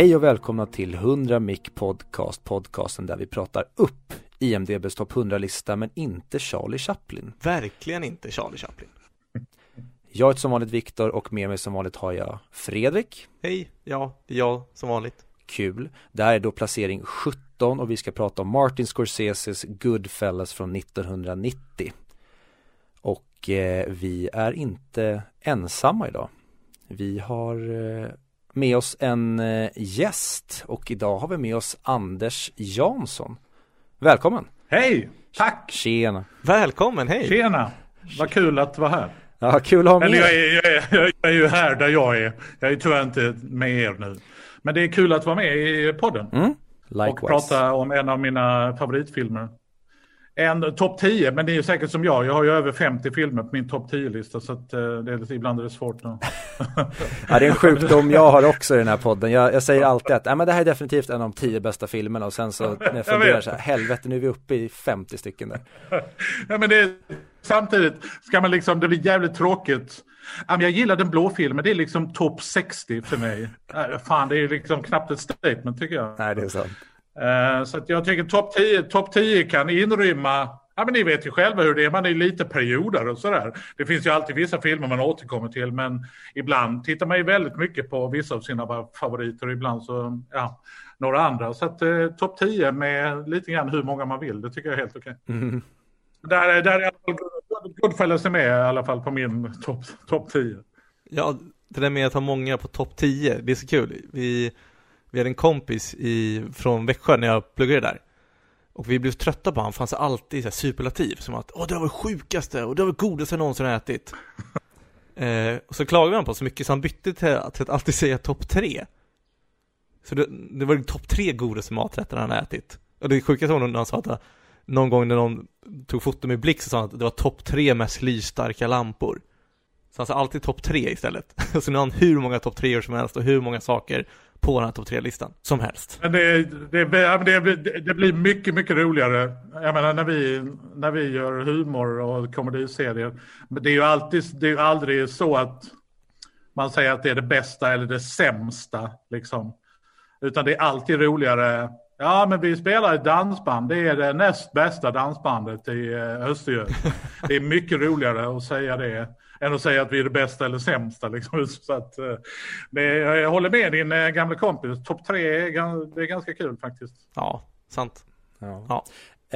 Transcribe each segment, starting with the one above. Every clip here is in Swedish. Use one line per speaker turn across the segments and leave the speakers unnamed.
Hej och välkomna till 100 Mic Podcast, podcasten där vi pratar upp IMDBs topp 100-lista men inte Charlie Chaplin.
Verkligen inte Charlie Chaplin.
Jag heter som vanligt Viktor och med mig som vanligt har jag Fredrik.
Hej, ja, det är jag som vanligt.
Kul. Det här är då placering 17 och vi ska prata om Martin Scorseses Goodfellas från 1990. Och eh, vi är inte ensamma idag. Vi har eh, med oss en eh, gäst och idag har vi med oss Anders Jansson. Välkommen!
Hej! Tack!
Tjena!
Välkommen, hej!
Tjena! Vad kul att vara här.
Ja, kul att ha med
Eller jag är, jag, är, jag är ju här där jag är. Jag är tyvärr inte med er nu. Men det är kul att vara med i podden.
mm.
och
Likewise.
prata om en av mina favoritfilmer. En topp 10, men det är ju säkert som jag. Jag har ju över 50 filmer på min topp 10-lista. Så att, eh, det är, ibland är det svårt. Att...
Ja, det är en sjukdom jag har också i den här podden. Jag, jag säger alltid att, nej men det här är definitivt en av de tio bästa filmerna och sen så när jag funderar så här, helvete nu är vi uppe i 50 stycken där.
ja, men det är, samtidigt ska man liksom, det blir jävligt tråkigt. Jag gillar den blå filmen, det är liksom topp 60 för mig. Äh, Fan, det är liksom knappt ett statement tycker jag.
Nej, det är sant.
Eh, Så att jag tycker topp 10, top 10 kan inrymma, ja men ni vet ju själva hur det är, man är lite perioder och sådär. Det finns ju alltid vissa filmer man återkommer till men ibland tittar man ju väldigt mycket på vissa av sina favoriter och ibland så, ja, några andra. Så att eh, topp 10 med lite grann hur många man vill, det tycker jag är helt okej.
Mm.
Där, är- där är Goodfellas är med i alla fall på min topp top 10.
Ja, det där med att ha många på topp 10, det är så kul. Vi, vi hade en kompis i, från Växjö när jag pluggade där. Och vi blev trötta på honom, för han sa alltid så superlativ, som att åh det var det sjukaste och det var det godaste jag någonsin ätit. eh, och så klagade han på så mycket så han bytte till, till att alltid säga topp 3. Så det, det var topp 3 godaste maträtterna han ätit. Och det sjukaste var när han sa att någon gång när någon tog foto med blick så sa han att det var topp 3 mest lysstarka lampor. Så han sa alltid topp 3 istället. så nu har han hur många topp 3 som helst och hur många saker på den här topp 3-listan som helst.
Men det, det, det, blir- det blir mycket, mycket roligare. Jag menar när vi, när vi gör humor och komediserier. Men det är ju alltid, det är ju aldrig så att man säger att det är det bästa eller det sämsta. Liksom. Utan det är alltid roligare. Ja, men vi spelar ett dansband. Det är det näst bästa dansbandet i eh, Östergötland. Det är mycket roligare att säga det än att säga att vi är det bästa eller sämsta. Liksom. Så att, eh, det, jag håller med din eh, gamla kompis. Topp tre är, det är ganska kul faktiskt.
Ja, sant.
Ja.
Ja.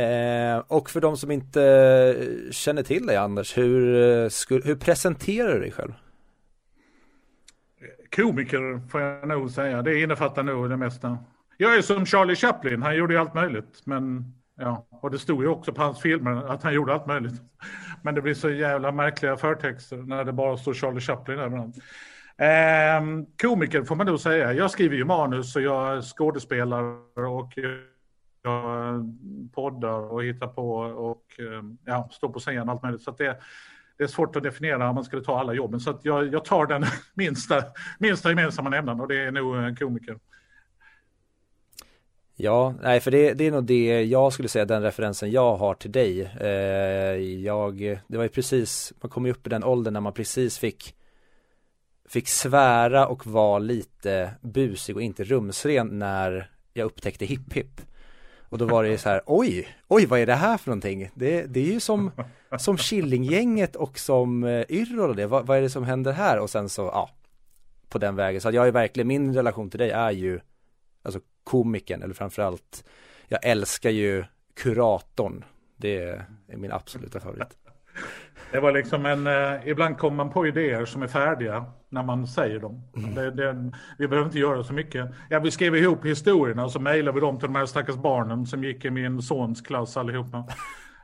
Eh, och för de som inte eh, känner till dig Anders, hur, sku- hur presenterar du dig själv?
Komiker får jag nog säga. Det innefattar nog det mesta. Jag är som Charlie Chaplin. Han gjorde ju allt möjligt. Men ja, och det stod ju också på hans filmer att han gjorde allt möjligt. Men det blir så jävla märkliga förtexter när det bara står Charlie Chaplin överallt. Eh, komiker får man nog säga. Jag skriver ju manus och jag skådespelar och jag poddar och hittar på och ehm, ja, står på scen och allt möjligt. Så att det, det är svårt att definiera om man skulle ta alla jobben. Så att jag, jag tar den minsta, minsta gemensamma nämnaren och det är nog en komiker.
Ja, nej för det, det är nog det jag skulle säga den referensen jag har till dig. Eh, jag, det var ju precis, man kom ju upp i den åldern när man precis fick Fick svära och vara lite busig och inte rumsren när jag upptäckte hipp hipp. Och då var det ju så här, oj, oj vad är det här för någonting? Det, det är ju som, som Killinggänget och som eh, Yrrol och det, vad, vad är det som händer här? Och sen så, ja, på den vägen. Så att jag är verkligen, min relation till dig är ju, alltså komikern, eller framförallt, jag älskar ju kuratorn. Det är min absoluta favorit.
Det var liksom en, eh, ibland kommer man på idéer som är färdiga när man säger dem. Det, det, vi behöver inte göra så mycket. Ja, vi skrev ihop historierna och så mejlade vi dem till de här stackars barnen som gick i min sons klass allihopa.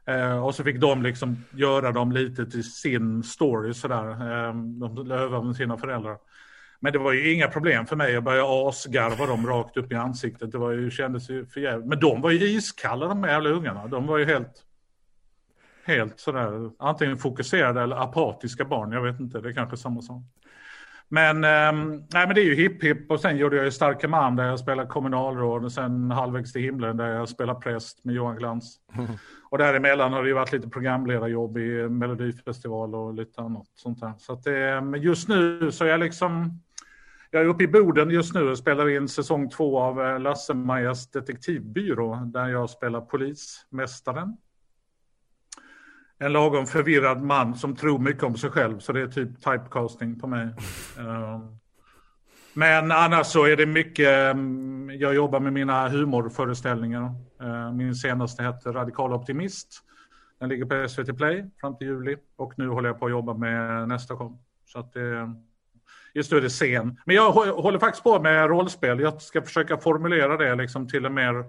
Eh, och så fick de liksom göra dem lite till sin story sådär. Eh, de övade med sina föräldrar. Men det var ju inga problem för mig. Jag började asgarva dem rakt upp i ansiktet. Det var ju, kändes ju för jävligt. Men de var ju iskalla de jävla ungarna. De var ju helt helt sådär, antingen fokuserade eller apatiska barn. Jag vet inte, det är kanske samma sak. Men, ehm, nej, men det är ju hipp hipp och sen gjorde jag ju Starke man där jag spelade kommunalråd och sen Halvvägs till himlen där jag spelade präst med Johan Glans. Och däremellan har det ju varit lite programledarjobb i Melodifestival och lite annat sånt där. Så att det, men just nu så är jag liksom, jag är uppe i Boden just nu och spelar in säsong två av eh, Lasse-Majas detektivbyrå där jag spelar polismästaren. En lagom förvirrad man som tror mycket om sig själv så det är typ typecasting på mig. Um, men annars så är det mycket, um, jag jobbar med mina humorföreställningar. Uh, min senaste hette Radikal Optimist. Den ligger på SVT Play fram till juli och nu håller jag på att jobba med nästa kom. Så att det, är det scen. Men jag håller faktiskt på med rollspel. Jag ska försöka formulera det liksom till en mer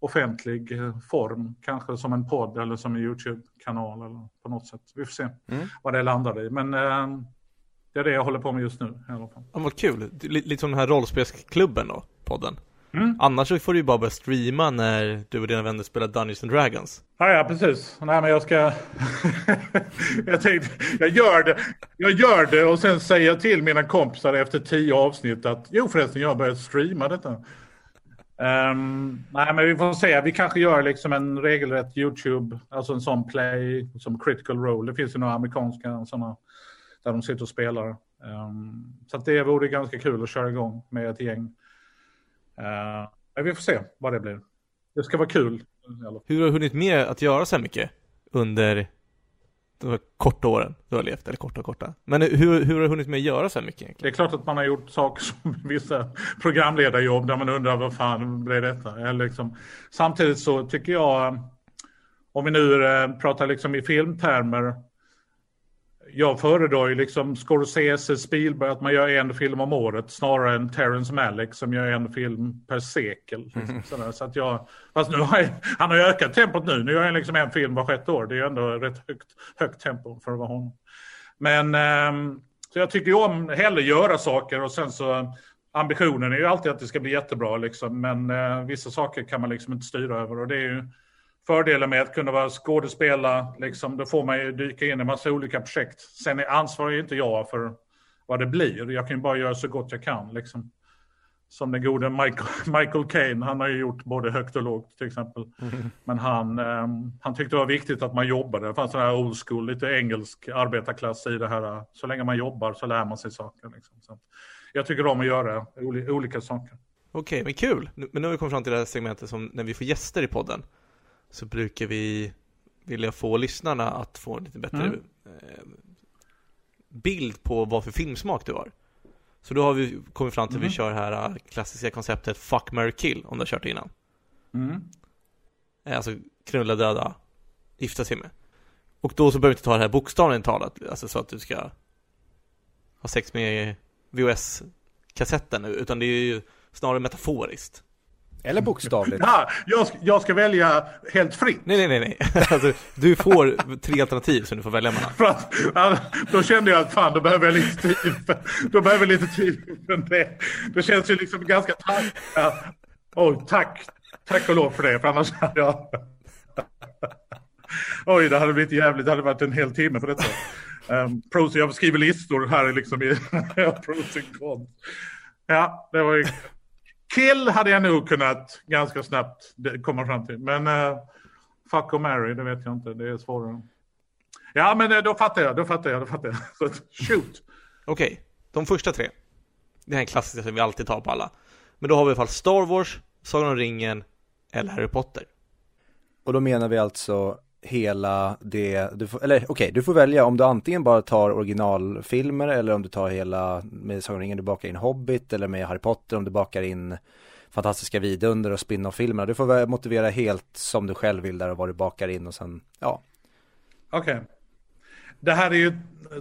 offentlig form. Kanske som en podd eller som en YouTube-kanal eller på något sätt. Vi får se mm. vad det landar i. Men eh, det är det jag håller på med just nu i alla fall.
Ja, vad kul. Lite som den här rollspelsklubben då, podden. Mm. Annars så får du ju bara börja streama när du och dina vänner spelar Dungeons and Dragons.
Ja, ja precis. Nej, men jag ska... jag tänkte, jag gör det. Jag gör det och sen säger jag till mina kompisar efter tio avsnitt att jo förresten, jag har börjat streama detta. Um, nej, men vi får se. Vi kanske gör liksom en regelrätt YouTube, alltså en sån play som critical role. Det finns ju några amerikanska sådana där de sitter och spelar. Um, så att det vore ganska kul att köra igång med ett gäng. Uh, vi får se vad det blir. Det ska vara kul.
Hur har du hunnit med att göra så här mycket under de korta åren du har levt, eller korta och korta. Men hur, hur har du hunnit med att göra så här mycket egentligen?
Det är klart att man har gjort saker som vissa programledarjobb där man undrar vad fan blev detta? Eller liksom, samtidigt så tycker jag, om vi nu eh, pratar liksom i filmtermer, jag föredrar ju liksom Scorsese, Spielberg, att man gör en film om året snarare än Terrence Malick som gör en film per sekel. Liksom, mm. Så att jag, fast nu har jag, han har ju ökat tempot nu. Nu gör jag liksom en film var sjätte år. Det är ju ändå rätt högt, högt tempo för att vara honom. Men um, så jag tycker ju om hellre göra saker och sen så ambitionen är ju alltid att det ska bli jättebra liksom. Men uh, vissa saker kan man liksom inte styra över och det är ju fördelen med att kunna vara skådespelare, liksom, då får man ju dyka in i massa olika projekt. Sen är ansvarig inte jag för vad det blir. Jag kan ju bara göra så gott jag kan. Liksom. Som den gode Michael, Michael Caine, han har ju gjort både högt och lågt till exempel. Mm. Men han, um, han tyckte det var viktigt att man jobbade. Det fanns sån här old school, lite engelsk arbetarklass i det här. Så länge man jobbar så lär man sig saker. Liksom. Så jag tycker om att göra olika saker.
Okej, okay, men kul. Men nu har vi kommit fram till det här segmentet som när vi får gäster i podden så brukar vi vilja få lyssnarna att få en lite bättre mm. Eh, bild på vad för filmsmak du har. Så då har vi kommit fram till mm. att vi mm. kör här eh, klassiska konceptet Fuck, marry, kill om du har kört det innan. Mm. Eh, alltså knulla, döda, gifta sig med. Och då så behöver du inte ta det här bokstavligen talat, alltså så att du ska ha sex med VHS-kassetten, utan det är ju snarare metaforiskt.
Eller bokstavligt.
Ja, jag, ska, jag ska välja helt fritt.
Nej, nej, nej. nej. Alltså, du får tre alternativ som du får välja mellan.
För att, då kände jag att fan, då behöver jag lite tid. då behöver jag lite tid för det. Det känns ju liksom ganska tack. Ja. Oh, tack. Tack och lov för det, för annars hade jag... Oj, det hade blivit jävligt. Det hade varit en hel timme på detta. Um, pros, jag skriver listor här liksom i pros and cons. Ja, det var ju... Kill hade jag nog kunnat ganska snabbt komma fram till. Men uh, fuck och marry, det vet jag inte. Det är svårare. Ja, men uh, då fattar jag. Då fattar jag. Då fattar jag. Så, shoot.
Okej, okay. de första tre. Det här är en klassiker som vi alltid tar på alla. Men då har vi i alla fall Star Wars, Sagan om ringen eller Harry Potter.
Och då menar vi alltså hela det, du får, eller okej, okay, du får välja om du antingen bara tar originalfilmer eller om du tar hela med Sagan ringen, du bakar in Hobbit eller med Harry Potter om du bakar in fantastiska vidunder och spin-off filmerna. Du får motivera helt som du själv vill där och vad du bakar in och sen, ja.
Okej. Okay. Det här är ju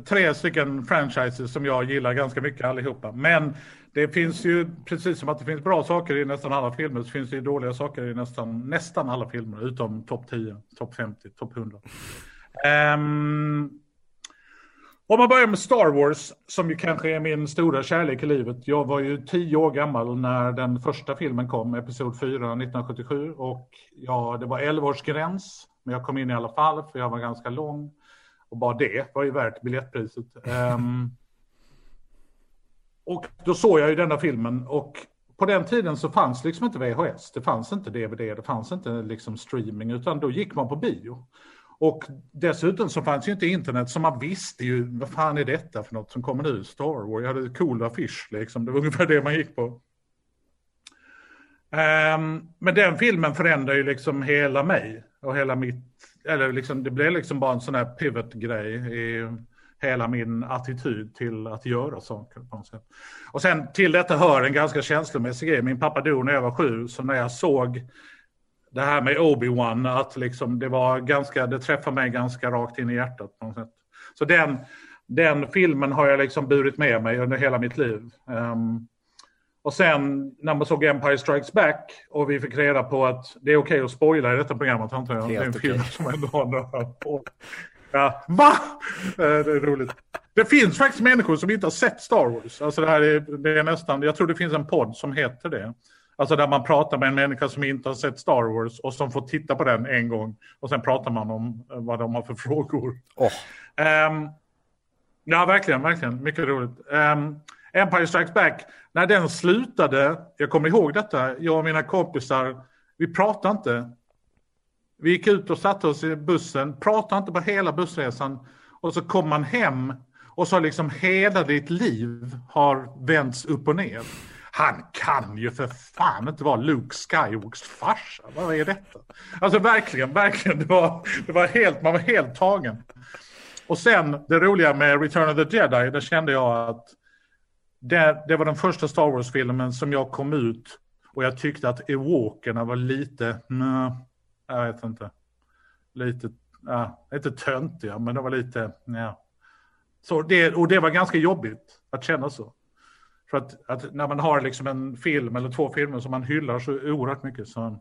tre stycken franchises som jag gillar ganska mycket allihopa. Men det finns ju, precis som att det finns bra saker i nästan alla filmer, så finns det ju dåliga saker i nästan, nästan alla filmer, utom topp 10, topp 50, topp 100. Um, ehm, om man börjar med Star Wars, som ju kanske är min stora kärlek i livet. Jag var ju tio år gammal när den första filmen kom, Episod 4, 1977. Och ja, det var 11 års gräns, men jag kom in i alla fall, för jag var ganska lång. Och bara det var ju värt biljettpriset. Um, och då såg jag ju denna filmen och på den tiden så fanns liksom inte VHS, det fanns inte DVD, det fanns inte liksom streaming, utan då gick man på bio. Och dessutom så fanns ju inte internet så man visste ju vad fan är detta för något som kommer nu, Star Wars. Jag hade cool affisch liksom, det var ungefär det man gick på. Um, men den filmen förändrar ju liksom hela mig och hela mitt, eller liksom det blev liksom bara en sån här pivot-grej i hela min attityd till att göra saker på något sätt. Och sen till detta hör en ganska känslomässig grej. Min pappa dog när jag var sju, så när jag såg det här med Obi-Wan, att liksom det var ganska, det träffade mig ganska rakt in i hjärtat på något sätt. Så den, den filmen har jag liksom burit med mig under hela mitt liv. Um, och sen när man såg Empire Strikes Back och vi fick reda på att det är okej okay att spoila i detta programmet, antar jag. det är en film okay. som ändå har några Ja, va? Eh, det är roligt. Det finns faktiskt människor som inte har sett Star Wars. Alltså det här är, det är nästan, jag tror det finns en podd som heter det. Alltså där man pratar med en människa som inte har sett Star Wars och som får titta på den en gång. Och sen pratar man om eh, vad de har för frågor. Oh. Um, ja, verkligen, verkligen. Mycket roligt. Um, Empire Strikes Back, när den slutade, jag kommer ihåg detta, jag och mina kompisar, vi pratade inte. Vi gick ut och satte oss i bussen, pratade inte på hela bussresan. Och så kom man hem och så liksom hela ditt liv har vänts upp och ner. Han kan ju för fan inte vara Luke Skywalkers farsa. Vad är detta? Alltså verkligen, verkligen. Det var, det var helt, man var helt tagen. Och sen det roliga med Return of the Jedi, där kände jag att det, det var den första Star Wars-filmen som jag kom ut och jag tyckte att Ewokerna var lite, Nö, jag vet inte, lite, ja, inte töntiga, men det var lite, ja. Så det, och det var ganska jobbigt att känna så. För att, att, när man har liksom en film eller två filmer som man hyllar så oerhört mycket så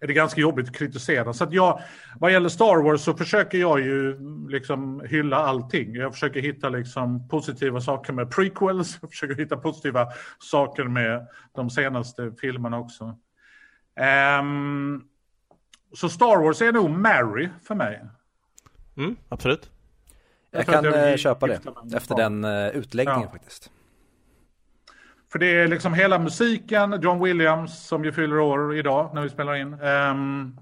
är det ganska jobbigt att kritisera. Så att jag, vad gäller Star Wars så försöker jag ju liksom hylla allting. Jag försöker hitta liksom positiva saker med prequels, jag försöker hitta positiva saker med de senaste filmerna också. Um, så Star Wars är nog Mary för mig.
Mm, absolut.
Jag, jag kan jag eh, köpa det efter den uh, utläggningen ja. faktiskt.
För det är liksom hela musiken, John Williams som ju fyller år idag när vi spelar in. Um,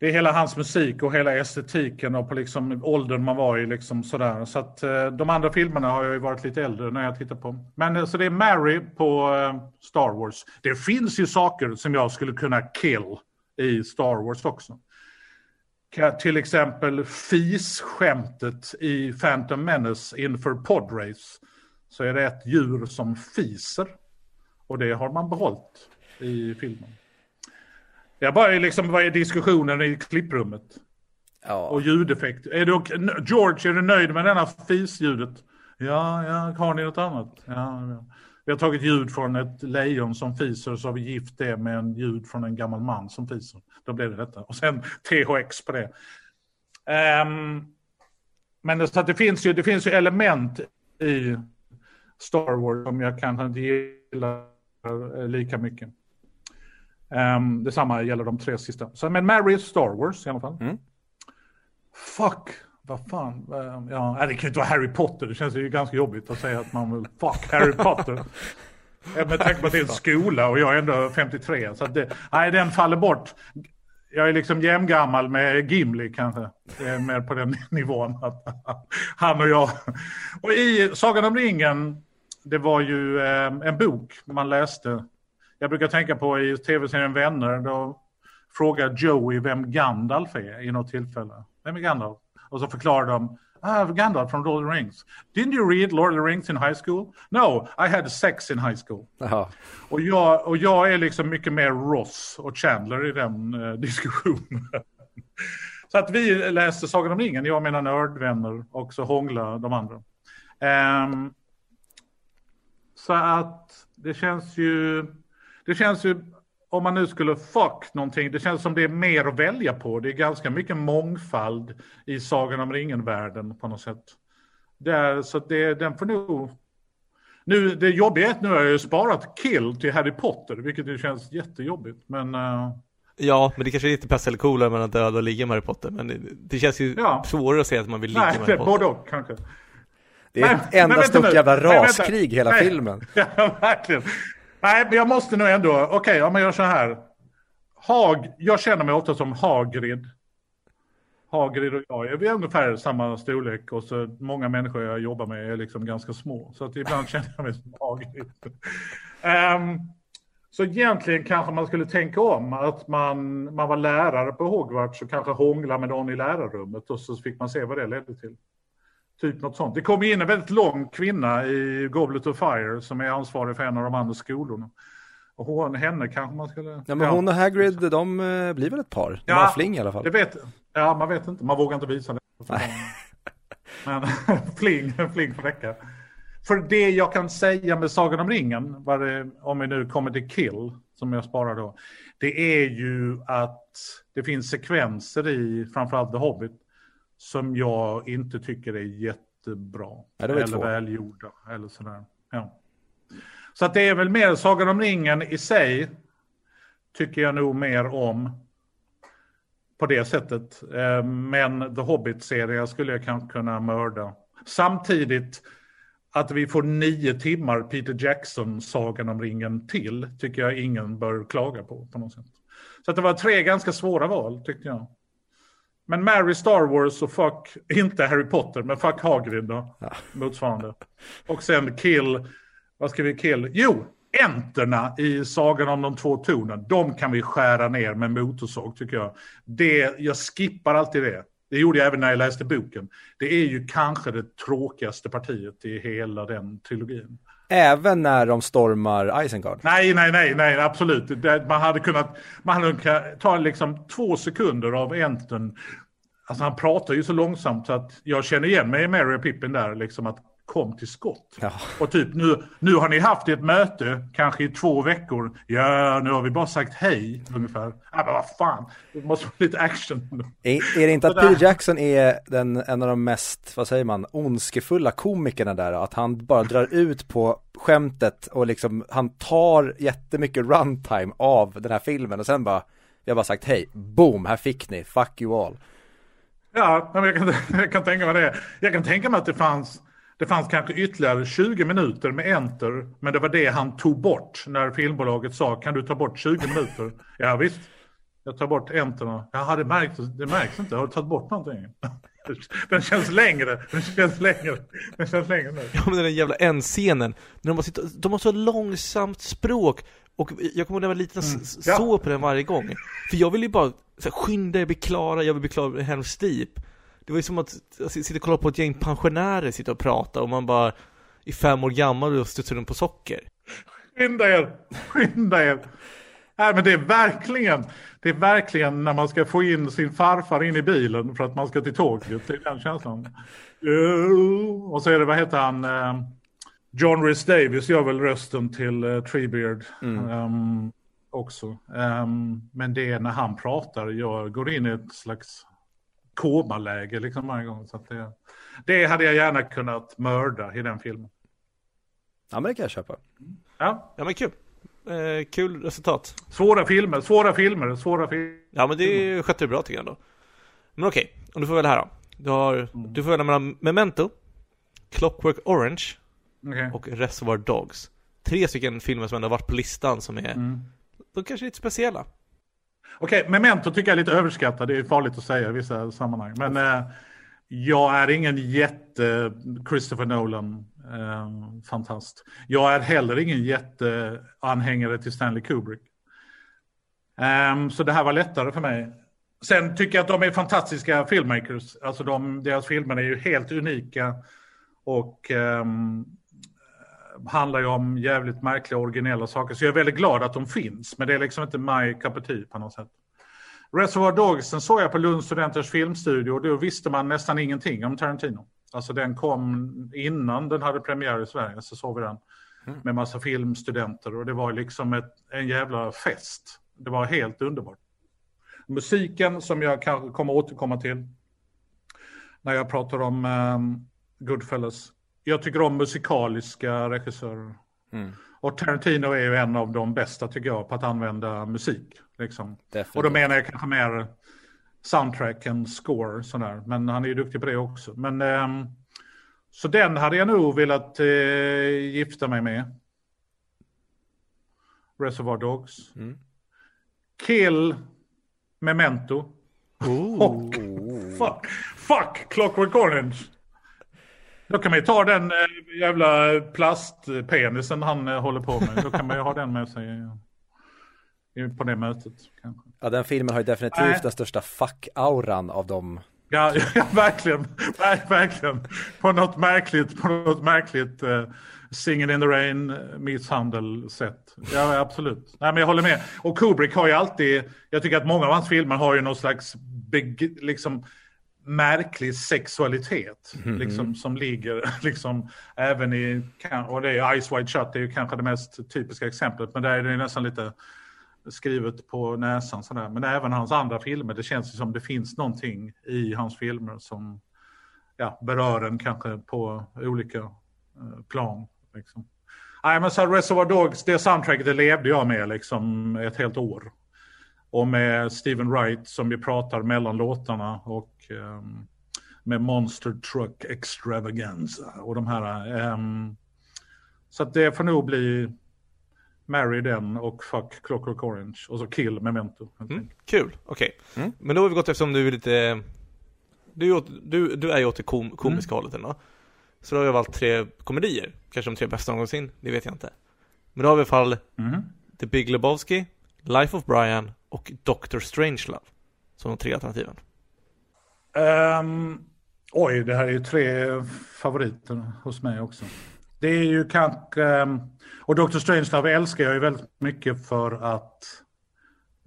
det är hela hans musik och hela estetiken och på liksom åldern man var i. Liksom sådär. Så att, eh, de andra filmerna har jag ju varit lite äldre när jag tittar på. Men eh, så det är Mary på eh, Star Wars. Det finns ju saker som jag skulle kunna kill i Star Wars också. Till exempel FIS-skämtet i Phantom Menace inför Podrace så är det ett djur som fiser. Och det har man behållit i filmen. Jag bara liksom, vad är diskussionen i klipprummet? Ja. Och ljudeffekt. Är du, George, är du nöjd med denna fisljudet? Ja, ja, har ni något annat? Ja, ja. Vi har tagit ljud från ett lejon som fiser och så har vi gift det med en ljud från en gammal man som fiser. Då blev det detta. Och sen THX på det. Um, men det, så att det, finns ju, det finns ju element i Star Wars som jag kanske inte gillar eh, lika mycket. Um, detsamma gäller de tre sista. Så, men Mary Star Wars i alla fall. Mm. Fuck, vad fan. Um, ja, det kan ju inte vara Harry Potter. Det känns ju ganska jobbigt att säga att man vill fuck Harry Potter. Med tanke på att det är en skola och jag är ändå 53. Så det, nej, den faller bort. Jag är liksom jämngammal med Gimli kanske. Det är mer på den nivån. Att han och jag. Och i Sagan om ringen det var ju eh, en bok man läste. Jag brukar tänka på i tv-serien Vänner, då frågar Joey vem Gandalf är i något tillfälle. Vem är Gandalf? Och så förklarar de, ah, Gandalf från Lord of the Rings. Didn't you read Lord of the Rings in high school? No, I had sex in high school. Och jag, och jag är liksom mycket mer Ross och Chandler i den uh, diskussionen. så att vi läste Sagan om ringen, jag och mina nördvänner, och så hångla de andra. Um, så att det känns ju, det känns ju, om man nu skulle fuck någonting, det känns som det är mer att välja på. Det är ganska mycket mångfald i Sagan om ringen-världen på något sätt. Där, så det, den får nog... Nu, det jobbiga är att nu har jag ju sparat kill till Harry Potter, vilket ju känns jättejobbigt. Men, uh...
Ja, men det kanske är lite pest eller kolera mellan att döda och ligga med Harry Potter. Men det känns ju ja. svårare att säga att man vill ligga Nej, med Harry Potter.
Både och kanske.
Det är ett enda stort jävla raskrig hela nej, filmen.
Ja, verkligen. Nej, men jag måste nog ändå, okej, okay, om man gör så här. Hag, jag känner mig ofta som Hagrid Hagrid och jag, vi är ungefär samma storlek och så många människor jag jobbar med är liksom ganska små. Så att ibland känner jag mig som Hagrid. um, så egentligen kanske man skulle tänka om att man, man var lärare på Hogwarts och kanske hångla med någon i lärarrummet och så fick man se vad det ledde till. Typ något sånt. Det kom in en väldigt lång kvinna i Goblet of Fire som är ansvarig för en av de andra skolorna. Och hon, henne kanske man skulle...
Ja men hon och Hagrid, de eh, blir väl ett par? De
Ja,
har fling i alla fall.
Det vet, ja, man vet inte. Man vågar inte visa det.
Nej.
Men fling, fling får räcka. För det jag kan säga med Sagan om ringen, det, om vi nu kommer till kill, som jag sparar då, det är ju att det finns sekvenser i framförallt The Hobbit som jag inte tycker är jättebra.
Ja,
eller
två.
välgjorda. Eller sådär. Ja. Så att det är väl mer Sagan om ringen i sig tycker jag nog mer om på det sättet. Eh, Men The Hobbit-serien skulle jag kanske kunna mörda. Samtidigt att vi får nio timmar Peter Jackson Sagan om ringen till tycker jag ingen bör klaga på på något sätt. Så att det var tre ganska svåra val tyckte jag. Men Mary Star Wars och fuck, inte Harry Potter, men fuck Hagrid då.
Ja.
Motsvarande. Och sen kill, vad ska vi kill? Jo, enterna i Sagan om de två tornen, de kan vi skära ner med motorsåg tycker jag. Det, jag skippar alltid det. Det gjorde jag även när jag läste boken. Det är ju kanske det tråkigaste partiet i hela den trilogin.
Även när de stormar Isengard.
Nej, nej, nej, nej, absolut. Det, man hade kunnat, man hade kunnat ta liksom två sekunder av Anton. Alltså han pratar ju så långsamt så att jag känner igen mig i Mary och Pippin där, liksom att kom till skott.
Ja.
Och typ nu, nu har ni haft ett möte, kanske i två veckor. Ja, nu har vi bara sagt hej, ungefär. Ja, men vad fan, det måste vara lite action.
Är, är det inte att. Peter Jackson är den, en av de mest, vad säger man, ondskefulla komikerna där? Att han bara drar ut på skämtet och liksom, han tar jättemycket runtime av den här filmen och sen bara, vi har bara sagt hej, boom, här fick ni, fuck you all.
Ja, men jag kan, jag kan tänka mig det. Jag kan tänka mig att det fanns, det fanns kanske ytterligare 20 minuter med Enter, men det var det han tog bort när filmbolaget sa, kan du ta bort 20 minuter? Ja visst, jag tar bort Enterna. Jaha, det märks, det märks inte, har du tagit bort någonting? Den känns längre, den känns längre, den känns längre nu.
Ja men den jävla en-scenen, när de, har sitt, de har så långsamt språk och jag kommer ihåg när liten
Mm, ja.
på den varje gång. För jag ville ju bara så här, skynda er, bli klara, jag vill bli klar med Helm's Deep. Det var ju som att sitta och kolla på ett gäng pensionärer sitta och prata och man bara är fem år gammal och studsar runt på socker.
Skynda er, skynda er. Nej, men det är verkligen, det är verkligen när man ska få in sin farfar in i bilen för att man ska till tåget. Det är den känslan. Uh, Och så är det, vad heter han, eh, John Rhys Davis gör väl rösten till uh, Treebeard ehm, också. Ehm, men det är när han pratar, jag går in i ett slags komaläge liksom varje gång. Så att det, det hade jag gärna kunnat mörda i den filmen.
Ja men det kan jag köpa.
Ja.
Ja men kul. Eh, kul resultat.
Svåra filmer, svåra filmer, svåra filmer.
Ja men det skötte du bra tycker jag ändå. Men okej, om du får välja här då. Du, har, du får välja mellan Memento, Clockwork Orange
Okej.
och Reservoir Dogs. Tre stycken filmer som ändå har varit på listan som är,
Mm.
de kanske är lite speciella.
Okej, Memento tycker jag är lite överskattat, Det är farligt att säga i vissa sammanhang. Men eh, jag är ingen jätte Christopher Nolan eh, fantast. Jag är heller ingen jätte-anhängare till Stanley Kubrick. Ehm, så det här var lättare för mig. Sen tycker jag att de är fantastiska filmmakers. Alltså de, deras filmer är ju helt unika. Och um, handlar ju om jävligt märkliga originella saker. Så jag är väldigt glad att de finns. Men det är liksom inte my cup of tea på något sätt. Reservoir Dogs, den såg jag på Lunds studenters filmstudio och då visste man nästan ingenting om Tarantino. Alltså den kom innan den hade premiär i Sverige så såg vi den. Med massa filmstudenter och det var liksom ett, en jävla fest. Det var helt underbart. Musiken som jag kanske kommer återkomma till när jag pratar om um, Goodfellas. Jag tycker om musikaliska regissörer.
Mm.
Och Tarantino är ju en av de bästa tycker jag på att använda musik. Liksom. Och då menar jag kanske mer soundtrack än score sådär. Men han är ju duktig på det också. Men, ehm, så den hade jag nog velat eh, gifta mig med. Reservoir Dogs.
Mm.
Kill Memento.
Oh.
Och fuck, fuck Clockwork Orange. Då kan man ju ta den eh, jävla plastpenisen han eh, håller på med. Då kan man ju ha den med sig eh, på det mötet. Kanske.
Ja den filmen har ju definitivt
Nej.
den största fuck-auran av dem.
Ja, ja verkligen, Ver- verkligen. På något märkligt, på något märkligt uh, Singing in the Rain eh, misshandel sätt. Ja, absolut. Nej, men jag håller med. Och Kubrick har ju alltid, jag tycker att många av hans filmer har ju någon slags beg, liksom märklig sexualitet. Liksom som ligger liksom även i, och det är Ice Wide Shut, det är ju kanske det mest typiska exemplet. Men där är det nästan lite skrivet på näsan sådär. Men även hans andra filmer, det känns som det finns någonting i hans filmer som ja, berör en kanske på olika eh, plan. Liksom. Nej men så Reservoir Dogs, det soundtracket det levde jag med liksom ett helt år. Och med Steven Wright som vi pratar mellan låtarna och med Monster Truck Extravaganza och de här. ehm, så att det får nog bli Marry den och Fuck Clockwork Orange och så Kill Memento.
Mm, kul, okej. Men då har vi gått eftersom du är lite Du, du, du är ju åt det kom, komiska hållet ändå Så då har jag valt tre komedier Kanske de tre bästa någonsin, det vet jag inte Men då har vi i alla fall
Mhm.
The Big Lebowski Life of Brian och Dr. Strangelove Som de tre alternativen
Ehm, oj, det här är ju tre favoriter hos mig också. Det är ju kanske... ehm, och Dr. Strangelove älskar jag ju väldigt mycket för att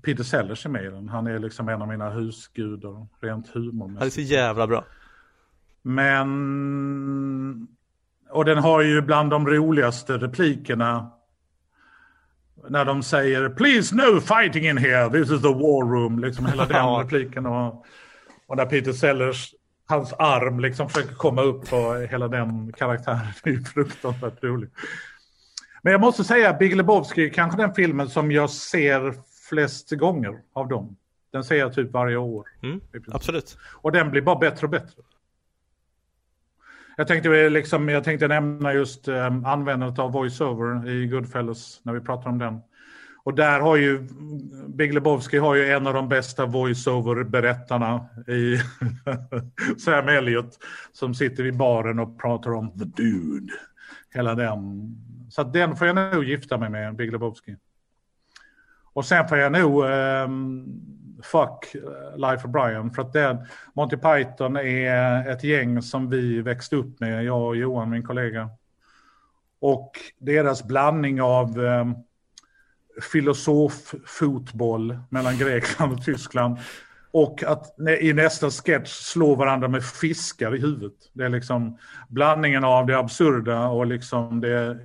Peter Sellers är med i den. Han är liksom en av mina husgudar, rent
Det är
humormässigt.
så jävla bra
Men... Och den har ju bland de roligaste replikerna när de säger “Please no fighting in here, this is the war room”. Liksom hela den repliken. Och, och när Peter Sellers, hans arm liksom försöker komma upp på hela den karaktären. Det är ju fruktansvärt roligt. Men jag måste säga Big Lebowski är kanske den filmen som jag ser flest gånger av dem. Den ser jag typ varje år.
mm. Absolut
Och den blir bara bättre och bättre. Jag tänkte, liksom, jag tänkte nämna just um, användandet av voiceover i Goodfellas när vi pratar om den. Och där har ju Big Lebowski har ju en av de bästa voiceover-berättarna i Sam Elliot som sitter i baren och pratar om the dude. Hela den. Så att den får jag nog gifta mig med, Big Lebowski. Och sen får jag nog um, fuck eh, Life of Brian. För att den, Monty Python är ett gäng som vi växte upp med, jag och Johan, min kollega. Och deras blandning av um, filosoffotboll mellan Grekland och Tyskland. Och att i nästa sketch slå varandra med fiskar i huvudet. Det är liksom blandningen av det absurda och liksom det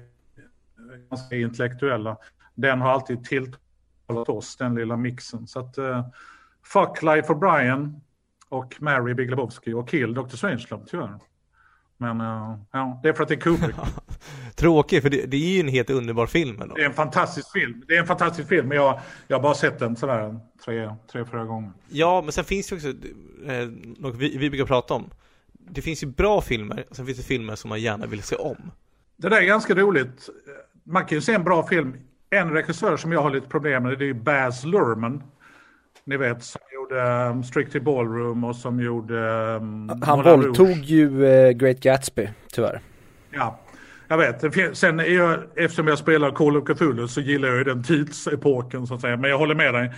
ganska intellektuella. Den har alltid tilltalat oss, den lilla mixen. Så att uh, fuck Life of Brian och Mary Big Lebowski och kill Dr. Strangelove tyvärr. Men eh, ja, det är för att det är Kubrick.
Tråkigt, för det, det är ju en helt underbar film ändå
Det är en fantastisk film. Det är en fantastisk film, men jag, jag har bara sett den sådär tre, tre fyra gånger.
Ja, men sen finns det också eh, något vi, vi brukar prata om Det finns ju bra filmer, och sen finns det filmer som man gärna vill se om
Det där är ganska roligt. Man kan ju se en bra film. En regissör som jag har lite problem med det är Baz Luhrmann. Ni vet, som gjorde um, Strictly Ballroom och som gjorde... Um,
Han
Moulin
våldtog
Rouge.
ju eh, Great Gatsby, tyvärr.
Ja, jag vet. Sen är jag, eftersom jag spelar Call of Cthulhu så gillar jag ju den tidsepoken så att säga. Men jag håller med dig.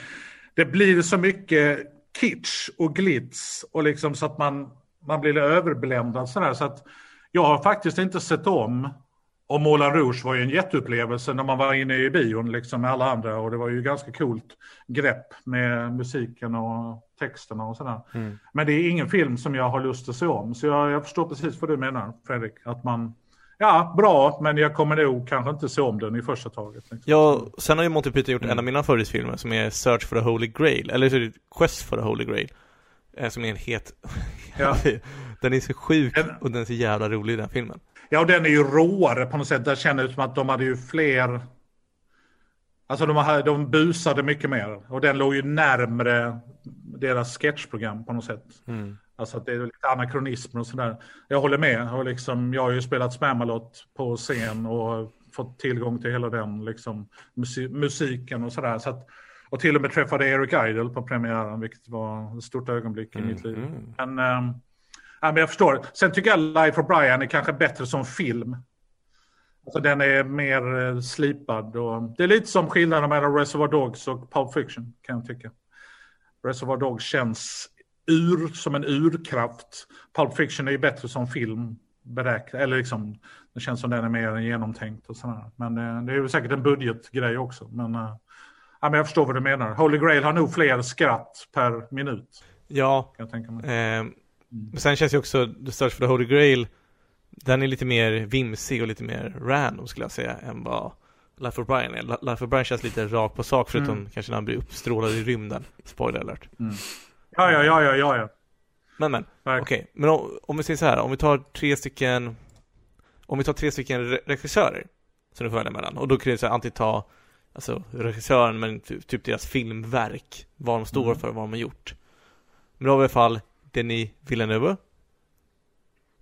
Det blir så mycket kitsch och glitz och liksom så att man, man blir överbländad sådär. Så att jag har faktiskt inte sett om och Moulin Rouge var ju en jätteupplevelse när man var inne i bion liksom med alla andra och det var ju ganska coolt grepp med musiken och texterna och sådär. Men det är ingen film som jag har lust att se om så jag, jag förstår precis vad du menar Fredrik. Att man, ja bra men jag kommer nog kanske inte se om den i första taget. Liksom.
Ja, sen har ju Monty Python gjort en av mina favoritfilmer som är Search for the Holy Grail, eller Quest for the Holy Grail eh, Som är en het
Ja.
Den är så sjuk och den är så jävla rolig den filmen
Ja, och den är ju råare på något sätt. Där känner det som att de hade ju fler... Alltså de, hade, de busade mycket mer. Och den låg ju närmre deras sketchprogram på något sätt. Alltså att det är lite anakronismer och sådär. Jag håller med. Och liksom, jag har ju spelat Spamalot på scen och fått tillgång till hela den liksom, musi- musiken och sådär. Så att, Och till och med träffade Eric Idle på premiären, vilket var ett stort ögonblick i mitt liv.
Mm.
Men, ähm, ja, men jag förstår. Sen tycker jag Life of Brian är kanske bättre som film. Alltså den är mer eh, slipad. Och, det är lite som skillnaden mellan Reservoir Dogs och Pulp Fiction, kan jag tycka. Reservoir Dogs känns ur, som en urkraft. Pulp Fiction är ju bättre som film. Beräknad, eller liksom, det känns som den är mer genomtänkt och sådär. Men eh, det är ju säkert en budgetgrej också. Men, eh, ja, men jag förstår vad du menar. Holy Grail har nog fler skratt per minut.
Ja,
Kan jag tänka mig.
eh, men sen känns ju också The Search for the Holy Grail Den är lite mer vimsig och lite mer random skulle jag säga än vad Life of Brian är. Li- Life of Brian känns lite rakt på sak förutom
Mm.
kanske när han blir uppstrålad i rymden. Spoiler alert.
Ja, ja, ja, ja, ja. ja.
Men men, okej. Men om, om vi säger så här, om vi tar tre stycken Om vi tar tre stycken re- regissörer Som du får välja mellan. Och då kan du så här, antingen ta Alltså regissören men typ, typ deras filmverk Vad de står
Mm.
för, vad de har gjort Men då har vi i alla fall Denis Villeneuve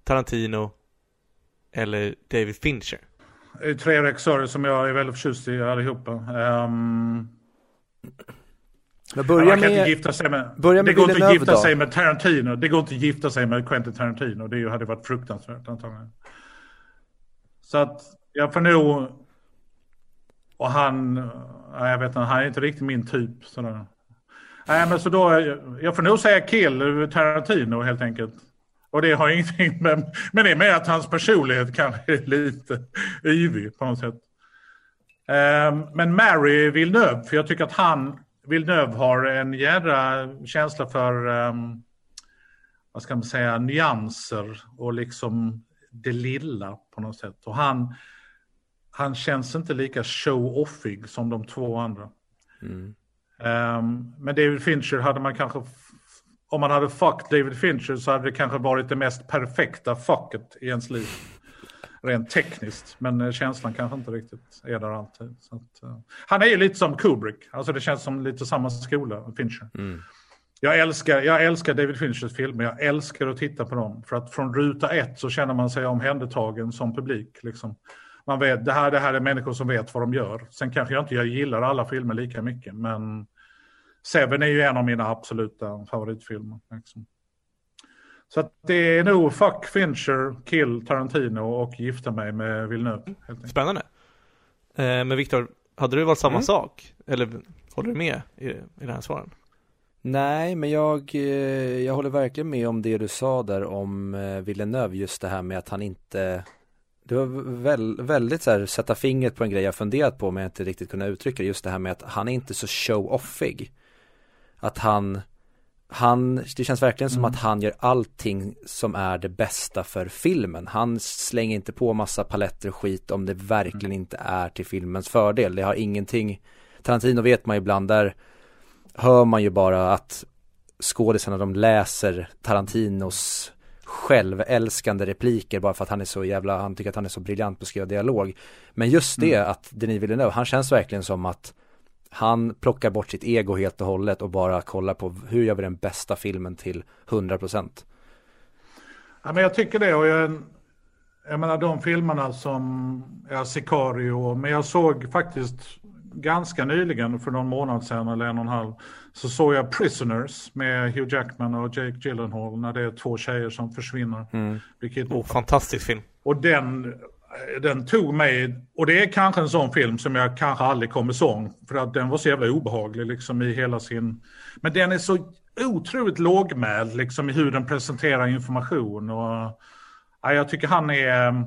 Tarantino Eller David Fincher
Det är tre regissörer som jag är väldigt förtjust i allihopa. Um,
Men
man
börja
kan inte
med,
gifta sig med,
börja med
det går inte att gifta
då.
sig med Tarantino. Det går inte att gifta sig med Quentin Tarantino. Det hade varit fruktansvärt antagligen. Så att jag får nog... Och han... ja, Jag vet inte, han är inte riktigt min typ. Sådär. Nej, men så då... Jag får nog säga kill Tarantino helt enkelt. Och det har ingenting med... Men det är mer att hans personlighet kanske är lite yvig på något sätt. Ehm, men Mary Villeneuve, för jag tycker att han, Villeneuve har en jädra känsla för, ehm, vad ska man säga, nyanser och liksom det lilla på något sätt. Och han, han känns inte lika show-offig som de två andra.
Mm.
Ehm, men David Fincher hade man kanske, om man hade fuckt David Fincher så hade det kanske varit det mest perfekta fucket i ens liv. Rent tekniskt, men eh, känslan kanske inte riktigt är där alltid. Att, eh, han är ju lite som Kubrick, alltså det känns som lite samma skola, Fincher.
Mm.
Jag älskar, jag älskar David Finchers filmer, jag älskar att titta på dem. För att från ruta ett så känner man sig omhändertagen som publik. Liksom. Man vet, det här, det här är människor som vet vad de gör. Sen kanske jag inte jag gillar alla filmer lika mycket, men Seven är ju en av mina absoluta favoritfilmer. Liksom. Så att det är nog fuck Fincher, kill Tarantino och gifta mig med Villeneuve.
Spännande eh, Men Viktor, hade du valt samma
Mm.
sak? Eller håller du med i, i den här svaren?
Nej, men jag, eh, jag håller verkligen med om det du sa där om eh, Villeneuve, just det här med att han inte Det var väl, väldigt så här, sätta fingret på en grej jag funderat på men jag inte riktigt kunnat uttrycka det, just det här med att han är inte så show-offig Att han han, det känns verkligen som
Mm.
att han gör allting som är det bästa för filmen. Han slänger inte på massa paletter och skit om det verkligen inte är till filmens fördel. Det har ingenting, Tarantino vet man ju ibland, där hör man ju bara att skådisarna de läser Tarantinos självälskande repliker bara för att han är så jävla, han tycker att han är så briljant på att skriva dialog. Men just det att Denis Villeneuve, han känns verkligen som att han plockar bort sitt ego helt och hållet och bara kollar på hur gör vi den bästa filmen till 100%.
Ja, men jag tycker det. Och jag, jag menar de filmerna som ja, Sicario, men jag såg faktiskt ganska nyligen, för någon månad sedan eller en och en halv, så såg jag Prisoners med Hugh Jackman och Jake Gyllenhaal när det är två tjejer som försvinner. kidnappade.
Oh, fantastisk film
Och den, den tog mig, och det är kanske en sån film som jag kanske aldrig kommer sång, för att den var så jävla obehaglig liksom i hela sin, men den är så otroligt lågmäld liksom i hur den presenterar information och ja, jag tycker han är,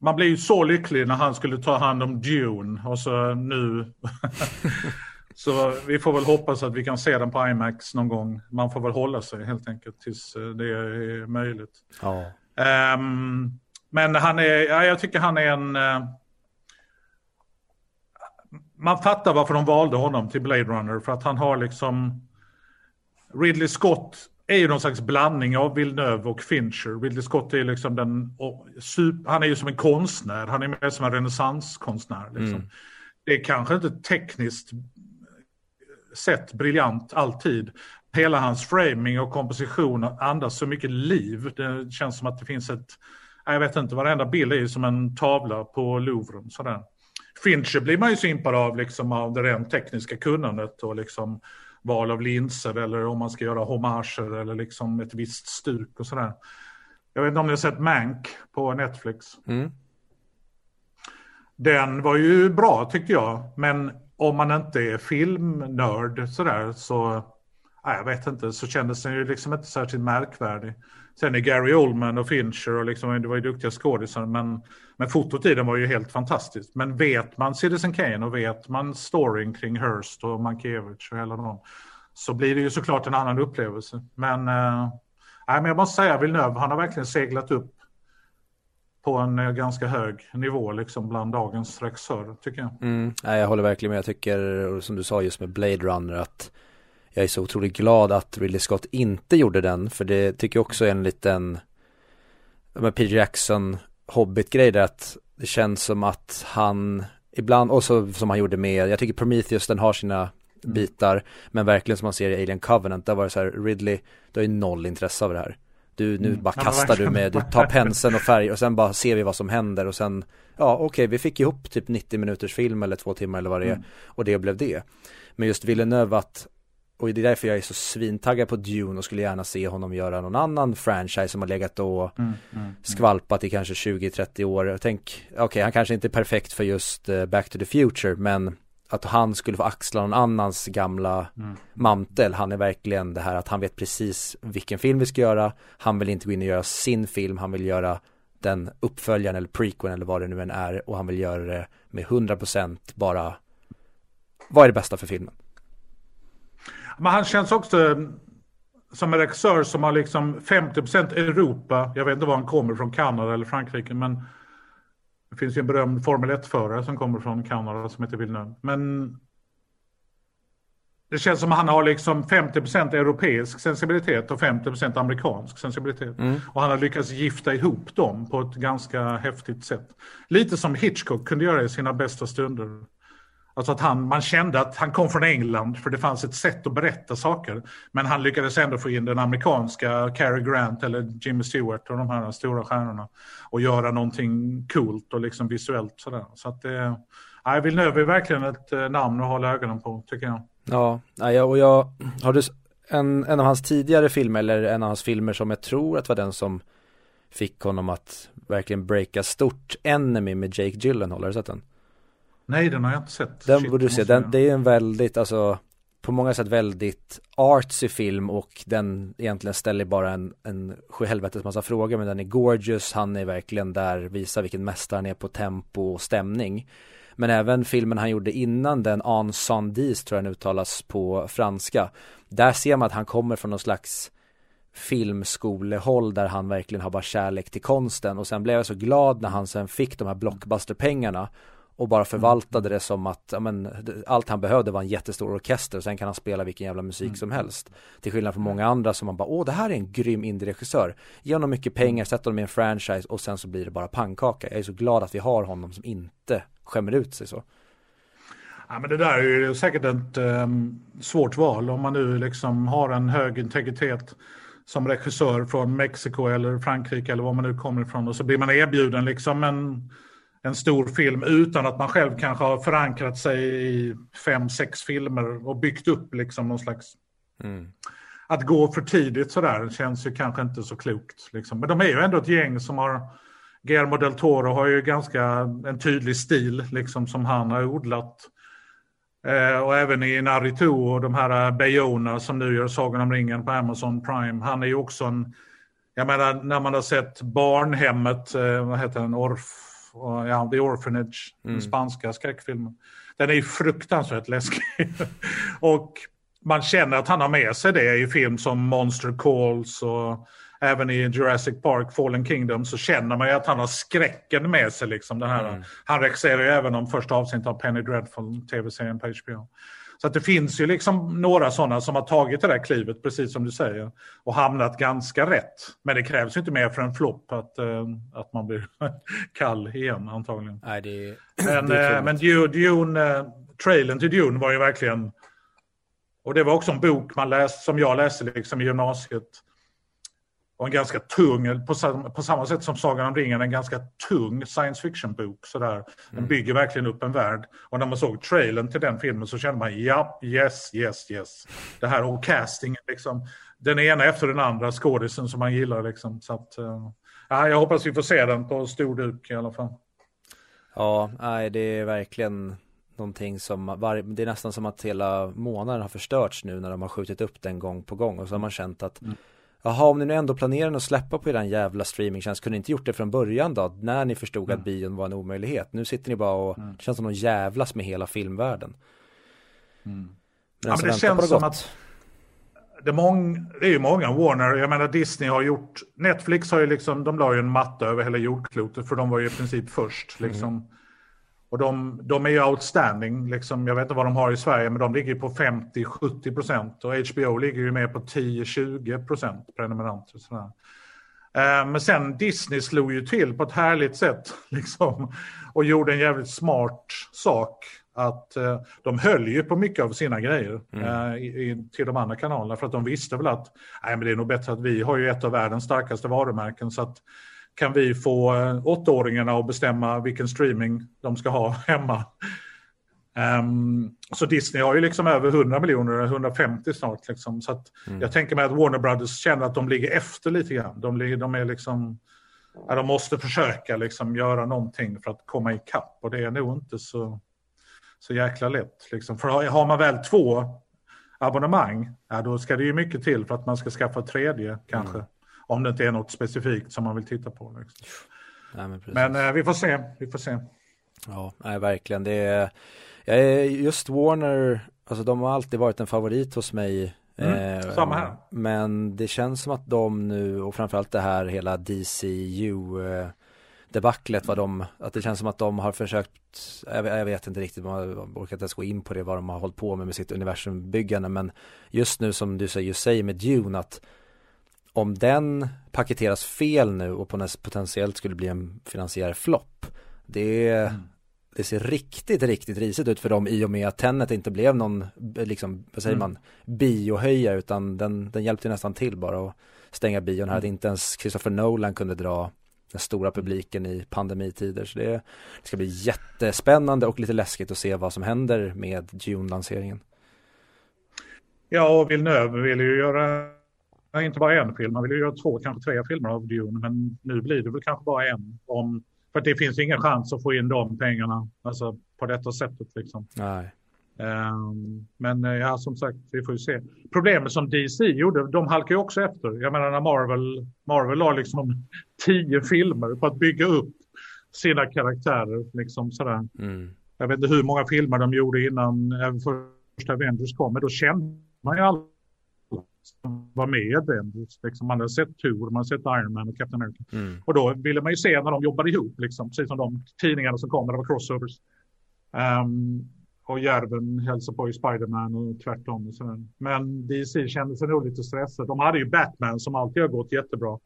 man blir ju så lycklig när han skulle ta hand om Dune och så nu Så vi får väl hoppas att vi kan se den på IMAX någon gång. Man får väl hålla sig helt enkelt tills eh, det är möjligt.
Ja.
Ehm, men han är, ja, jag tycker han är en... eh, man fattar varför de valde honom till Blade Runner. För att han har liksom... Ridley Scott är ju någon slags blandning av Villeneuve och Fincher. Ridley Scott är liksom den... super, han är ju som en konstnär. Han är mer som en renässanskonstnär. Liksom. Det är kanske inte tekniskt sett briljant alltid. Hela hans framing och komposition andas så mycket liv. Det känns som att det finns ett, jag vet inte, varenda bild är som en tavla på Louvren. Sådär. Fincher blir man ju så impad av, liksom, av det rent tekniska kunnandet och liksom val av linser eller om man ska göra hommager eller liksom ett visst stuk och sådär. Jag vet inte om ni har sett Mank på Netflix.
Mm.
Den var ju bra tyckte jag, men om man inte är filmnörd sådär så, nej, jag vet inte, så kändes den ju liksom inte särskilt märkvärdig. Sen är Gary Oldman och Fincher och liksom, det var ju duktiga skådisar, men, men fotot i den var ju helt fantastiskt. Men vet man Citizen Kane och vet man storyn kring Hearst och Mankiewicz och hela dem, så blir det ju såklart en annan upplevelse. Men, eh, nej, men jag måste säga Villeneuve, han har verkligen seglat upp på en eh, ganska hög nivå liksom bland dagens regissörer tycker jag.
Mm, nej, jag håller verkligen med. Jag tycker, som du sa just med Blade Runner, att jag är så otroligt glad att Ridley Scott inte gjorde den, för det tycker jag också är en liten, med Peter Jackson Hobbit-grej där att det känns som att han ibland, och så som han gjorde med, jag tycker Prometheus den har sina bitar, men verkligen som man ser i Alien Covenant, där var det så här, Ridley, du har ju noll intresse av det här. Du, nu
Mm.
bara kastar du med, du tar penseln och färg och sen bara ser vi vad som händer och sen Ja okej, vi fick ihop typ 90 minuters film eller två timmar eller vad det är
Mm.
och det blev det Men just Villeneuve att och det är därför jag är så svintaggad på Dune och skulle gärna se honom göra någon annan franchise som har legat och
Mm, mm,
skvalpat i kanske 20-30 år. Jag tänk, okej han kanske inte är perfekt för just eh, Back to the Future men att han skulle få axla någon annans gamla
mm.
mantel. Han är verkligen det här att han vet precis vilken film vi ska göra. Han vill inte gå in och göra sin film, han vill göra den uppföljaren eller prequeln eller vad det nu än är och han vill göra det med 100% bara vad är det bästa för filmen?
Men han känns också som en regissör som har liksom 50% Europa. Jag vet inte var han kommer från, Kanada eller Frankrike. Men det finns ju en berömd Formel 1-förare som kommer från Kanada som heter Villeneuve. Men det känns som att han har liksom 50% europeisk sensibilitet och 50% amerikansk sensibilitet. Och han har lyckats gifta ihop dem på ett ganska häftigt sätt. Lite som Hitchcock kunde göra i sina bästa stunder. Alltså att han, man kände att han kom från England för det fanns ett sätt att berätta saker. Men han lyckades ändå få in den amerikanska Cary Grant eller Jimmy Stewart och de här stora stjärnorna. Och göra någonting coolt och liksom visuellt sådär. Så att eh, det, nej, Villeneuve är verkligen ett eh, namn att hålla ögonen på tycker jag.
Ja, och jag, har du en, en av hans tidigare filmer eller en av hans filmer som jag tror att var den som fick honom att verkligen breaka stort, Enemy med Jake Gyllenhaal, har du sett den?
Nej, den har jag inte sett.
Den
Shit,
borde du se, den, det är en väldigt, alltså på många sätt väldigt artsy film och den egentligen ställer bara en, en sjuhelvetes massa frågor men den är gorgeous, han är verkligen där, visar vilken mästare han är på tempo och stämning. Men även filmen han gjorde innan den, En Sandis tror jag den uttalas på franska. Där ser man att han kommer från någon slags filmskolehåll där han verkligen har bara kärlek till konsten och sen blev jag så glad när han sen fick de här blockbusterpengarna och bara förvaltade det som att men, allt han behövde var en jättestor orkester och sen kan han spela vilken jävla musik som helst. Till skillnad från många andra som man bara, åh det här är en grym indie-regissör. Ge honom mycket pengar, sätt honom i en franchise och sen så blir det bara pannkaka. Jag är så glad att vi har honom som inte skämmer ut sig så.
Ja, men det där är ju säkert ett ehm, svårt val om man nu liksom har en hög integritet som regissör från Mexiko eller Frankrike eller var man nu kommer ifrån och så blir man erbjuden liksom en, en stor film utan att man själv kanske har förankrat sig i fem, sex filmer och byggt upp liksom någon slags att gå för tidigt sådär känns ju kanske inte så klokt. Liksom. Men de är ju ändå ett gäng som har Guillermo del Toro har ju ganska en tydlig stil liksom som han har odlat. Eh, och även i Naruto och de här eh, Bayona som nu gör Sagan om ringen på Amazon Prime. Han är ju också en, jag menar när man har sett Barnhemmet, eh, vad heter den, Orf, och, ja, The Orphanage, den spanska skräckfilmen. Den är ju fruktansvärt läskig. och man känner att han har med sig det i film som Monster Calls och även i Jurassic Park Fallen Kingdom så känner man ju att han har skräcken med sig. Liksom, den här. Han regisserar ju även de första avsnittet av Penny Dreadful, tv-serien på HBO. Så att det finns ju liksom några sådana som har tagit det där klivet, precis som du säger, och hamnat ganska rätt. Men det krävs ju inte mer för en flopp att, eh, att man blir kall igen antagligen.
Nej det är,
Men,
det är
eh, men. Dune, Dune, eh, trailern till Dune var ju verkligen... Och det var också en bok man läste, som jag läste liksom i gymnasiet. Och en ganska tung, på, på samma sätt som Sagan om ringen, en ganska tung science fiction-bok. Sådär. Den mm. bygger verkligen upp en värld. Och när man såg trailern till den filmen så kände man ja, yes, yes, yes. Det här och castingen liksom. Den ena efter den andra skådisen som man gillar liksom. Så att, uh, jag hoppas vi får se den på stor duk i alla fall.
Ja, nej det är verkligen någonting som, var, det är nästan som att hela månaden har förstörts nu när de har skjutit upp den gång på gång och så har man känt att mm. Jaha, om ni nu ändå planerar att släppa på den jävla streamingtjänst, kunde ni inte gjort det från början då? När ni förstod mm. att bion var en omöjlighet. Nu sitter ni bara och, mm. det känns som att de jävlas med hela filmvärlden.
Mm. Men, ja, men det känns som att det är, mång, det är ju många, Warner, jag menar Disney har gjort, Netflix har ju liksom, de la ju en matta över hela jordklotet för de var ju i princip först liksom. Mm. Och de, de är ju outstanding, liksom, jag vet inte vad de har i Sverige, men de ligger på 50-70 procent. Och HBO ligger ju mer på 10-20 procent prenumeranter. Sådär. Eh, men sen Disney slog ju till på ett härligt sätt liksom, och gjorde en jävligt smart sak. Att eh, de höll ju på mycket av sina grejer mm. eh, i, till de andra kanalerna för att de visste väl att nej, men det är nog bättre att vi har ju ett av världens starkaste varumärken så att kan vi få eh, åttaåringarna att bestämma vilken streaming de ska ha hemma. Um, så Disney har ju liksom över 100 miljoner, 150 snart. Liksom. Så mm. jag tänker mig att Warner Brothers känner att de ligger efter lite grann. De, de är liksom, ja, de måste försöka liksom göra någonting för att komma ikapp och det är nog inte så, så jäkla lätt. Liksom. För har man väl två abonnemang, ja, då ska det ju mycket till för att man ska skaffa tredje kanske. Mm. Om det inte är något specifikt som man vill titta på. Liksom. Nej, men, men eh, vi får se, vi får se.
Ja, nej, verkligen. Det är, jag är just Warner, alltså de har alltid varit en favorit hos mig.
Mm, eh, samma här.
Men det känns som att de nu, och framförallt det här hela DCU eh, debaclet vad de, att det känns som att de har försökt, jag, jag vet inte riktigt, man orkar inte ens gå in på det vad de har hållit på med med sitt universumbyggande men just nu som du säger, säger med Dune att om den paketeras fel nu och potentiellt skulle bli en finansiär flopp det, mm. det ser riktigt, riktigt risigt ut för dem i och med att Tenet inte blev någon, liksom, vad säger mm. man, biohöja utan den, den hjälpte nästan till bara att stänga bion här, mm. att inte ens Christopher Nolan kunde dra den stora publiken i pandemitider. Så det, det, ska bli jättespännande och lite läskigt att se vad som händer med Dune-lanseringen.
Ja, och Villeneuve vill ju göra Nej, inte bara en film. Man vill ju göra två, kanske tre filmer av Dune. Men nu blir det väl kanske bara en. Om, för det finns ingen chans att få in de pengarna alltså, på detta sättet. Liksom.
Nej.
Um, men eh, ja, som sagt, vi får ju se. Problemet som DC gjorde, de halkar ju också efter. Jag menar när Marvel, Marvel har liksom tio filmer på att bygga upp sina karaktärer. Liksom sådär. Mm. Jag vet inte hur många filmer de gjorde innan även första Avengers kom, men då kände man ju aldrig som var med i Avengers. Liksom man hade sett Tour, man hade sett Iron Man och Captain America. Mm. Och då ville man ju se när de jobbade ihop, liksom, precis som de tidningarna som kom när det var crossovers. Um, och Järven hälsade på i Spiderman och tvärtom. Och sådär. Men DC kände sig nog lite stressade. De hade ju Batman som alltid har gått jättebra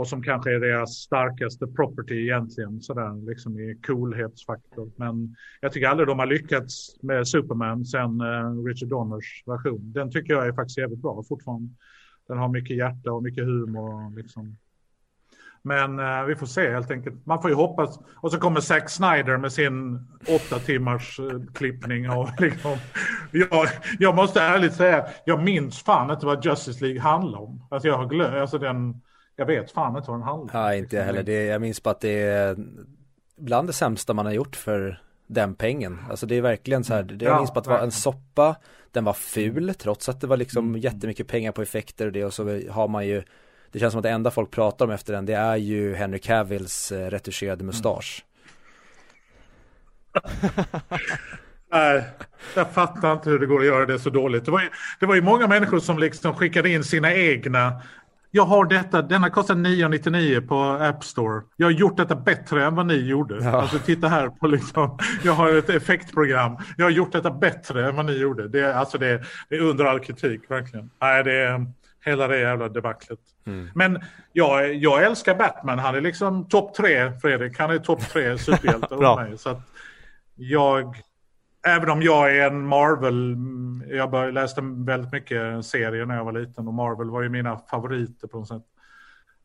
och som kanske är deras starkaste property egentligen, sådär liksom i coolhetsfaktor. Men jag tycker aldrig de har lyckats med Superman sen eh, Richard Donners version. Den tycker jag är faktiskt jävligt bra fortfarande. Den har mycket hjärta och mycket humor. Liksom. Men eh, vi får se helt enkelt. Man får ju hoppas. Och så kommer Zack Snyder med sin åtta timmars eh, klippning. Och, liksom, jag, jag måste ärligt säga, jag minns fan inte vad Justice League handlar om. Alltså jag har glömt, alltså den jag vet fan inte vad den handlar
om. Ja, inte jag heller. Det, jag minns bara att det är bland det sämsta man har gjort för den pengen. Alltså det är verkligen så här, det, jag minns bara att det var en soppa, den var ful trots att det var liksom mm. jättemycket pengar på effekter och det och så har man ju Det känns som att det enda folk pratar om efter den det är ju Henry Cavills eh, retuscherade mustasch.
Nej, jag fattar inte hur det går att göra det så dåligt. Det var ju, det var ju många människor som liksom skickade in sina egna jag har detta, denna kostar 9,99 på App Store. Jag har gjort detta bättre än vad ni gjorde. Ja. Alltså titta här på liksom, jag har ett effektprogram. Jag har gjort detta bättre än vad ni gjorde. Det är, alltså det, det är under all kritik verkligen. Nej, det är hela det jävla debaclet. Mm. Men jag, jag älskar Batman. Han är liksom topp tre, Fredrik. Han är topp tre superhjältar hos mig. Så att jag Även om jag är en Marvel, jag läste väldigt mycket serier när jag var liten och Marvel var ju mina favoriter på något sätt.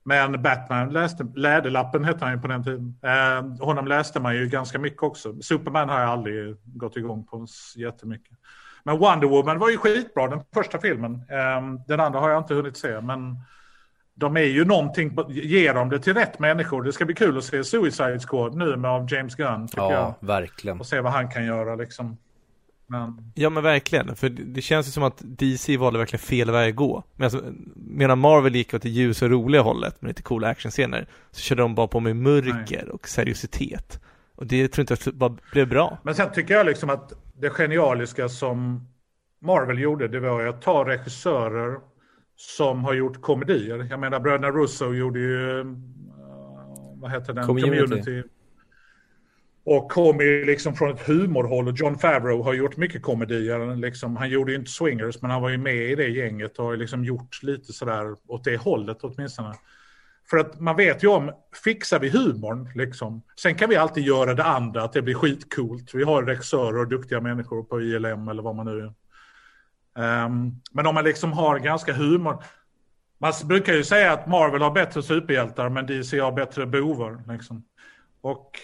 Men Batman läste, Läderlappen hette han ju på den tiden. Eh, honom läste man ju ganska mycket också. Superman har jag aldrig gått igång på jättemycket. Men Wonder Woman var ju skitbra, den första filmen. Eh, den andra har jag inte hunnit se, men de är ju någonting, ger de det till rätt människor. Det ska bli kul att se Suicide Squad nu med av James Gunn, tycker
ja,
jag.
verkligen.
Och se vad han kan göra liksom. Men...
Ja men verkligen, för det känns ju som att DC valde verkligen fel väg att gå. Men alltså, medan Marvel gick åt det ljus och roliga hållet med lite coola actionscener, så körde de bara på med mörker Nej. och seriositet. Och det tror jag inte bara blev bra.
Men sen tycker jag liksom att det genialiska som Marvel gjorde, det var att ta regissörer som har gjort komedier. Jag menar bröderna Russo gjorde ju, uh, vad heter den?
Community. Community.
Och kom ju liksom från ett humorhåll och John Favreau har gjort mycket komedier. Liksom, han gjorde ju inte Swingers men han var ju med i det gänget och har liksom gjort lite sådär åt det hållet åtminstone. För att man vet ju om, fixar vi humorn liksom, sen kan vi alltid göra det andra, att det blir skitcoolt. Vi har regissörer och duktiga människor på ILM eller vad man nu Um, men om man liksom har ganska humor. Man brukar ju säga att Marvel har bättre superhjältar men DC har bättre bovar. Liksom. Och,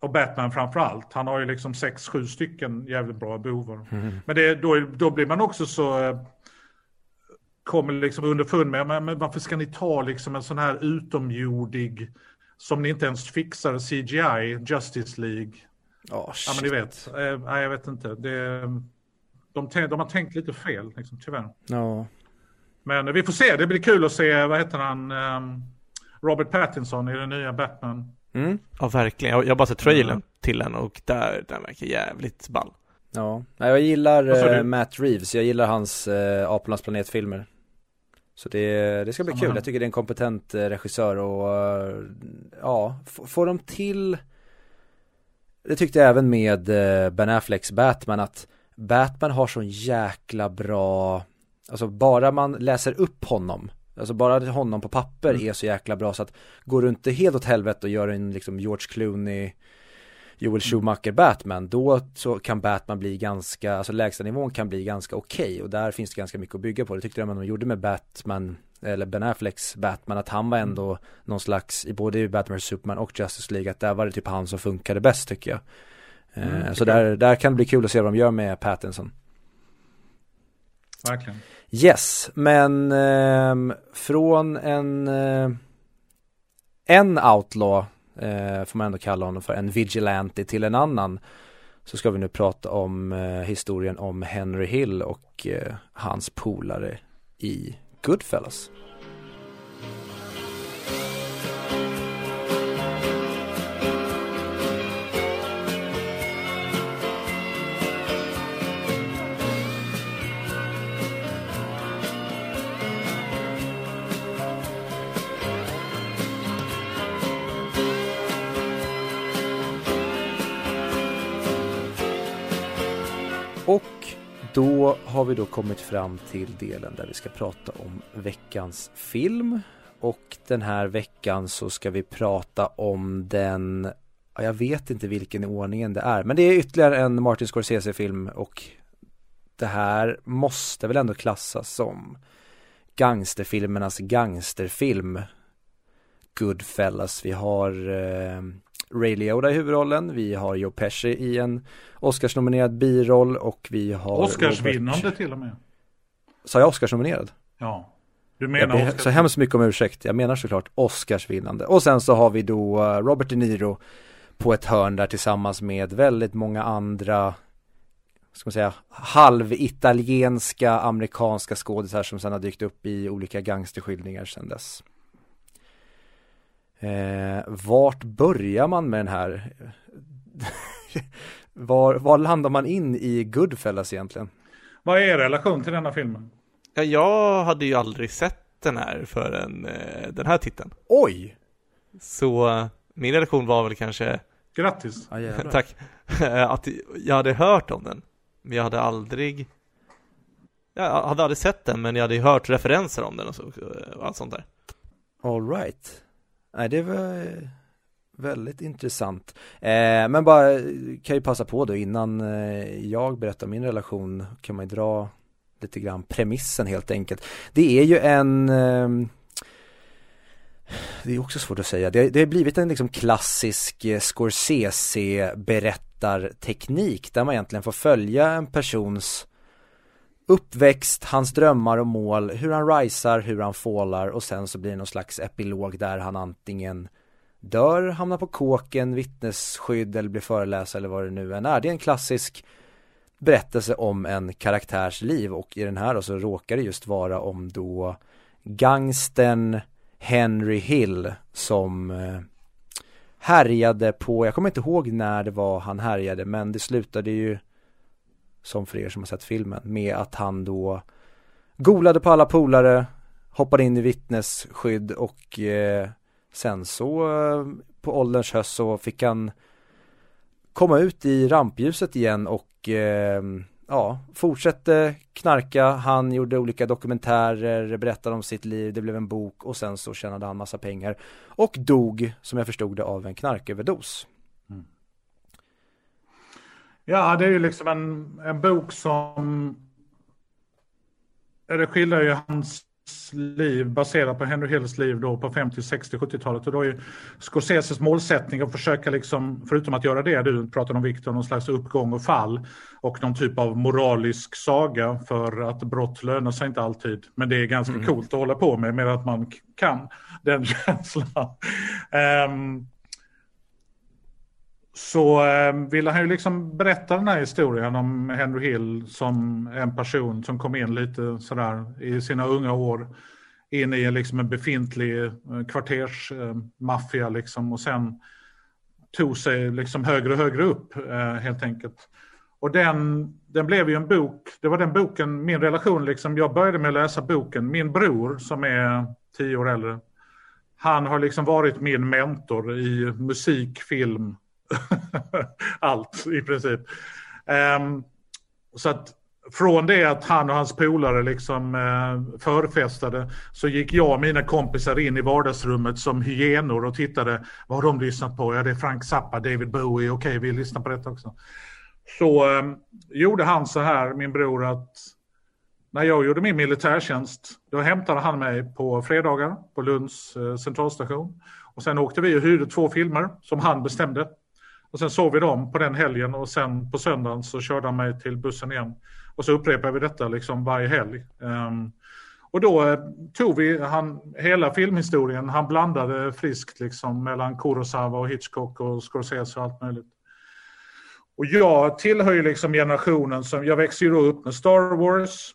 och Batman framför allt. Han har ju liksom sex, sju stycken jävligt bra bovar. Mm. Men det, då, då blir man också så... Eh, kommer liksom underfund med, men, men varför ska ni ta liksom en sån här utomjordig som ni inte ens fixar CGI, Justice League.
Oh,
ja men ni vet, eh, nej jag vet inte. Det, de, de har tänkt lite fel, liksom, tyvärr.
Ja.
Men vi får se, det blir kul att se, vad heter han, um, Robert Pattinson i den nya Batman.
Mm.
Ja, verkligen. Jag har bara sett trailern mm. till den och där, den verkar jävligt ball.
Ja, jag gillar uh, Matt Reeves, jag gillar hans uh, Apornas planetfilmer. Så det, det ska bli Samma kul, jag tycker det är en kompetent uh, regissör och uh, ja, får de till Det tyckte jag även med Ben Afflecks Batman att Batman har sån jäkla bra, alltså bara man läser upp honom Alltså bara honom på papper mm. är så jäkla bra så att går du inte helt åt helvete och gör en liksom George Clooney Joel mm. Schumacher Batman, då så kan Batman bli ganska, alltså lägsta nivån kan bli ganska okej okay, och där finns det ganska mycket att bygga på. Det tyckte jag man gjorde med Batman, eller Ben Afflecks Batman, att han var mm. ändå någon slags, i både Batman vs Superman och Justice League, att där var det typ han som funkade bäst tycker jag. Mm, eh, så där, där kan det bli kul att se vad de gör med Pattinson.
Verkligen.
Yes, men eh, från en eh, en outlaw eh, får man ändå kalla honom för, en vigilante till en annan så ska vi nu prata om eh, historien om Henry Hill och eh, hans polare i Goodfellas. Och då har vi då kommit fram till delen där vi ska prata om veckans film. Och den här veckan så ska vi prata om den, jag vet inte vilken i ordningen det är, men det är ytterligare en Martin Scorsese-film och det här måste väl ändå klassas som gangsterfilmernas gangsterfilm. Goodfellas, vi har eh, Ray Liotta i huvudrollen, vi har Joe Pesci i en Oscarsnominerad biroll och vi har
Oscarsvinnande Robert... till och med
Sa jag Oscarsnominerad?
Ja Du menar
jag Så hemskt mycket om ursäkt, jag menar såklart Oscarsvinnande Och sen så har vi då uh, Robert De Niro på ett hörn där tillsammans med väldigt många andra ska man säga, halvitalienska amerikanska skådisar som sedan har dykt upp i olika gangsterskildringar sedan dess. Eh, vart börjar man med den här? var, var landar man in i Goodfellas egentligen?
Vad är er relation till denna filmen?
Ja, jag hade ju aldrig sett den här förrän eh, den här titeln.
Oj!
Så eh, min relation var väl kanske
Grattis!
Ah, Tack! att jag hade hört om den, men jag hade aldrig Jag hade aldrig sett den, men jag hade ju hört referenser om den och, så, och allt sånt där.
All right. Nej, det var eh, väldigt intressant. Eh, men bara eh, kan ju passa på då innan eh, jag berättar min relation kan man ju dra lite grann premissen helt enkelt. Det är ju en eh, det är också svårt att säga. Det, det har blivit en liksom klassisk Scorsese-berättarteknik där man egentligen får följa en persons uppväxt, hans drömmar och mål, hur han risar, hur han fallar och sen så blir det någon slags epilog där han antingen dör, hamnar på kåken, vittnesskydd eller blir föreläsare eller vad det nu än är. Det är en klassisk berättelse om en karaktärs liv och i den här då så råkar det just vara om då gangsten Henry Hill som eh, härjade på, jag kommer inte ihåg när det var han härjade men det slutade ju som för er som har sett filmen med att han då golade på alla polare, hoppade in i vittnesskydd och eh, sen så eh, på ålderns höst så fick han komma ut i rampljuset igen och eh, ja, fortsatte knarka, han gjorde olika dokumentärer, berättade om sitt liv, det blev en bok och sen så tjänade han massa pengar och dog, som jag förstod det, av en knarköverdos. Mm.
Ja, det är ju liksom en, en bok som, det skildrar ju hans liv baserat på Henry Hills liv då på 50, 60, 70-talet. Och då är Scorseses målsättning att försöka, liksom, förutom att göra det du pratade om Viktor, någon slags uppgång och fall och någon typ av moralisk saga för att brott lönar sig inte alltid. Men det är ganska mm. coolt att hålla på med, med att man kan den känslan. Um, så eh, ville han ju liksom berätta den här historien om Henry Hill som en person som kom in lite sådär i sina unga år in i liksom en befintlig kvartersmaffia eh, eh liksom och sen tog sig liksom högre och högre upp eh, helt enkelt. Och den, den blev ju en bok, det var den boken, min relation liksom, jag började med att läsa boken, min bror som är tio år äldre, han har liksom varit min mentor i musik, film, allt i princip. Um, så att från det att han och hans polare liksom eh, förfestade så gick jag och mina kompisar in i vardagsrummet som hyenor och tittade. Vad har de lyssnat på? Ja, det är Frank Zappa, David Bowie. Okej, okay, vi lyssnar på detta också. Så eh, gjorde han så här, min bror, att när jag gjorde min militärtjänst, då hämtade han mig på fredagar på Lunds eh, centralstation. Och sen åkte vi och hyrde två filmer som han bestämde. Och sen såg vi dem på den helgen och sen på söndagen så körde han mig till bussen igen. Och så upprepade vi detta liksom varje helg. Um, och då eh, tog vi han, hela filmhistorien, han blandade friskt liksom mellan Kurosawa och Hitchcock och Scorsese och allt möjligt. Och jag tillhör ju liksom generationen som, jag växer ju då upp med Star Wars,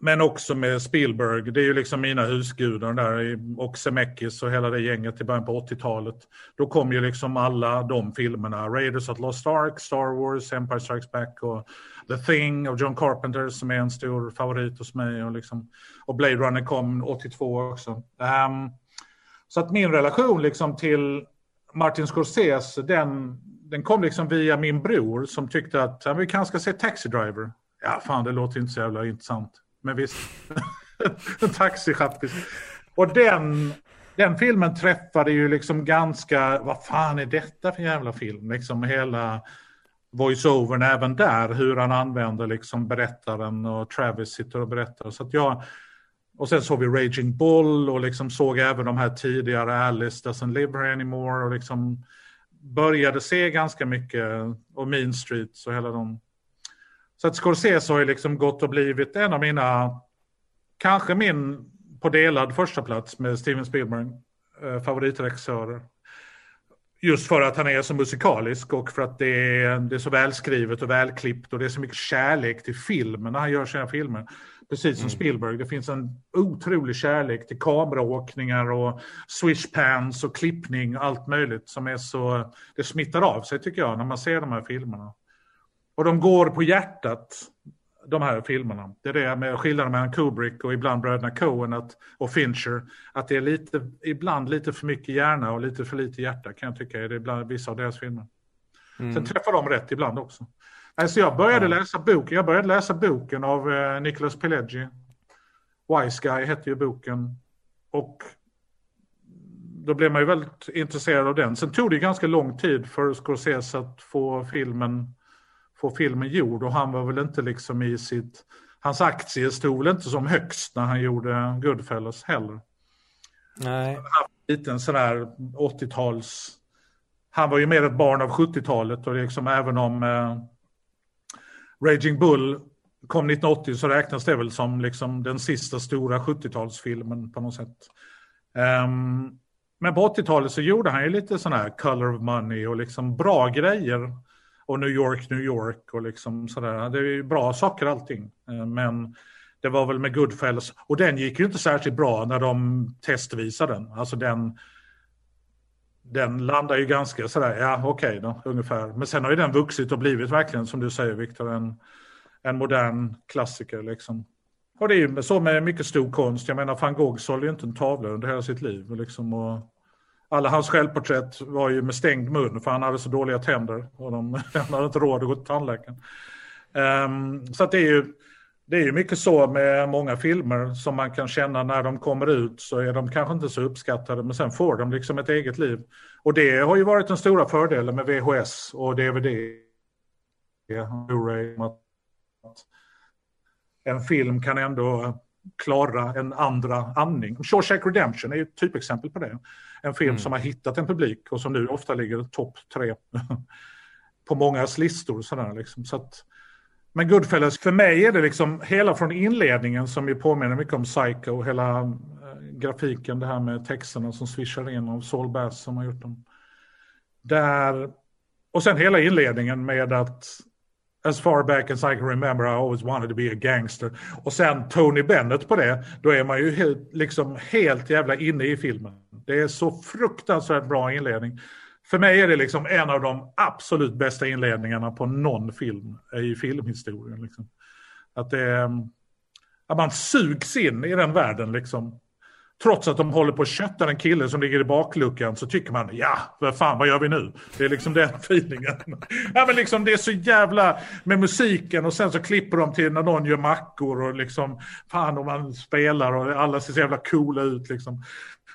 men också med Spielberg. Det är ju liksom mina husgudar där och Zemeckis och hela det gänget i början på 80-talet. Då kom ju liksom alla de filmerna. Raiders of Lost Ark, Star Wars, Empire Strikes Back och The Thing av John Carpenter som är en stor favorit hos mig. Och, liksom, och Blade Runner kom 82 också. Um, så att min relation liksom till Martin Scorsese, den, den kom liksom via min bror som tyckte att ja, vi kanske ska se Taxi Driver. Ja, fan det låter inte så jävla intressant. Men visst, en. Och den, den filmen träffade ju liksom ganska, vad fan är detta för jävla film? Liksom hela voiceovern även där, hur han använder liksom berättaren och Travis sitter och berättar. Så att jag, och sen såg vi Raging Bull och liksom såg även de här tidigare Alice doesn't live here anymore och liksom började se ganska mycket och Mean Streets och hela de så att Scorsese har ju liksom gått och blivit en av mina, kanske min på delad första plats med Steven Spielberg, eh, favoritregissörer. Just för att han är så musikalisk och för att det är, det är så välskrivet och välklippt och det är så mycket kärlek till filmen när han gör sina filmer. Precis som mm. Spielberg, det finns en otrolig kärlek till kameraåkningar och swishpans och klippning och allt möjligt som är så, det smittar av sig tycker jag när man ser de här filmerna. Och de går på hjärtat, de här filmerna. Det är det med skillnaden mellan Kubrick och ibland bröderna Coen att, och Fincher. Att det är lite, ibland lite för mycket hjärna och lite för lite hjärta kan jag tycka är det ibland vissa av deras filmer. Mm. Sen träffar de rätt ibland också. Alltså jag började ja. läsa boken, jag började läsa boken av eh, Nicholas Pileggi. Wise Guy hette ju boken. Och då blev man ju väldigt intresserad av den. Sen tog det ganska lång tid för Scorsese att få filmen få filmen gjord och han var väl inte liksom i sitt, hans aktier stod väl inte som högst när han gjorde Goodfellas heller.
Nej.
Liten sån där 80-tals... Han var ju mer ett barn av 70-talet och liksom även om eh, Raging Bull kom 1980 så räknas det väl som liksom den sista stora 70-talsfilmen på något sätt. Um, men på 80-talet så gjorde han ju lite sån här Color of Money och liksom bra grejer. Och New York, New York och liksom sådär. Det är ju bra saker allting. Eh, men det var väl med Goodfellas. Och den gick ju inte särskilt bra när de testvisade den. Alltså den, den landar ju ganska sådär, ja okej okay då, ungefär. Men sen har ju den vuxit och blivit verkligen, som du säger Viktor, en, en modern klassiker liksom. Och det är ju så med mycket stor konst. Jag menar van Gogh sålde ju inte en tavla under hela sitt liv. Liksom, och alla hans självporträtt var ju med stängd mun för han hade så dåliga tänder. Och de, han hade inte råd att gå till tandläkaren. Um, så att det är ju det är ju mycket så med många filmer som man kan känna när de kommer ut så är de kanske inte så uppskattade men sen får de liksom ett eget liv. Och det har ju varit den stora fördelen med VHS och DVD. En film kan ändå klara en andra andning. Shawshank Redemption är ju ett typexempel på det. En film mm. som har hittat en publik och som nu ofta ligger topp tre på mångas listor. Sådär, liksom. så att, men Goodfellas, för mig är det liksom hela från inledningen som ju påminner mycket om Psycho, hela äh, grafiken, det här med texterna som swishar in av Saul Bass som har gjort dem. Där, och sen hela inledningen med att as far back as I can remember I always wanted to be a gangster. Och sen Tony Bennett på det, då är man ju helt, liksom helt jävla inne i filmen. Det är så fruktansvärt bra inledning. För mig är det liksom en av de absolut bästa inledningarna på någon film i filmhistorien. Liksom. Att, det, att man sugs in i den världen liksom trots att de håller på att kötta en kille som ligger i bakluckan så tycker man ja, vad fan vad gör vi nu? Det är liksom den feelingen. Ja men liksom det är så jävla med musiken och sen så klipper de till när någon gör mackor och liksom fan om man spelar och alla ser så jävla coola ut liksom.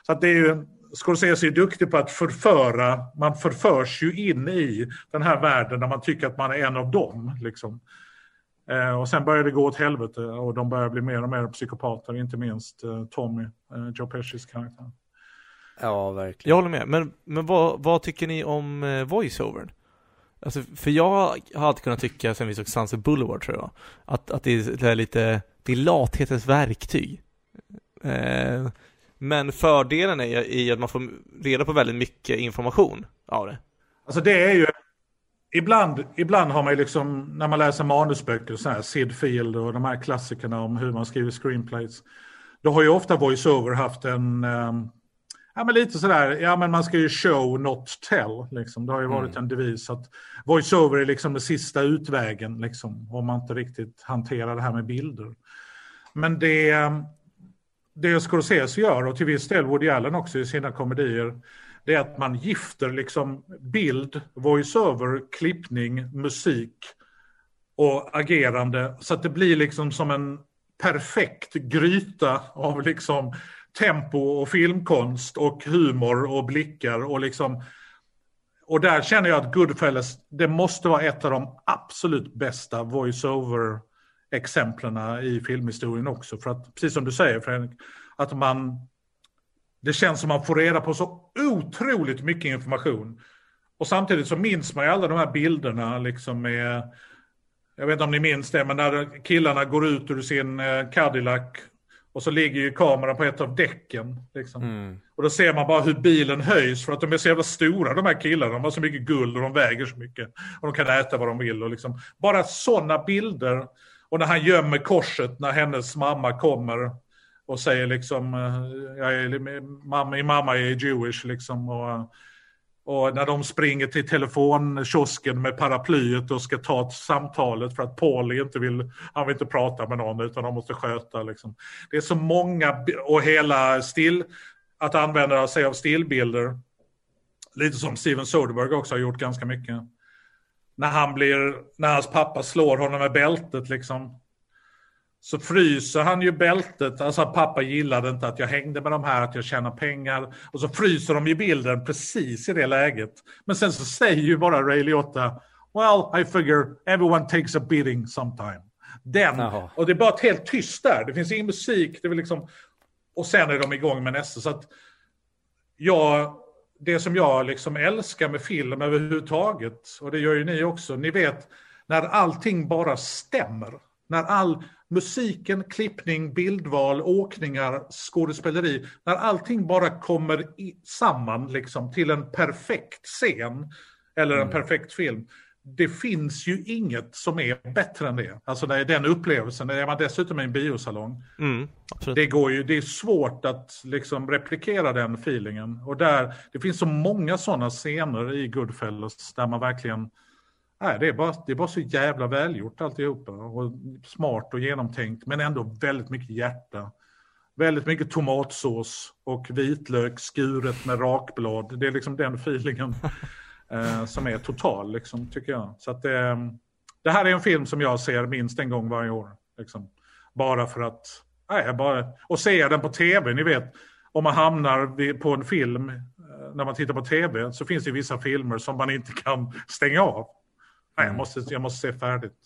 Så att det är ju Scorsese är duktig på att förföra, man förförs ju in i den här världen där man tycker att man är en av dem. Liksom. Eh, och sen börjar det gå åt helvete och de börjar bli mer och mer psykopater, inte minst eh, Tommy, eh, Joe Pescis karaktär.
Ja, verkligen.
Jag håller med, men, men vad, vad tycker ni om voiceovern? Alltså, för jag hade kunnat tycka, sen vi såg Sunset Boulevard tror jag, att, att det är lite, det är lathetens verktyg. Eh, men fördelen är i att man får reda på väldigt mycket information av det.
Alltså det är ju Ibland, ibland har man ju liksom, när man läser manusböcker, så här, Sid Field och de här klassikerna om hur man skriver screenplays. Då har ju ofta voiceover haft en, um, ja men lite sådär, ja men man ska ju show not tell. Liksom. Det har ju varit mm. en devis att voiceover är liksom den sista utvägen, liksom, om man inte riktigt hanterar det här med bilder. Men det, ehm, det Scorsese gör, och till viss del Woody Allen också i sina komedier, det är att man gifter liksom bild, voiceover, klippning, musik och agerande så att det blir liksom som en perfekt gryta av liksom tempo och filmkonst och humor och blickar och liksom och där känner jag att Goodfellas, det måste vara ett av de absolut bästa voiceover exemplen i filmhistorien också. För att, precis som du säger Fredrik, att man det känns som man får reda på så otroligt mycket information. Och samtidigt så minns man ju alla de här bilderna liksom med, jag vet inte om ni minns det, men när killarna går ut ur sin eh, Cadillac och så ligger ju kameran på ett av däcken. Liksom. Mm. Och då ser man bara hur bilen höjs för att de är så jävla stora de här killarna. De har så mycket guld och de väger så mycket. Och de kan äta vad de vill. Och liksom. Bara sådana bilder. Och när han gömmer korset när hennes mamma kommer och säger liksom, eh, jag är, mamma, min mamma är Jewish liksom. Och, och när de springer till telefonkiosken med paraplyet och ska ta samtalet för att Paul inte vill, han vill inte prata med någon utan de måste sköta liksom. Det är så många, och hela still, att använda sig av stillbilder. Lite som Steven Soderbergh också har gjort ganska mycket. När han blir, när hans pappa slår honom med bältet liksom så fryser han ju bältet. Alltså pappa gillade inte att jag hängde med de här, att jag tjänar pengar. Och så fryser de i bilden precis i det läget. Men sen så säger ju bara Ray Liotta, well, I figure everyone takes a beating sometime. Den, Jaha. och det är bara helt tyst där. Det finns ingen musik. Det är liksom, och sen är de igång med nästa. Så att jag, det som jag liksom älskar med film överhuvudtaget, och det gör ju ni också, ni vet när allting bara stämmer. När all musiken, klippning, bildval, åkningar, skådespeleri, när allting bara kommer i, samman liksom till en perfekt scen eller en mm. perfekt film. Det finns ju inget som är bättre än det. Alltså det är den upplevelsen, är man dessutom i en biosalong. Mm, det, går ju, det är svårt att liksom replikera den feelingen. Och där, det finns så många sådana scener i Goodfellas där man verkligen Nej, det, är bara, det är bara så jävla välgjort alltihopa. Och smart och genomtänkt, men ändå väldigt mycket hjärta. Väldigt mycket tomatsås och vitlök skuret med rakblad. Det är liksom den feelingen eh, som är total, liksom, tycker jag. Så att det, eh, det här är en film som jag ser minst en gång varje år. Liksom. Bara för att, nej, bara, och ser den på tv, ni vet, om man hamnar på en film, eh, när man tittar på tv, så finns det vissa filmer som man inte kan stänga av. Nej, jag mm. måste, jag måste se färdigt.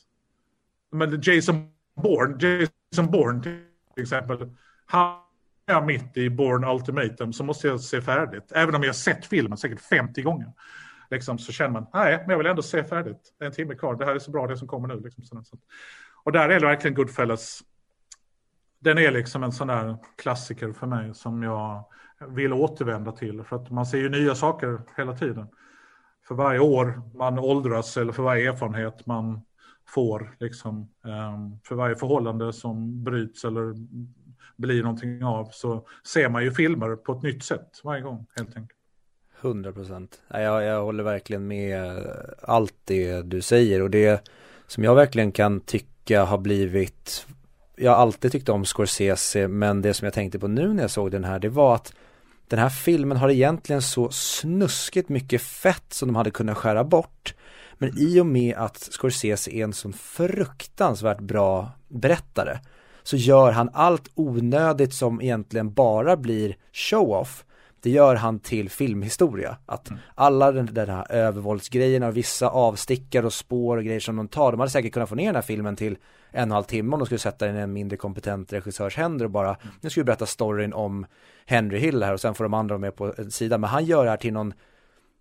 Men Jason Bourne, Jason Bourne till exempel. Han är mitt i Bourne Ultimatum så måste jag se färdigt. Även om jag sett filmen säkert 50 gånger. Liksom, så känner man, nej, men jag vill ändå se färdigt. Det är en timme kvar, det här är så bra det som kommer nu. Liksom, och där är det verkligen Goodfellas. Den är liksom en sån där klassiker för mig som jag vill återvända till. För att man ser ju nya saker hela tiden för varje år man åldras eller för varje erfarenhet man får, liksom, ehm, för varje förhållande som bryts eller blir någonting av, så ser man ju filmer på ett nytt sätt varje gång, helt enkelt.
100 procent. Jag, jag håller verkligen med allt det du säger och det som jag verkligen kan tycka har blivit jag har alltid tyckt om Scorsese men det som jag tänkte på nu när jag såg den här det var att den här filmen har egentligen så snuskigt mycket fett som de hade kunnat skära bort. Men i och med att Scorsese är en sån fruktansvärt bra berättare så gör han allt onödigt som egentligen bara blir show-off det gör han till filmhistoria. Att mm. alla den, här övervåldsgrejerna och vissa avstickare och spår och grejer som de tar, de hade säkert kunnat få ner den här filmen till en och en halv timme om de skulle sätta den i en mindre kompetent regissörs händer och bara, nu ska vi berätta storyn om Henry Hill här och sen får de andra med på en sida. Men han gör det här till någon,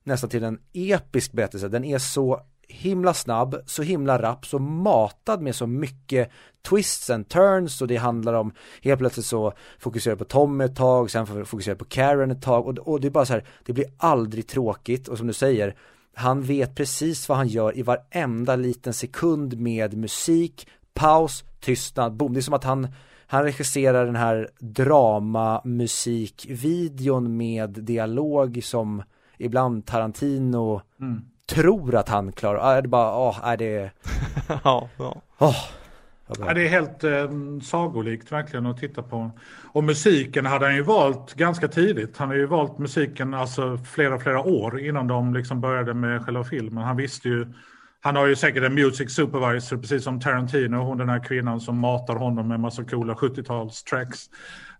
nästan till en episk berättelse. Den är så himla snabb, så himla rapp, så matad med så mycket twists and turns och det handlar om helt plötsligt så fokuserar på Tom ett tag, sen fokuserar på Karen ett tag och, och det är bara så här, det blir aldrig tråkigt och som du säger, han vet precis vad han gör i varenda liten sekund med musik, paus, tystnad, boom. Det är som att han, han regisserar den här drama musikvideon med dialog som ibland Tarantino mm tror att han klarar, äh, det bara, åh, är det
Ja, ja.
Åh, ja, det är helt eh, sagolikt verkligen att titta på. Och musiken hade han ju valt ganska tidigt. Han har ju valt musiken alltså flera, flera år innan de liksom började med själva filmen. Han visste ju, han har ju säkert en music supervisor precis som Tarantino, hon den här kvinnan som matar honom med massa coola 70-tals tracks.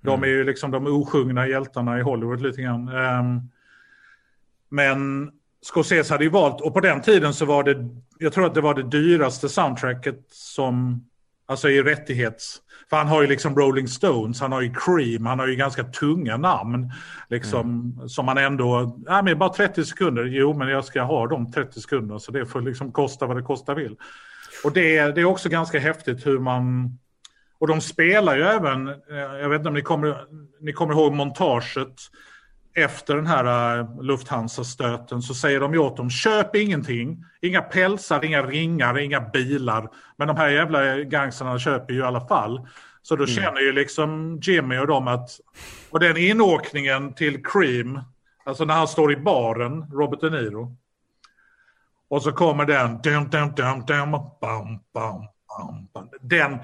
De mm. är ju liksom de osjungna hjältarna i Hollywood lite grann. Um, men Scorsese hade ju valt, och på den tiden så var det, jag tror att det var det dyraste soundtracket som, alltså i rättighets, för han har ju liksom Rolling Stones, han har ju Cream, han har ju ganska tunga namn. Liksom, mm. Som man ändå, ja men bara 30 sekunder, jo men jag ska ha de 30 sekunderna så det får liksom kosta vad det kosta vill. Och det, det är också ganska häftigt hur man, och de spelar ju även, eh, jag vet inte om ni kommer, ni kommer ihåg montaget efter den här uh, Lufthansa-stöten så säger de ju åt dem, köp ingenting. Inga pälsar, inga ringar, inga bilar. Men de här jävla gangsterna köper ju i alla fall. Så då mm. känner ju liksom Jimmy och dem att, och den inåkningen till Cream, alltså när han står i baren, Robert De Niro. Och så kommer den, dum, dum, dum, dum, bam, bam, bam, Den,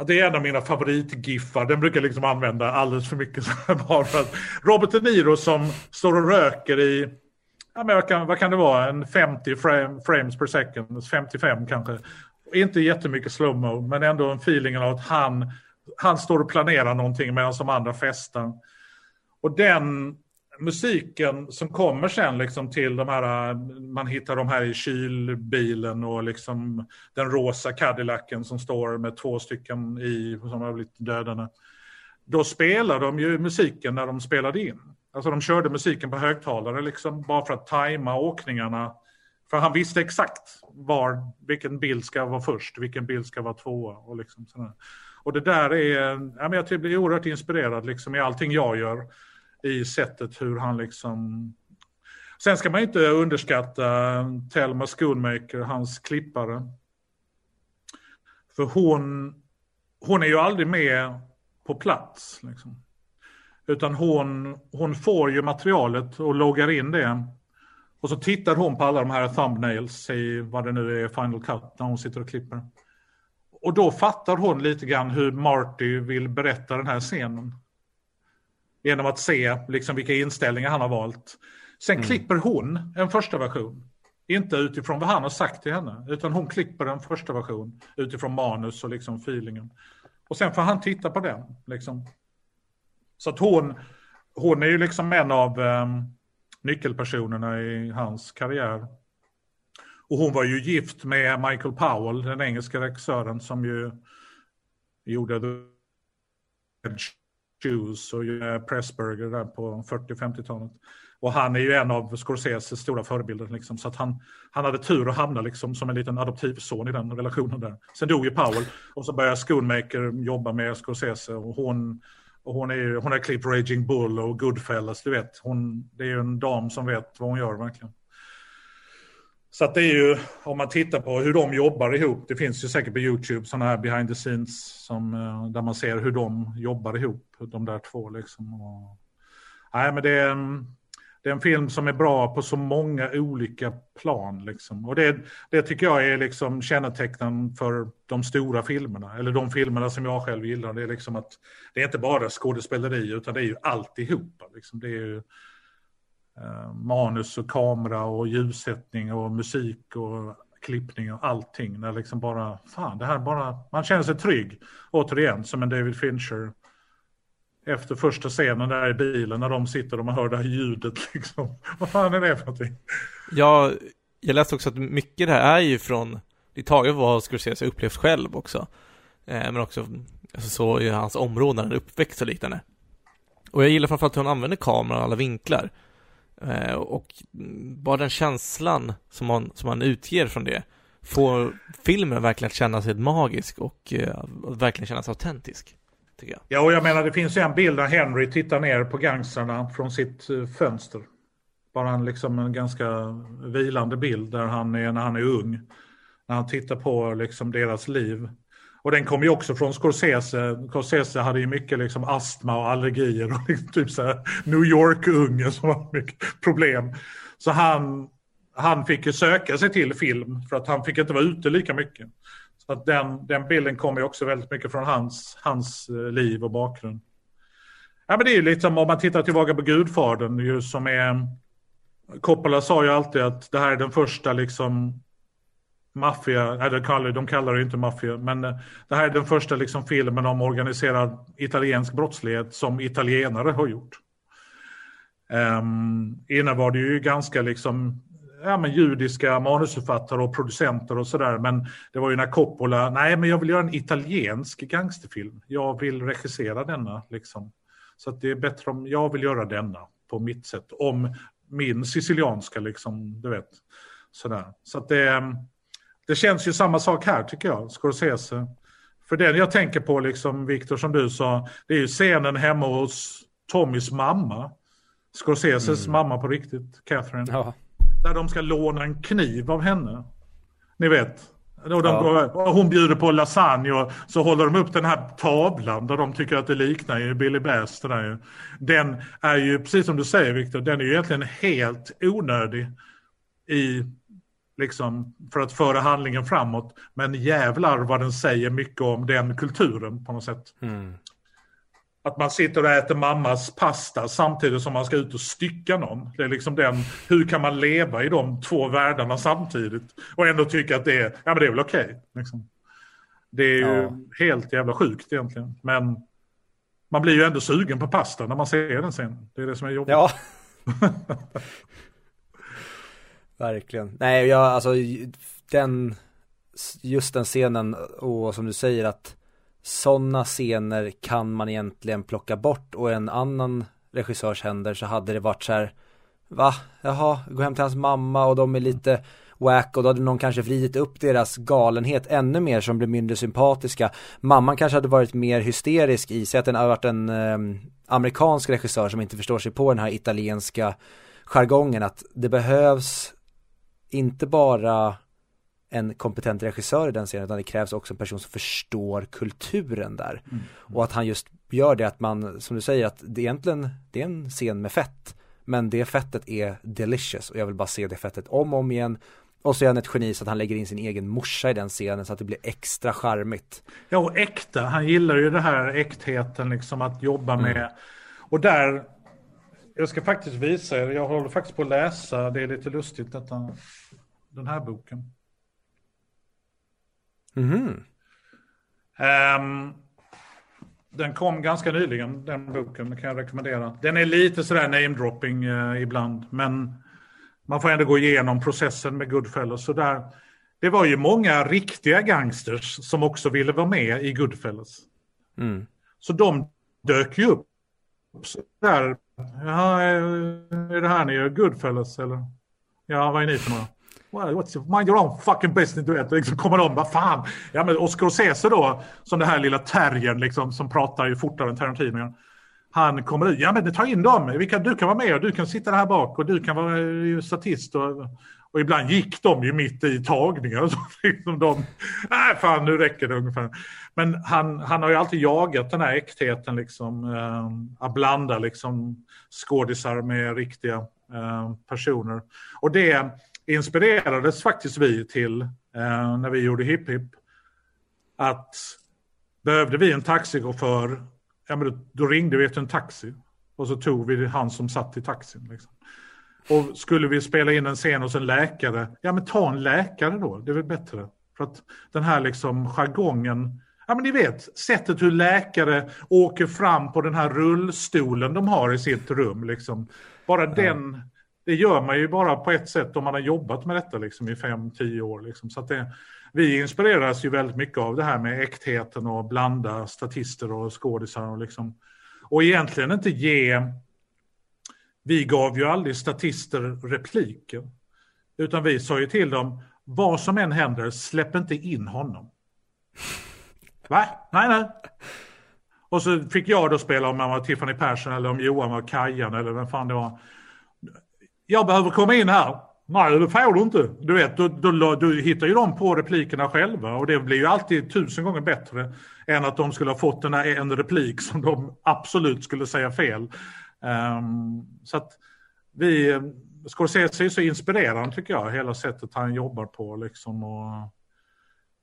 Ja, det är en av mina favoritgiffar. Den brukar jag liksom använda alldeles för mycket. bara för att Robert De Niro som står och röker i, ja, men vad, kan, vad kan det vara, en 50 frame, frames per second, 55 kanske. Inte jättemycket slowmo, men ändå en feeling av att han, han står och planerar någonting medan de andra festar. Och den musiken som kommer sen liksom till de här, man hittar de här i kylbilen och liksom den rosa Cadillacen som står med två stycken i som har blivit dödade. Då spelar de ju musiken när de spelade in. Alltså de körde musiken på högtalare liksom bara för att tajma åkningarna. För han visste exakt var, vilken bild ska vara först, vilken bild ska vara tvåa och liksom sådär. Och det där är, ja, men jag blir oerhört inspirerad liksom i allting jag gör. I sättet hur han liksom... Sen ska man inte underskatta eh, Thelma Schoonmaker, hans klippare. För hon, hon är ju aldrig med på plats. Liksom. Utan hon, hon får ju materialet och loggar in det. Och så tittar hon på alla de här thumbnails i vad det nu är, Final Cut, när hon sitter och klipper. Och då fattar hon lite grann hur Marty vill berätta den här scenen. Genom att se liksom vilka inställningar han har valt. Sen mm. klipper hon en första version. Inte utifrån vad han har sagt till henne, utan hon klipper en första version utifrån manus och liksom feelingen. Och sen får han titta på den. Liksom. Så att hon, hon är ju liksom en av um, nyckelpersonerna i hans karriär. Och hon var ju gift med Michael Powell, den engelska regissören som ju gjorde The Shoes och eh, Pressburger där på 40-50-talet. Och han är ju en av Scorseses stora förebilder. Liksom, så att han, han hade tur att hamna liksom, som en liten adoptivson i den relationen där. Sen dog ju Powell och så började Schoonmaker jobba med Scorsese och hon, och hon, är, hon har klippt Raging Bull och Goodfellas, du vet. Hon, det är ju en dam som vet vad hon gör verkligen. Så att det är ju, om man tittar på hur de jobbar ihop, det finns ju säkert på YouTube sådana här behind the scenes som, eh, där man ser hur de jobbar ihop, de där två liksom. Och, nej men det är en, det är en film som är bra på så många olika plan. Liksom. Och det, det tycker jag är liksom kännetecknen för de stora filmerna. Eller de filmerna som jag själv gillar. Det är liksom att det är inte bara skådespeleri utan det är ju alltihopa. Liksom. Det är ju Eh, manus och kamera och ljussättning och musik och klippning och allting. När liksom bara, fan, det här bara, man känner sig trygg. Återigen, som en David Fincher efter första scenen där i bilen när de sitter och man hör det här ljudet liksom. Vad fan är det för någonting?
Ja, jag läste också att mycket det här är ju från, det är taget vad Scorsese upplevt själv också. Eh, men också alltså, så i hans områden, han är uppväxt och liknande. Och jag gillar framförallt hur han använder kameran, och alla vinklar. Eh, och bara den känslan som man, som man utger från det får filmen verkligen att kännas helt magisk och eh, verkligen kännas autentisk tycker jag.
Ja, och jag menar det finns ju en bild där Henry tittar ner på gangstrarna från sitt eh, fönster. Bara en, liksom en ganska vilande bild där han är när han är ung. När han tittar på liksom deras liv. Och den kom ju också från Scorsese. Scorsese hade ju mycket liksom astma och allergier och liksom typ så här New York-unge som har mycket problem. Så han, han fick ju söka sig till film för att han fick inte vara ute lika mycket. Så att den, den bilden kommer ju också väldigt mycket från hans, hans eh, liv och bakgrund. Ja, men det är ju liksom om man tittar tillbaka på Gudfadern ju som är Coppola sa ju alltid att det här är den första liksom maffia, de kallar, de kallar det inte maffia, men eh, det här är den första liksom filmen om organiserad italiensk brottslighet som italienare har gjort. Ehm, um, innan var det ju ganska liksom ja, men judiska manusförfattare och producenter och sådär. Men det var ju när Coppola, nej men jag vill göra en italiensk gangsterfilm. Jag vill regissera denna liksom. Så att det är bättre om jag vill göra denna på mitt sätt. Om min sicilianska liksom, du vet. Sådär. Så att det, ehm, det känns ju samma sak här tycker jag, Scorsese. För den jag tänker på, liksom, Victor, som du sa, det är ju scenen hemma hos Tommys mamma. Scorseses mm. mamma på riktigt, Catherine. Ja. Där de ska låna en kniv av henne. Ni vet. Och, de ja. hon bjuder på lasagne och så håller de upp den här tavlan där de tycker att det liknar ju Billy Bass. Den är ju, precis som du säger Victor, den är ju egentligen helt onödig i liksom för att föra handlingen framåt. Men jävlar vad den säger mycket om den kulturen på något sätt. Mm. Att man sitter och äter mammas pasta samtidigt som man ska ut och stycka någon. Det är liksom den, hur kan man leva i de två världarna samtidigt? Och ändå tycka att det är, ja men det är väl okej. Okay, liksom. Det är ju ja. helt jävla sjukt egentligen. Men man blir ju ändå sugen på pasta när man ser den sen. Det är det som är jobbigt.
Ja. Verkligen. Nej, jag, alltså den, just den scenen och som du säger att sådana scener kan man egentligen plocka bort och en annan regissörs händer så hade det varit så här Va? Jaha, gå hem till hans mamma och de är lite wack och då hade någon kanske vridit upp deras galenhet ännu mer som blir mindre sympatiska. Mamman kanske hade varit mer hysterisk i sig att den har varit en eh, amerikansk regissör som inte förstår sig på den här italienska jargongen att det behövs inte bara en kompetent regissör i den scenen utan det krävs också en person som förstår kulturen där. Mm. Och att han just gör det att man, som du säger, att det egentligen, det är en scen med fett. Men det fettet är delicious och jag vill bara se det fettet om och om igen. Och så är han ett geni så att han lägger in sin egen morsa i den scenen så att det blir extra charmigt.
Ja och äkta, han gillar ju det här äktheten liksom att jobba med. Mm. Och där, jag ska faktiskt visa er, jag håller faktiskt på att läsa, det är lite lustigt detta, den här boken.
Mm.
Um, den kom ganska nyligen, den boken, kan jag rekommendera. Den är lite sådär namedropping uh, ibland, men man får ändå gå igenom processen med Goodfellas. Så där, det var ju många riktiga gangsters som också ville vara med i Goodfellas.
Mm.
Så de dök ju upp. Där, Jaha, är det här ni gör Goodfellas eller? Ja, vad är ni för några? Well, what's your, mind your own fucking business, du vet. Liksom kommer de, vad fan. Ja, men Oscar Scorsese då, som den här lilla terriern liksom, som pratar ju fortare än Tarantino. Han kommer ut, ja men ta in dem, vi kan, du kan vara med och du kan sitta här bak och du kan vara eh, statist. Och, och ibland gick de ju mitt i tagningar. Så liksom de, nej fan nu räcker det ungefär. Men han, han har ju alltid jagat den här äktheten liksom. Eh, att blanda liksom skådisar med riktiga eh, personer. Och det inspirerades faktiskt vi till eh, när vi gjorde Hipp Hipp. Att behövde vi en taxichaufför, ja, men då, då ringde vi efter en taxi. Och så tog vi han som satt i taxin. Liksom. Och skulle vi spela in en scen hos en läkare, ja men ta en läkare då, det är väl bättre. För att den här liksom jargongen, ja men ni vet, sättet hur läkare åker fram på den här rullstolen de har i sitt rum liksom. Bara ja. den det gör man ju bara på ett sätt om man har jobbat med detta liksom i fem, tio år. Liksom. Så det, vi inspireras ju väldigt mycket av det här med äktheten och blanda statister och skådisar. Och, liksom, och egentligen inte ge... Vi gav ju aldrig statister repliker. Utan vi sa ju till dem, vad som än händer, släpp inte in honom. Va? Nej, nej. Och så fick jag då spela om man var Tiffany Persson eller om Johan var Kajan eller vem fan det var jag behöver komma in här. Nej, det får du inte. Du vet, då, då, då hittar ju de på replikerna själva och det blir ju alltid tusen gånger bättre än att de skulle ha fått en, en replik som de absolut skulle säga fel. Um, så att vi, Scorsese är så inspirerande tycker jag, hela sättet han jobbar på liksom och,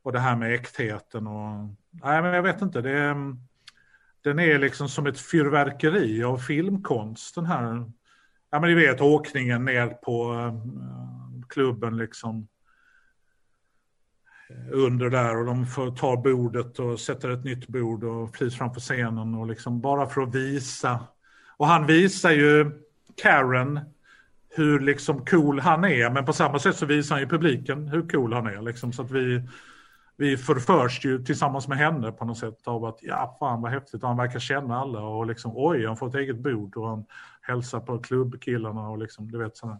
och det här med äktheten och, nej men jag vet inte, det den är liksom som ett fyrverkeri av filmkonst den här ja men ni vet åkningen ner på uh, klubben liksom under där och de får ta bordet och sätter ett nytt bord och precis framför scenen och liksom bara för att visa. Och han visar ju Karen hur liksom cool han är men på samma sätt så visar han ju publiken hur cool han är liksom så att vi vi förförs ju tillsammans med henne på något sätt av att ja fan vad häftigt och han verkar känna alla och liksom oj han får ett eget bord och han hälsar på klubbkillarna och liksom du vet sådär.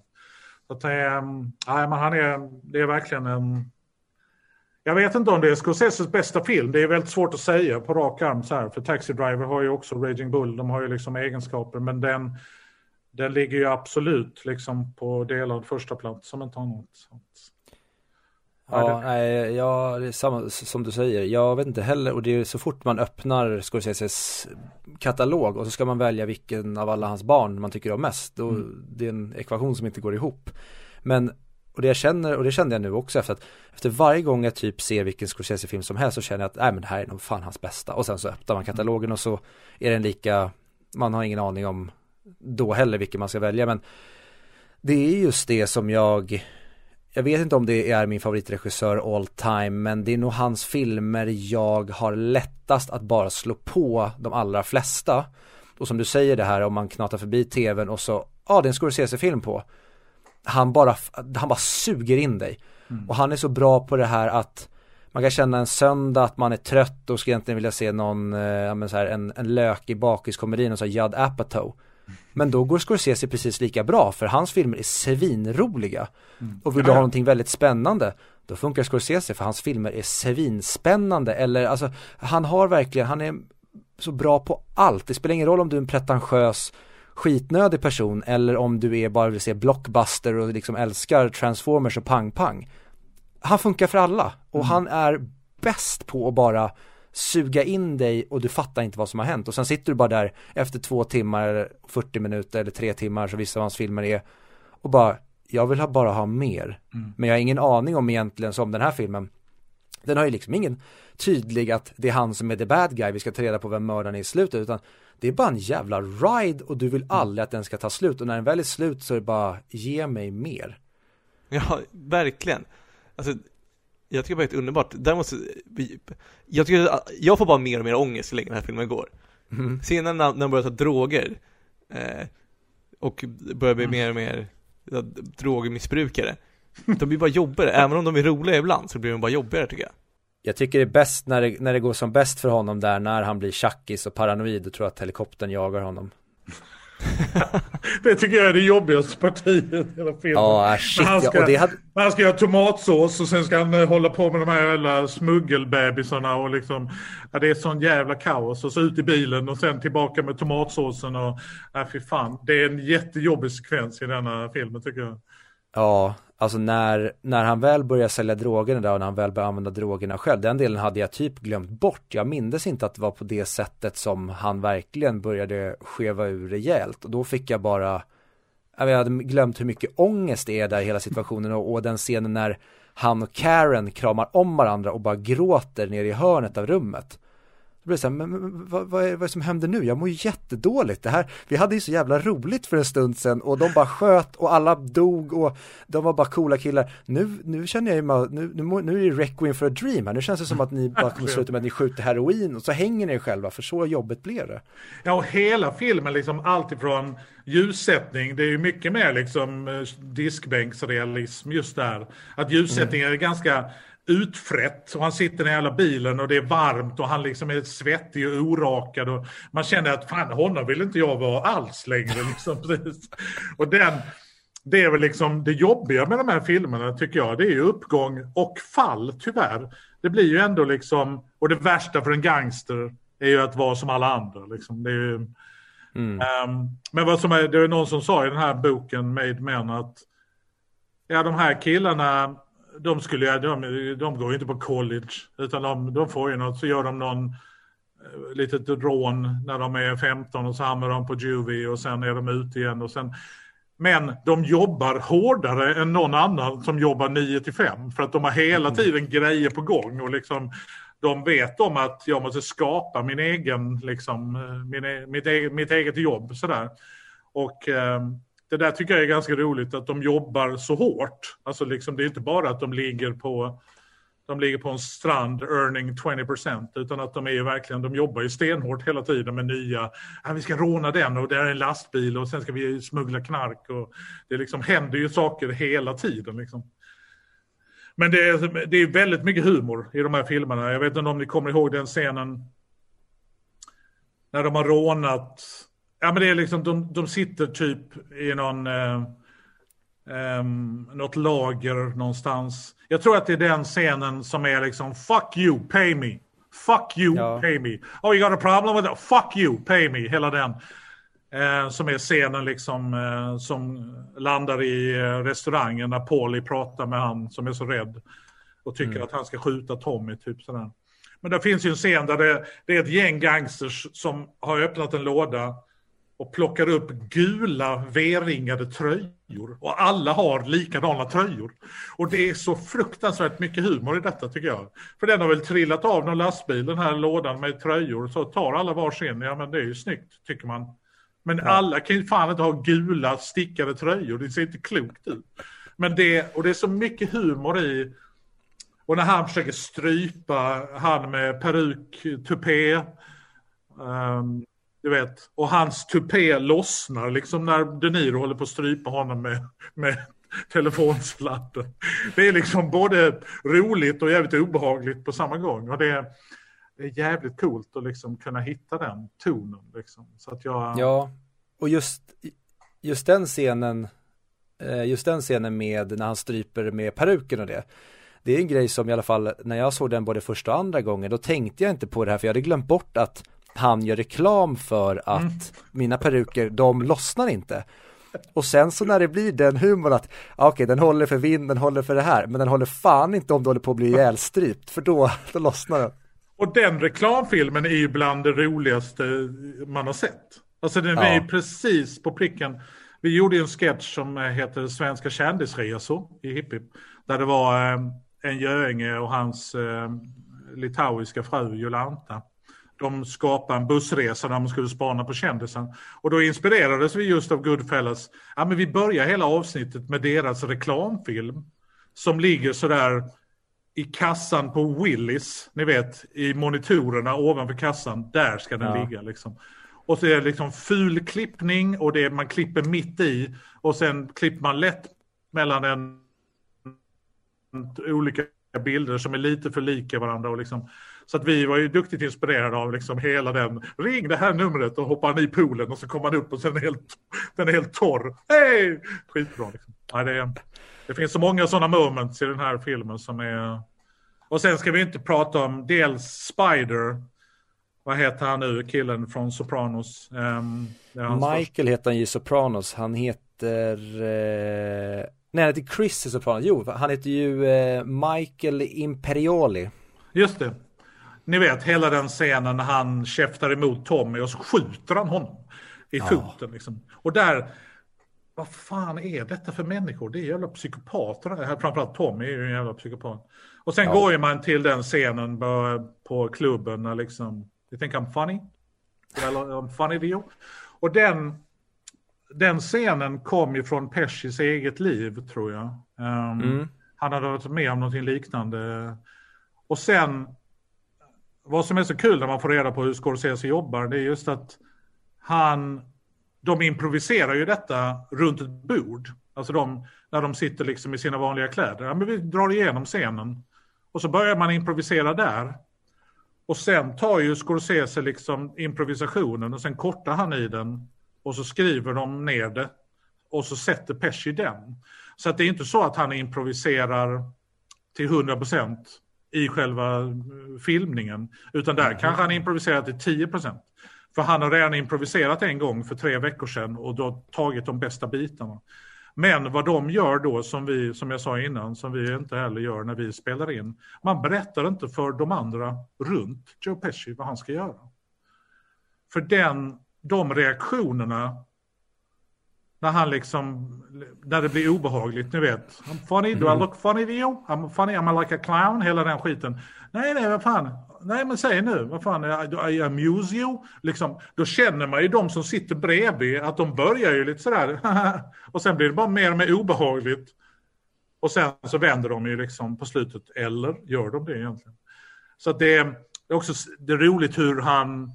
Så att äh, nej, men han är, det är verkligen en jag vet inte om det är Scorseses bästa film. Det är väldigt svårt att säga på rak arm så här. För Taxi Driver har ju också Raging Bull. De har ju liksom egenskaper. Men den, den ligger ju absolut liksom på delad första plats som inte annat.
Ja, nej, ja, det är samma som du säger. Jag vet inte heller och det är så fort man öppnar Scorseses katalog och så ska man välja vilken av alla hans barn man tycker om mest. Då, mm. Det är en ekvation som inte går ihop. Men och det jag känner, och det kände jag nu också efter att efter varje gång jag typ ser vilken Scorsese-film som helst så känner jag att nej men det här är nog fan hans bästa. Och sen så öppnar man katalogen och så är den lika, man har ingen aning om då heller vilken man ska välja men det är just det som jag jag vet inte om det är min favoritregissör all time men det är nog hans filmer jag har lättast att bara slå på de allra flesta. Och som du säger det här om man knatar förbi tvn och så, ja ah, det är en Scorsese-film på. Han bara, han bara suger in dig. Mm. Och han är så bra på det här att man kan känna en söndag att man är trött och skulle egentligen vilja se någon, eh, så här, en, en lök i bakiskomedin och så Judd Apatow. Men då går Scorsese precis lika bra för hans filmer är svinroliga.
Mm.
Och vill du ha någonting väldigt spännande då funkar Scorsese för hans filmer är svinspännande eller alltså han har verkligen, han är så bra på allt. Det spelar ingen roll om du är en pretentiös skitnödig person eller om du är bara vill se blockbuster och liksom älskar transformers och pang-pang. Han funkar för alla och
Mm.
han är bäst på att bara suga in dig och du fattar inte vad som har hänt och sen sitter du bara där efter två timmar, 40 minuter eller tre timmar så vissa av hans filmer är och bara jag vill bara ha mer
Mm.
men jag har ingen aning om egentligen som den här filmen den har ju liksom ingen tydlig att det är han som är the bad guy, vi ska ta reda på vem mördaren är i slutet utan det är bara en jävla ride och du vill aldrig att den ska ta slut och när den väl är slut så är det bara ge mig mer.
Ja, verkligen. Alltså, jag tycker bara det är underbart. Däremot, så- vi- jag tycker, jag får bara mer och mer ångest ju längre den här filmen går.
Mm.
Scenen när, när de börjar ta droger eh, och börjar bli
Mm.
mer och mer drogmissbrukare. De blir bara jobbigare, även om de är roliga ibland så blir de bara jobbigare tycker jag.
Jag tycker det är bäst när det, när det går som bäst för honom där när han blir tjackis och paranoid och tror att helikoptern jagar honom.
Det tycker jag är det jobbigaste partiet i hela filmen.
Ja, äh, shit
han
ja,
ska-
och det hade,
Han ska göra tomatsås och sen ska han eh, hålla på med de här jävla smuggelbebisarna och liksom, ja, det är sån jävla kaos. Och så ut i bilen och sen tillbaka med tomatsåsen och, ja fy fan. Det är en jättejobbig sekvens i denna filmen tycker jag
ja, alltså när, när han väl börjar sälja drogerna där och när han väl börjar använda drogerna själv, den delen hade jag typ glömt bort. Jag mindes inte att det var på det sättet som han verkligen började skeva ur rejält och då fick jag bara jag hade glömt hur mycket ångest det är där i hela situationen och, och den scenen när han och Karen kramar om varandra och bara gråter ner i hörnet av rummet. Blir det så här, men, vad, vad, är, vad är det som händer nu? Jag mår ju jättedåligt. Det här, vi hade ju så jävla roligt för en stund sedan och de bara sköt och alla dog och de var bara coola killar. Nu, nu känner jag ju, nu, nu, nu är det Requiem for a Dream här. Nu känns det som att ni bara kommer sluta med att ni skjuter heroin och så hänger ni er själva för så jobbigt blev det.
Ja, och hela filmen, liksom allt ifrån ljussättning, det är ju mycket mer liksom eh, diskbänksrealism just där. Att ljussättningen är ganska utfrätt och han sitter i jävla bilen och det är varmt och han liksom är svettig och orakad och man känner att fan honom vill inte jag vara alls längre liksom. Precis. Och den, det är väl liksom det jobbiga med de här filmerna tycker jag. Det är ju uppgång och fall tyvärr. Det blir ju ändå liksom, och det värsta för en gangster är ju att vara som alla andra. Liksom. Det är ju,
Mm.
Ehm, men vad som är, det är någon som sa i den här boken Made Men att ja, de här killarna, de, skulle, de, de går ju inte på college utan de, de får ju något, så gör de någon eh, litet rån när de är 15 och så hamnar de på juvie och sen är de ute igen och sen men de jobbar hårdare än någon annan som jobbar 9 till 5 för att de har hela tiden grejer på gång och liksom de vet om att jag måste skapa min egen, liksom, eh, min, e- mitt, eget, mitt eget jobb. Sådär. Och eh, det där tycker jag är ganska roligt att de jobbar så hårt. Alltså liksom, det är inte bara att de ligger på de ligger på en strand earning 20% utan att de är ju verkligen, de jobbar ju stenhårt hela tiden med nya, ah, vi ska råna den och det är en lastbil och sen ska vi smuggla knark och det liksom händer ju saker hela tiden liksom. Men det är, det är väldigt mycket humor i de här filmerna. Jag vet inte om ni kommer ihåg den scenen när de har rånat. Ja men det är liksom, de, de sitter typ i någon, eh, ehm, något lager någonstans. Jag tror att det är den scenen som är liksom fuck you, pay me. Fuck you,
Ja.
pay me. Oh you got a problem with that? Fuck you, pay me. Hela den. Eh, som är scenen liksom eh, som landar i eh, restaurangen när Paulie pratar med han som är så rädd. Och tycker att han ska skjuta Tommy, typ sådär. Men det finns ju en scen där det, det är ett gäng gangsters som har öppnat en låda och plockar upp gula V-ringade tröjor. Och alla har likadana tröjor. Och det är så fruktansvärt mycket humor i detta tycker jag. För den har väl trillat av någon lastbil, den här lådan med tröjor. Så tar alla varsin, ja men det är ju snyggt tycker man. Men alla kan ju fan inte ha gula stickade tröjor, det ser inte klokt ut. Men det, och det är så mycket humor i och när han försöker strypa han med peruk, tupé. ehm, du vet, och hans tupé lossnar liksom när De Niro håller på att strypa honom med, med telefonsladden. Det är liksom både roligt och jävligt obehagligt på samma gång. Och det är, det är jävligt coolt att liksom kunna hitta den tonen. Liksom. Så att jag,
Ja, och just, just den scenen, eh, just den scenen med när han stryper med peruken och det. Det är en grej som i alla fall när jag såg den både första och andra gången, då tänkte jag inte på det här för jag hade glömt bort att han gör reklam för att mm. mina peruker, de lossnar inte. Och sen så när det blir den humorn att, okej okay, den håller för vind, den håller för det här, men den håller fan inte om du håller på att bli ihjälstrypt, för då, då lossnar den.
Och den reklamfilmen är ju bland det roligaste man har sett. Alltså den är ja. precis på pricken. Vi gjorde en sketch som heter Svenska kändisresor i Hippie. Där det var eh, en göinge och hans eh, litauiska fru Jolanta. De skapade en bussresa där de skulle spana på kändisen. Och då inspirerades vi just av Goodfellas. Ja, men vi börjar hela avsnittet med deras reklamfilm. Som ligger sådär i kassan på Willys, ni vet, i monitorerna ovanför kassan. Där ska den ja. ligga liksom. Och så är det liksom ful klippning och det är, man klipper mitt i. Och sen klipper man lätt mellan en olika bilder som är lite för lika varandra. Och liksom, så att vi var ju duktigt inspirerade av liksom hela den, ring det här numret och hoppar i poolen och så kommer man upp och sen är helt, den är helt torr. Hej! Skitbra liksom. Ja, det, det finns så många sådana moments i den här filmen som är... Och sen ska vi inte prata om dels Spider, vad heter han nu, killen från Sopranos? Um,
Michael första. heter han ju Sopranos, han heter... Eh... Nej, han heter Chris i Sopranos. Jo, han heter ju eh, Michael Imperioli.
Just det. Ni vet hela den scenen när han käftar emot Tommy och så skjuter han honom i ja. foten. Liksom. Och där, vad fan är detta för människor? Det är jävla psykopater. Framförallt Tommy är ju en jävla psykopat. Och sen ja. går ju man till den scenen på, klubben när liksom, you think I'm funny? Eller I'm funny you? Och den, den scenen kom ju från Peshis eget liv tror jag. Um, mm. Han hade varit med om någonting liknande. Och sen, vad som är så kul när man får reda på hur Scorsese jobbar, det är just att han, de improviserar ju detta runt ett bord. Alltså de, när de sitter liksom i sina vanliga kläder. Ja, men vi drar igenom scenen. Och så börjar man improvisera där. Och sen tar ju Scorsese liksom improvisationen och sen kortar han i den och så skriver de ner det och så sätter Pesci den. Så att det är inte så att han improviserar till 100 procent i själva eh, filmningen, utan där mm. kanske han improviserar till 10%. För han har redan improviserat en gång för tre veckor sedan och då tagit de bästa bitarna. Men vad de gör då, som, vi, som jag sa innan, som vi inte heller gör när vi spelar in, man berättar inte för de andra runt Joe Pesci vad han ska göra. För den de reaktionerna när han liksom, när det blir obehagligt, ni vet. I'm funny, do I look funny to you? I'm funny, I'm like a clown, hela den skiten. Nej, nej, vad fan. Nej, men säg nu, vad fan, I, I amuse you? Liksom, då känner man ju de som sitter bredvid att de börjar ju lite sådär. och sen blir det bara mer och mer obehagligt. Och sen så vänder de ju liksom på slutet, eller gör de det egentligen? Så att det, är, det är också det är roligt hur han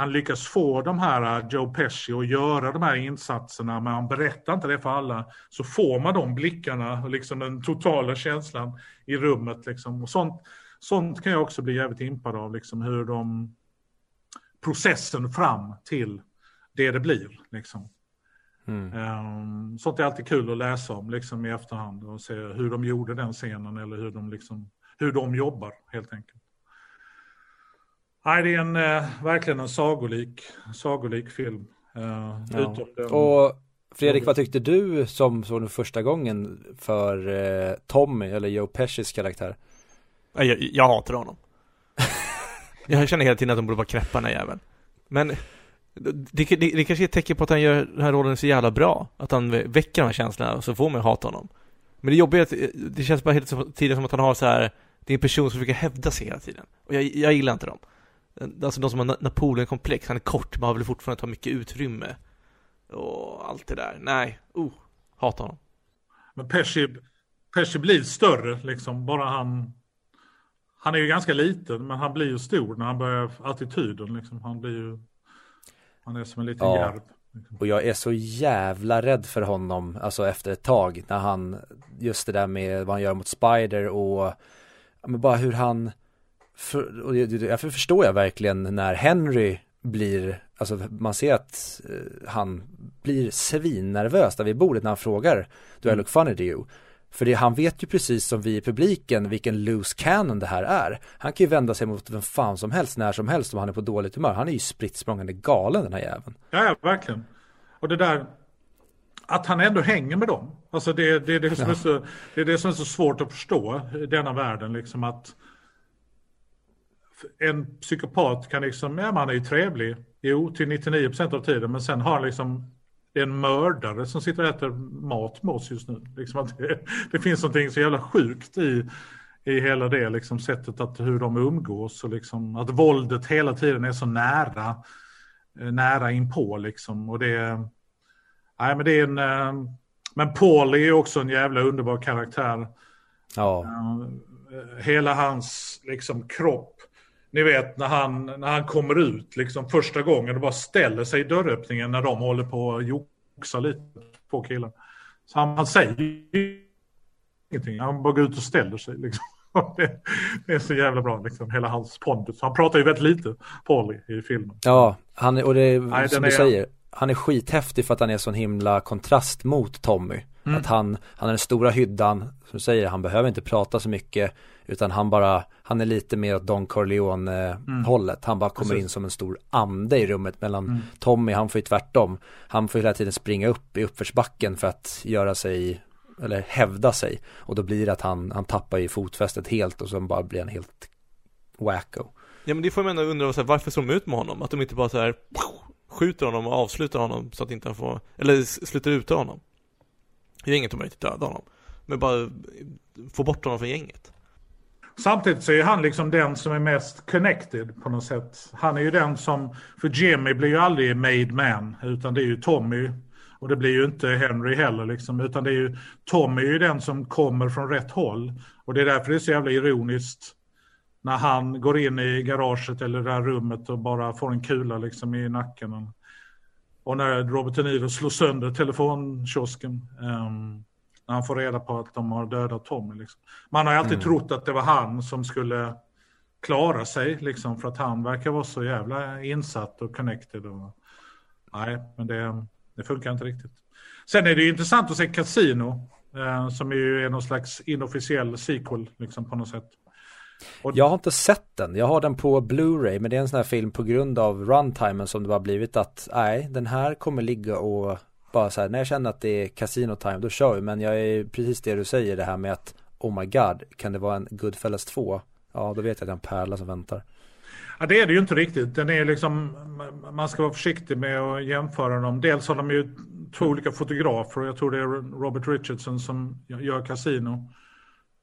han lyckas få de här uh, Joe Pesci att göra de här insatserna, men han berättar inte det för alla. Så får man de blickarna och liksom den totala känslan i rummet. Liksom. Och sånt, sånt kan jag också bli jävligt impad av, liksom, hur de... Processen fram till det det blir. Liksom. Mm. Um, sånt är alltid kul att läsa om liksom, i efterhand och se hur de gjorde den scenen eller hur de, liksom, hur de jobbar helt enkelt. Nej, det är en, eh, verkligen en sagolik, sagolik film. Eh,
ja. Och Fredrik, vad tyckte du som såg den första gången för eh, Tommy eller Joe Pescis karaktär?
Jag, jag hatar honom. jag känner hela tiden att de borde vara knäppa den här jäveln. Men det, det, det kanske är ett tecken på att han gör den här rollen så jävla bra. Att han väcker de här känslorna och så får man hata honom. Men det jobbiga är att det känns bara hela tiden som att han har så här Det är en person som försöker hävda sig hela tiden. Och jag, jag gillar inte dem. Alltså de som har Napoleon-komplex, han är kort men han vill fortfarande ta mycket utrymme. Och allt det där. Nej, oh, hatar honom.
Men Pesci, Pesci blir större liksom, bara han... Han är ju ganska liten, men han blir ju stor när han börjar attityden liksom. Han blir ju... Han är som en liten ja. järv.
Liksom. Och jag är så jävla rädd för honom, alltså efter ett tag, när han, just det där med vad han gör mot Spider och, men bara hur han, för, och därför förstår jag verkligen när Henry blir alltså man ser att eh, han blir svinnervös där vid bordet när han frågar Do I look funny to you? För det, han vet ju precis som vi i publiken vilken loose cannon det här är. Han kan ju vända sig mot vem fan som helst när som helst om han är på dåligt humör. Han är ju spritt galen den här jäveln.
Ja, ja, verkligen. Och det där att han ändå hänger med dem. Alltså det, det, är det, som ja. är så, det är det som är så svårt att förstå i denna världen. Liksom att en psykopat kan liksom, ja man är ju trevlig, jo till 99% av tiden, men sen har han liksom det är en mördare som sitter och äter mat med oss just nu. Liksom att det, det finns någonting så jävla sjukt i, i hela det liksom sättet att hur de umgås och liksom att våldet hela tiden är så nära, eh, nära inpå liksom. Och det, nej men det är en, eh, men Paul är också en jävla underbar karaktär.
Ja.
Eh, hela hans liksom kropp ni vet när han, när han kommer ut liksom första gången och bara ställer sig i dörröppningen när de håller på att joxa lite på killen. Så han, han säger ingenting, han bara går ut och ställer sig liksom. Det, det är så jävla bra liksom, hela hans pondus. Han pratar ju väldigt lite, Paulie, i filmen.
Ja, han, och det är Nej, som du är... säger, han är skithäftig för att han är sån himla kontrast mot Tommy. Mm. Att han, han är den stora hyddan, som du säger, han behöver inte prata så mycket utan han bara, han är lite mer åt Don Corleone mm. hållet. Han bara kommer Precis. in som en stor ande i rummet medan mm. Tommy, han får ju tvärtom. Han får hela tiden springa upp i uppförsbacken för att göra sig, eller hävda sig. Och då blir det att han, han tappar ju fotfästet helt och så bara blir han helt wacko.
Ja men det får man ändå undra, så här, varför står de ut med honom? Att de inte bara så här skjuter honom och avslutar honom så att inte han får, eller slutar ut honom. Det är inget om att inte döda honom. Men bara få bort honom från gänget.
Samtidigt så är han liksom den som är mest connected på något sätt. Han är ju den som, för Jimmy blir ju aldrig made man, utan det är ju Tommy. Och det blir ju inte Henry heller liksom, utan det är ju, Tommy är ju den som kommer från rätt håll. Och det är därför det är så jävla ironiskt när han går in i garaget eller det där rummet och bara får en kula liksom i nacken. Och när Robert De Niro slår sönder telefonkiosken. Um, när han får reda på att de har dödat Tommy. Liksom. Man har ju alltid mm. trott att det var han som skulle klara sig, liksom, för att han verkar vara så jävla insatt och connected. Och... Nej, men det, det funkar inte riktigt. Sen är det ju intressant att se Casino, eh, som är ju är någon slags inofficiell sequel, liksom, på något sätt.
Och... Jag har inte sett den, jag har den på Blu-ray men det är en sån här film på grund av runtimen som det har blivit att nej, den här kommer ligga och bara så här, när jag känner att det är casino time då kör vi men jag är precis det du säger det här med att oh my god, kan det vara en Goodfellas 2? Ja, då vet jag att det är en pärla som väntar.
Ja, det är det ju inte riktigt. Den är liksom, man ska vara försiktig med att jämföra dem. Dels har de ju två olika fotografer och jag tror det är Robert Richardson som gör Casino.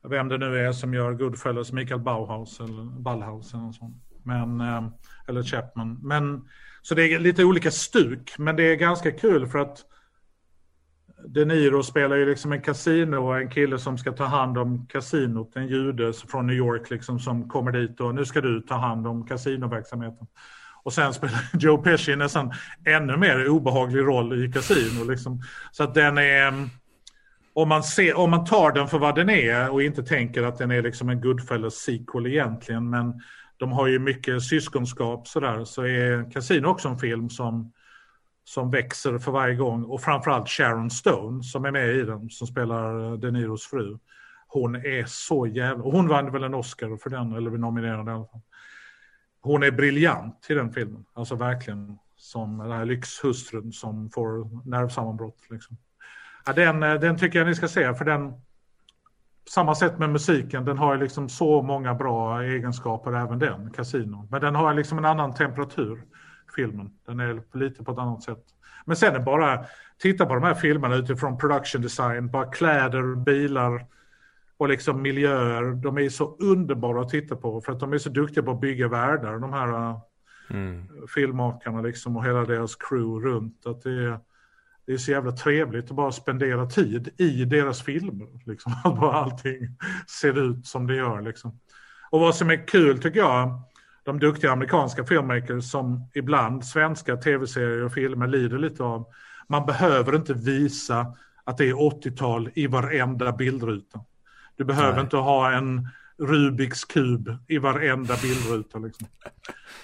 Vem det nu är som gör Goodfellas, Mikael Bauhaus eller Ballhaus eller något sånt. Men, eh, eller Chapman. Men, så det är lite olika stuk, men det är ganska kul för att de Niro spelar ju liksom en kasino och en kille som ska ta hand om kasinot, en jude från New York liksom som kommer dit och nu ska du ta hand om kasinoverksamheten. Och sen spelar Joe Pesci nästan ännu mer obehaglig roll i kasino. Liksom. Så att den är, om man, ser, om man tar den för vad den är och inte tänker att den är liksom en Goodfellas sequel egentligen, men de har ju mycket syskonskap sådär, så är Casino också en film som som växer för varje gång och framförallt Sharon Stone som är med i den som spelar eh, De Niros fru. Hon är så jävla, hon vann väl en Oscar för den eller nominerad i alla fall. Hon är briljant i den filmen, alltså verkligen som den här lyxhustrun som får nervsammanbrott. Liksom. Ja, den, den tycker jag ni ska se för den, samma sätt med musiken, den har liksom så många bra egenskaper även den, Casino. Men den har liksom en annan temperatur filmen. Den är lite på ett annat sätt. Men sen är bara titta på de här filmerna utifrån production design, bara kläder, bilar och liksom miljöer. De är så underbara att titta på för att de är så duktiga på att bygga världar, de här mm. filmmakarna liksom och hela deras crew runt. Att det är, det är så jävla trevligt att bara spendera tid i deras filmer. Liksom. Att bara allting ser ut som det gör. Liksom. Och vad som är kul tycker jag, de duktiga amerikanska filmmakers som ibland svenska tv-serier och filmer lider lite av. Man behöver inte visa att det är 80-tal i varenda bildruta. Du behöver Nej. inte ha en Rubiks kub i varenda bildruta. Liksom.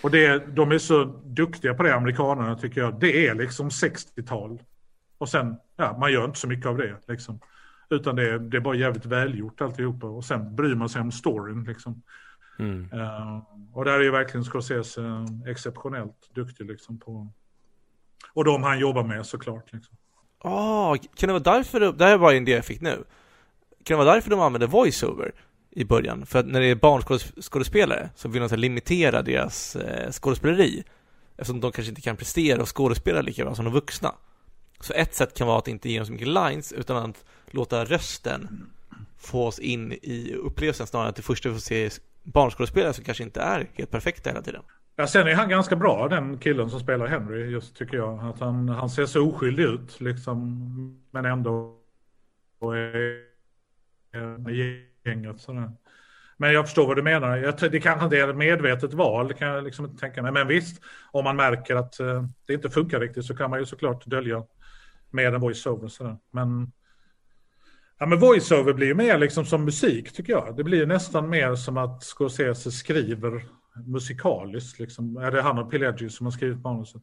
Och det, de är så duktiga på det, amerikanerna tycker jag. Det är liksom 60-tal. Och sen, ja, man gör inte så mycket av det. Liksom. Utan det är, det är bara jävligt välgjort alltihopa. Och sen bryr man sig om storyn. Liksom. Mm. Uh, och där är ju verkligen Scorsese uh, exceptionellt duktig liksom, på... Och de han jobbar med såklart. Liksom.
Oh, kan det vara därför, det här är bara en idé jag fick nu. Kan det vara därför de använder voiceover i början? För att när det är barnskådespelare så vill de så limitera deras eh, skådespeleri. Eftersom de kanske inte kan prestera och skådespela lika bra som de vuxna. Så ett sätt kan vara att inte ge dem så mycket lines utan att låta rösten få oss in i upplevelsen snarare än att det första vi får se barnskådespelare som kanske inte är helt perfekta hela tiden.
Ja, sen är han ganska bra den killen som spelar Henry just tycker jag. Att han, han ser så oskyldig ut liksom. Men ändå är gänget sådär. Men jag förstår vad du menar. Jag, det kanske inte är ett medvetet val, det kan jag liksom inte tänka mig. Men visst, om man märker att eh, det inte funkar riktigt så kan man ju såklart dölja med en voiceover. Sådär. Men, ja, men voiceover blir ju mer liksom som musik tycker jag. Det blir nästan mer som att Scorsese skriver musikaliskt. Liksom. Är det han och Pileggi som har skrivit manuset?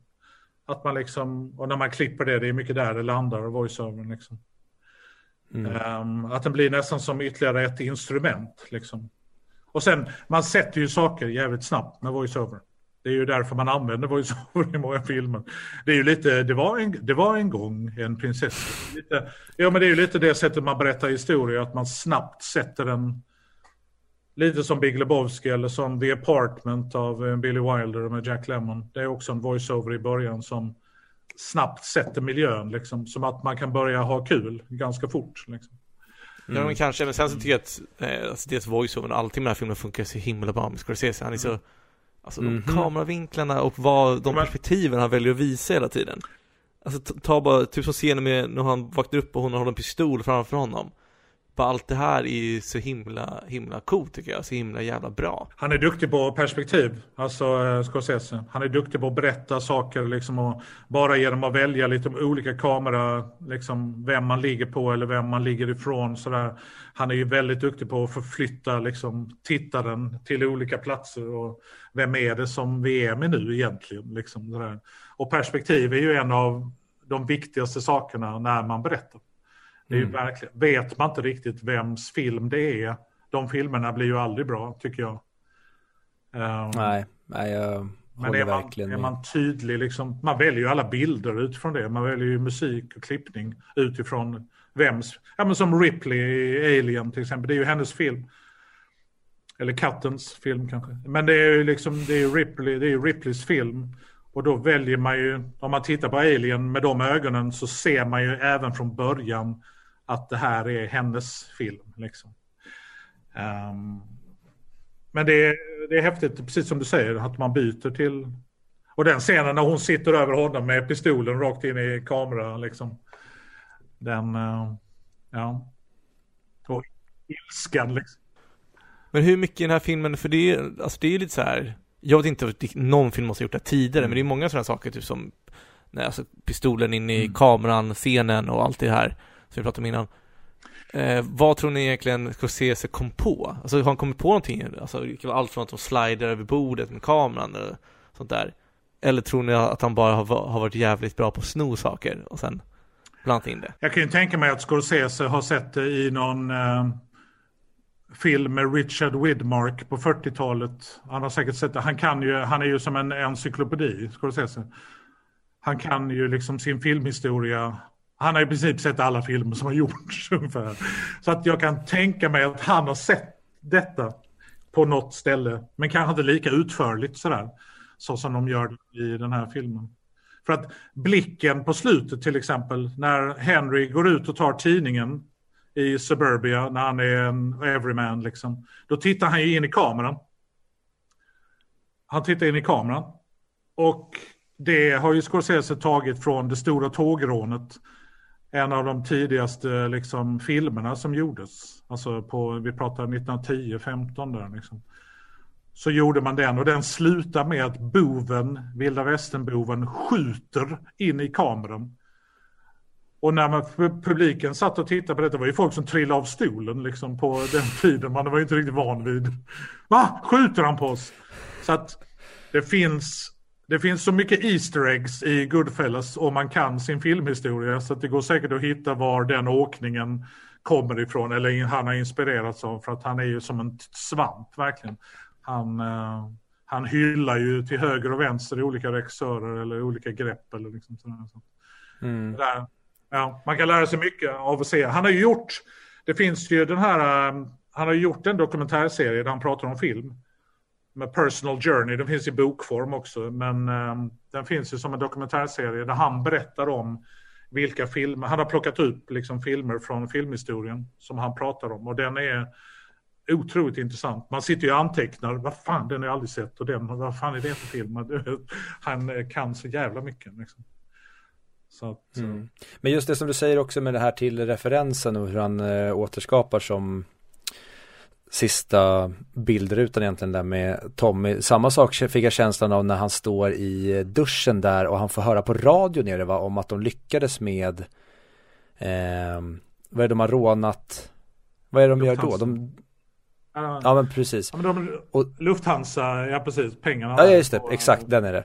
Att man liksom, och när man klipper det, det är mycket där det landar, voiceovern liksom. Mm. Um, att den blir nästan som ytterligare ett instrument. Liksom. Och sen, man sätter ju saker jävligt snabbt med voiceover. Det är ju därför man använder voiceover i många filmer. Det är ju lite, det var en, det var en gång en prinsessa. Lite, ja men det är ju lite det sättet man berättar historia, att man snabbt sätter den Lite som Big Lebowski eller som The Apartment av eh, Billy Wilder med Jack Lemmon. Det är också en voiceover i början som snabbt sätter miljön, liksom, som att man kan börja ha kul ganska fort. Liksom.
Mm. Ja, men kanske, men sen så tycker jag att eh, alltså dels voiceovern och allting med den här filmen funkar så himla bra med Scorsese. Han är så, alltså de mhm. kameravinklarna och vad, de perspektiven han väljer att visa hela tiden. Alltså ta bara, typ som scenen med när han vaknar upp och hon har en pistol framför honom bara allt det här är så himla, himla coolt tycker jag, så himla jävla bra.
Han är duktig på perspektiv, alltså eh, Scorsese. Han är duktig på att berätta saker liksom och bara genom att välja lite olika kamera, liksom vem man ligger på eller vem man ligger ifrån sådär. Han är ju väldigt duktig på att förflytta liksom tittaren till olika platser och vem är det som vi är med nu egentligen liksom. Sådär. Och perspektiv är ju en av de viktigaste sakerna när man berättar. Det är mm. verkligen, vet man inte riktigt vems film det är, de filmerna blir ju aldrig bra tycker jag.
Um, nej, nej jag
men är man, är man tydlig, liksom, man väljer ju alla bilder utifrån det. Man väljer ju musik och klippning utifrån vems, ja men som Ripley i Alien till exempel, det är ju hennes film. Eller kattens film kanske. Men det är ju liksom, det är Ripley, det är Ripleys film. Och då väljer man ju, om man tittar på Alien med de ögonen så ser man ju även från början att det här är hennes film. Liksom. Um, men det är, det är häftigt, precis som du säger, att man byter till... Och den scenen när hon sitter över honom med pistolen rakt in i kameran, liksom. Den, uh, ja. Och ilskan, liksom.
Men hur mycket i den här filmen, för det är, alltså det är lite så här, jag vet inte om någon film måste ha gjort det tidigare, mm. men det är många sådana saker, typ som, nej, alltså pistolen in i mm. kameran, scenen och allt det här som vi pratade om innan. Eh, vad tror ni egentligen Scorsese kom på? Alltså har han kommit på någonting? Alltså det kan vara allt från att de slider över bordet med kameran eller sånt där. Eller tror ni att han bara har, har varit jävligt bra på att sno saker och sen blandat in det?
Jag kan ju tänka mig att Scorsese har sett det i någon eh, film med Richard Widmark på 40-talet. Han har säkert sett det. Han kan ju, han är ju som en encyklopedi, Scorsese. Han kan ju liksom sin filmhistoria han har i princip sett alla filmer som har gjorts ungefär. Så att jag kan tänka mig att han har sett detta på något ställe. Men kanske inte lika utförligt sådär. Så som de gör i den här filmen. För att blicken på slutet till exempel, när Henry går ut och tar tidningen i Suburbia, när han är en everyman liksom. Då tittar han ju in i kameran. Han tittar in i kameran. Och det har ju Scorsese tagit från det stora tågrånet en av de tidigaste liksom, filmerna som gjordes. Alltså på, vi pratar 1910-15 där liksom. Så gjorde man den och den slutar med att boven, vilda västern-boven, skjuter in i kameran. Och när man, publiken satt och tittade på detta var ju folk som trillade av stolen liksom på den tiden. Man var ju inte riktigt van vid. Va? Skjuter han på oss? Så att det finns, det finns så mycket Easter eggs i Goodfellas om man kan sin filmhistoria. Så att det går säkert att hitta var den åkningen kommer ifrån. Eller han har inspirerats av. För att han är ju som en svamp verkligen. Han, uh, han hyllar ju till höger och vänster olika regissörer eller olika grepp. Eller liksom sådär. Mm. Där, ja, man kan lära sig mycket av att se. Han har ju gjort, det finns ju den här, uh, han har gjort en dokumentärserie där han pratar om film med Personal Journey. Den finns i bokform också. Men eh, den finns ju som en dokumentärserie där han berättar om vilka filmer. Han har plockat upp liksom filmer från filmhistorien som han pratar om. Och den är otroligt intressant. Man sitter ju och antecknar. Vad fan, den har jag aldrig sett. Och den, vad fan är det för film? Han eh, kan så jävla mycket. Liksom.
Så Att, mm. Men just det som du säger också med det här till referensen och hur han äh, återskapar som sista bildrutan egentligen där med Tommy. Samma sak fick jag känslan av när han står i duschen där och han får höra på radio nere va, om att de lyckades med eh, vad är det de har rånat vad är det de gör då? De, ja men precis. Ja, men
de, och, Lufthansa, ja precis, pengarna.
Ja just det, exakt den är det.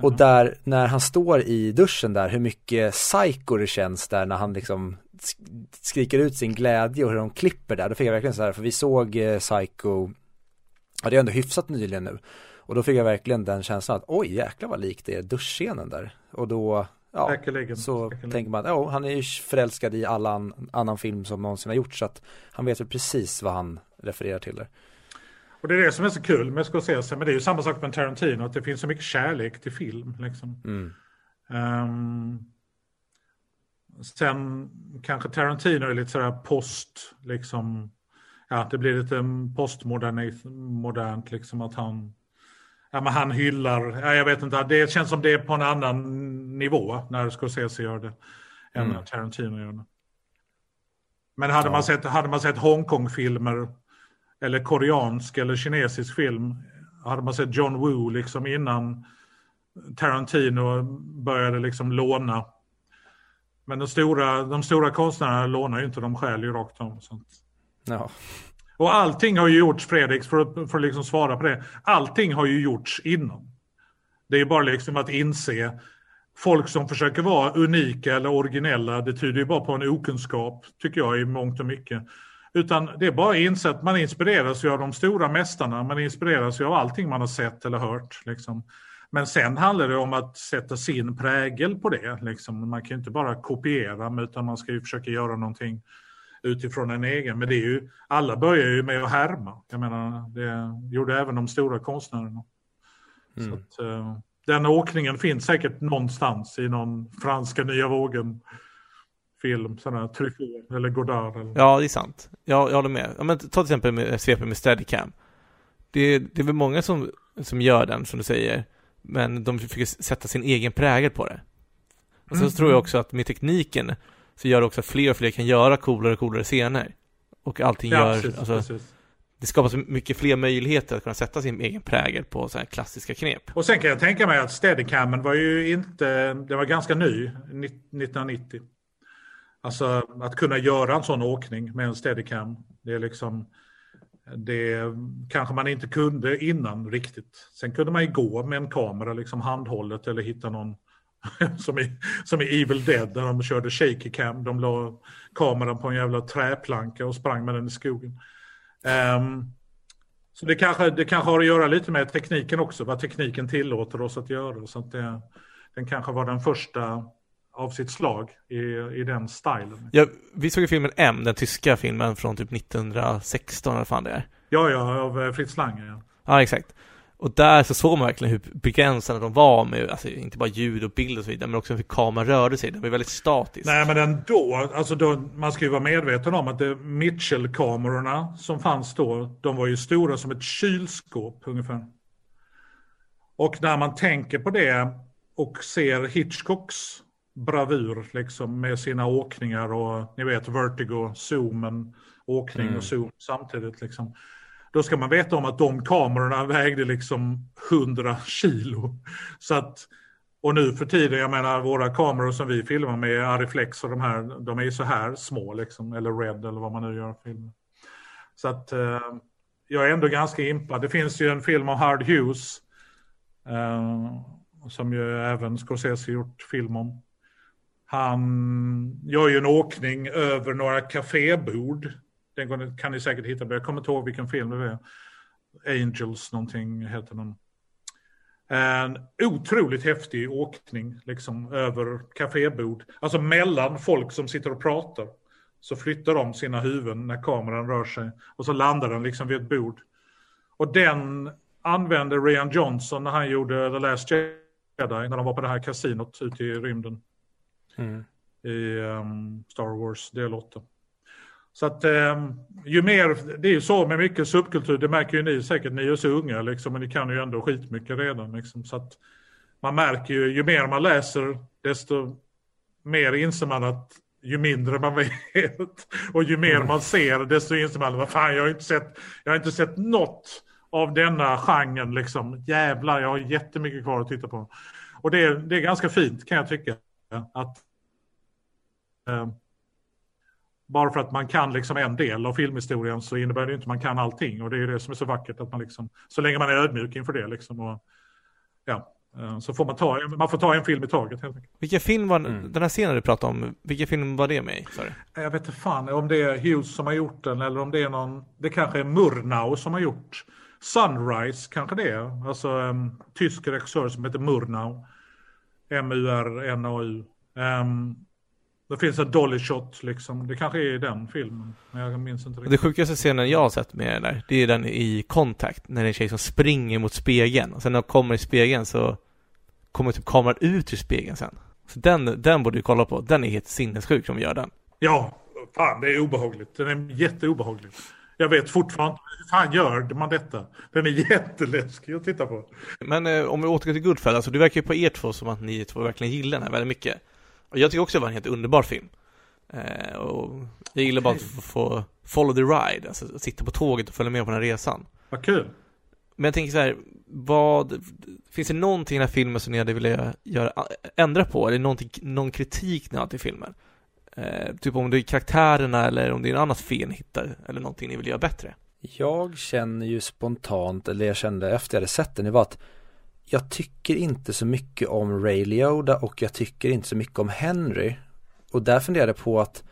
Och där, när han står i duschen där, hur mycket psycho det känns där när han liksom skriker ut sin glädje och hur de klipper där, då fick jag verkligen så här, för vi såg eh, Psycho, ja det är ändå hyfsat nyligen nu, och då fick jag verkligen den känslan att oj jäklar vad likt det är duschscenen där, och då Ja, Säkerligen. så Säkerligen. tänker man att oh, han är ju förälskad i alla an, annan film som någonsin har gjorts så att han vet väl precis vad han refererar till där.
Och det är det som är så kul med Scorsese, men det är ju samma sak med Tarantino, att det finns så mycket kärlek till film. Liksom. Mm. Um, Sen kanske Tarantino är lite sådär post, liksom, ja det blir lite postmodernt liksom att han, ja men han hyllar, ja, jag vet inte, det känns som det är på en annan nivå när Scorsese gör det än mm. när Tarantino gör det. Men hade, ja. man sett, hade man sett Hongkong-filmer eller koreansk eller kinesisk film, hade man sett John Woo liksom innan Tarantino började liksom låna men de stora, de stora konstnärerna lånar ju inte, de stjäl ju rakt om. Sånt. Ja. Och allting har ju gjorts, Fredrik, för att, för att liksom svara på det. Allting har ju gjorts innan. Det är bara liksom att inse. Folk som försöker vara unika eller originella, det tyder ju bara på en okunskap, tycker jag, i mångt och mycket. Utan det är bara att inse att man inspireras av de stora mästarna, man inspireras av allting man har sett eller hört. Liksom. Men sen handlar det om att sätta sin prägel på det. Liksom. Man kan inte bara kopiera utan man ska ju försöka göra någonting utifrån en egen. Men det är ju, alla börjar ju med att härma. Jag menar, det gjorde även de stora konstnärerna. Mm. Så att, uh, den åkningen finns säkert någonstans i någon franska nya vågen film, sådana Truffaut eller Godard. Eller...
Ja, det är sant. Jag, jag håller med. Ja, men, ta till exempel med, svepet med Steadicam. Det, det är väl många som, som gör den, som du säger. Men de försöker sätta sin egen prägel på det. Och sen mm. så tror jag också att med tekniken så gör det också att fler och fler kan göra coolare och coolare scener. Och allting ja, gör, precis, alltså, precis. det skapas mycket fler möjligheter att kunna sätta sin egen prägel på så här klassiska knep.
Och sen kan jag tänka mig att Steadicamen var ju inte, det var ganska ny, 1990. Alltså att kunna göra en sån åkning med en Steadicam, det är liksom det kanske man inte kunde innan riktigt. Sen kunde man ju gå med en kamera liksom handhållet eller hitta någon som i, som i Evil Dead där de körde shaky cam. De la kameran på en jävla träplanka och sprang med den i skogen. Um, så det kanske, det kanske har att göra lite med tekniken också, vad tekniken tillåter oss att göra. Så att det, den kanske var den första av sitt slag i, i den stilen.
Ja, vi såg ju filmen M, den tyska filmen från typ 1916 eller fan det är.
Ja, ja, av eh, Fritz Lange. Ja.
ja, exakt. Och där så såg man verkligen hur begränsade de var med, alltså inte bara ljud och bild och så vidare, men också hur kameran rörde sig. Den var väldigt statisk.
Nej, men ändå, alltså då, man ska ju vara medveten om att Mitchell-kamerorna som fanns då, de var ju stora som ett kylskåp ungefär. Och när man tänker på det och ser Hitchcocks bravur liksom med sina åkningar och ni vet Vertigo, zoomen, åkning mm. och zoom samtidigt liksom. Då ska man veta om att de kamerorna vägde liksom 100 kilo. Så att Och nu för tiden, jag menar våra kameror som vi filmar med, Ariflex och de här, de är ju så här små liksom, eller Red eller vad man nu gör filmer. Så att eh, jag är ändå ganska impad. Det finns ju en film av Hard Hughes eh, som ju även Scorsese gjort film om. Han gör ju en åkning över några kafébord. Den kan ni säkert hitta, jag kommer inte ihåg vilken film det är. Angels någonting heter den. En otroligt häftig åkning liksom över kafébord. Alltså mellan folk som sitter och pratar. Så flyttar de sina huvuden när kameran rör sig. Och så landar den liksom vid ett bord. Och den använde Rian Johnson när han gjorde The Last Jedi. När de var på det här kasinot ute i rymden. Mm. I um, Star Wars del 8. Så att eh, ju mer, det är ju så med mycket subkultur, det märker ju ni säkert, ni är så unga liksom, men ni kan ju ändå skitmycket redan liksom. Så att man märker ju, ju mer man läser, desto mer inser man att ju mindre man vet och ju mer man ser, desto inser man, vad fan, jag har inte sett, jag har inte sett något av denna genren liksom. Jävlar, jag har jättemycket kvar att titta på. Och det, det är ganska fint kan jag tycka. Att eh, bara för att man kan liksom en del av filmhistorien så innebär det inte att man kan allting. Och det är det som är så vackert, att man liksom, så länge man är ödmjuk inför det liksom. Och, ja, eh, så får man ta, man får ta en film i taget helt enkelt.
Vilken film var, mm. den här scenen du pratade om, vilken film var det med i? Sorry.
Jag vet inte fan om det är Hughes som har gjort den eller om det är någon, det kanske är Murnau som har gjort Sunrise, kanske det är. Alltså en tysk regissör som heter Murnau. M-U-R-N-A-U. Um, det finns en dolly shot liksom. Det kanske är i den filmen. Men jag minns inte riktigt.
Det sjukaste scenen jag har sett med den där, det är den i Contact. När det är en tjej som springer mot spegeln. Och sen när hon kommer i spegeln så kommer typ kameran ut ur spegeln sen. Så den, den borde du kolla på. Den är helt sinnessjuk som gör den.
Ja, fan det är obehagligt. Den är jätteobehaglig. Jag vet fortfarande hur fan gör man detta? Den är jätteläskig att titta på.
Men eh, om vi återgår till Goodfellas, alltså, det verkar ju på er två som att ni två verkligen gillar den här väldigt mycket. Och jag tycker också det var en helt underbar film. Eh, och jag gillar bara att få, få follow the ride, alltså sitta på tåget och följa med på den här resan.
Vad kul.
Men jag tänker så här, vad, finns det någonting i den här filmen som ni hade velat göra, ändra på? Eller någonting, någon kritik ni har till filmen? Eh, typ om det är karaktärerna eller om det är något annat fel ni hittar, eller någonting ni vill göra bättre?
Jag känner ju spontant, eller jag kände efter jag hade sett den, det var att jag tycker inte så mycket om Ray Lioda och jag tycker inte så mycket om Henry. Och där funderade jag på att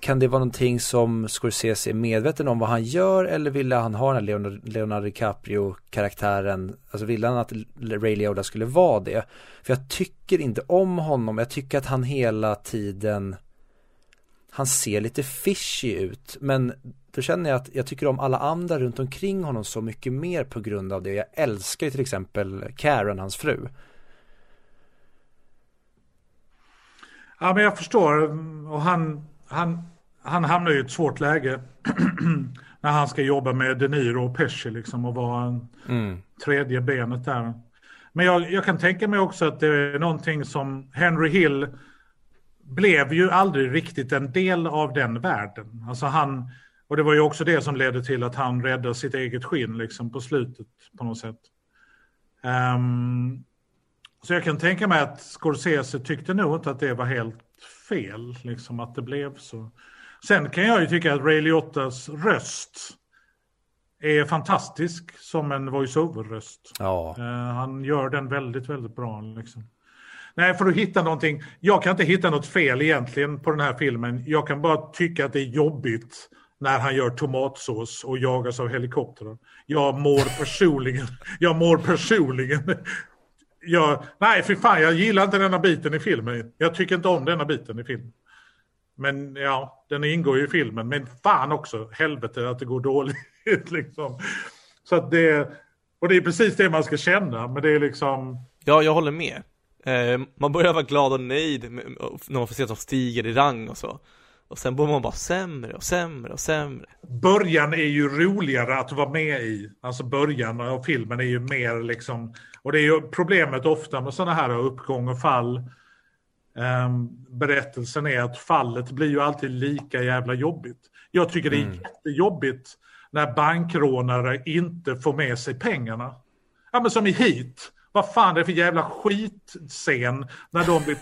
kan det vara någonting som Scorsese är medveten om vad han gör eller ville han ha den här Leonardo DiCaprio-karaktären, alltså ville han att Ray Lioda skulle vara det? För jag tycker inte om honom, jag tycker att han hela tiden han ser lite fishy ut, men då känner jag att jag tycker om alla andra runt omkring honom så mycket mer på grund av det. Jag älskar ju till exempel Karen, hans fru.
Ja, men jag förstår. Och han, han, han hamnar i ett svårt läge när han ska jobba med De Niro och Pesci liksom och vara en mm. tredje benet där. Men jag, jag kan tänka mig också att det är någonting som Henry Hill blev ju aldrig riktigt en del av den världen. Alltså han, och det var ju också det som ledde till att han räddade sitt eget skinn liksom på slutet på något sätt. Um, så jag kan tänka mig att Scorsese tyckte nog inte att det var helt fel, liksom att det blev så. Sen kan jag ju tycka att Ray Liottas röst är fantastisk som en voice-over-röst. Ja. Uh, han gör den väldigt, väldigt bra. Liksom. Nej, för att hitta någonting. Jag kan inte hitta något fel egentligen på den här filmen. Jag kan bara tycka att det är jobbigt när han gör tomatsås och jagas av helikoptrar. Jag mår personligen, jag mår personligen jag, nej, för fan, jag gillar inte denna biten i filmen. Jag tycker inte om denna biten i filmen. Men ja, den ingår ju i filmen. Men fan också, helvete att det går dåligt. liksom. Så att det, och det är precis det man ska känna, men det är liksom...
Ja, jag håller med. Eh, man börjar vara glad och nöjd när man får se att de stiger i rang och så. Och sen blir man bara sämre och sämre och sämre.
Början är ju roligare att vara med i. Alltså början av filmen är ju mer liksom... Och det är ju problemet ofta med sådana här uppgång och fall. Um, berättelsen är att fallet blir ju alltid lika jävla jobbigt. Jag tycker det är mm. jättejobbigt när bankrånare inte får med sig pengarna. Ja men som i hit. Vad fan är det för jävla skitscen när de blir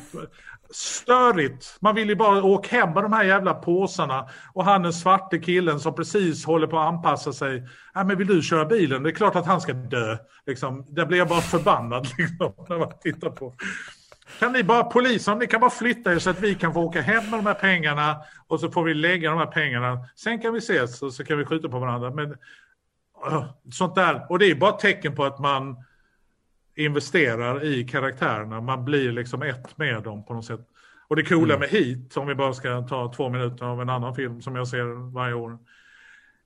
störigt. Man vill ju bara åka hem med de här jävla påsarna. Och han den svarte killen som precis håller på att anpassa sig. Ja, men vill du köra bilen? Det är klart att han ska dö. Liksom. Där blir jag bara förbannad liksom, när man tittar på. Kan ni bara, polisen, ni kan bara flytta er så att vi kan få åka hem med de här pengarna och så får vi lägga de här pengarna. Sen kan vi ses och så kan vi skjuta på varandra. Men uh, sånt där, och det är bara ett tecken på att man investerar i karaktärerna. Man blir liksom ett med dem på något sätt. Och det coola mm. med Heat, om vi bara ska ta två minuter av en annan film som jag ser varje år.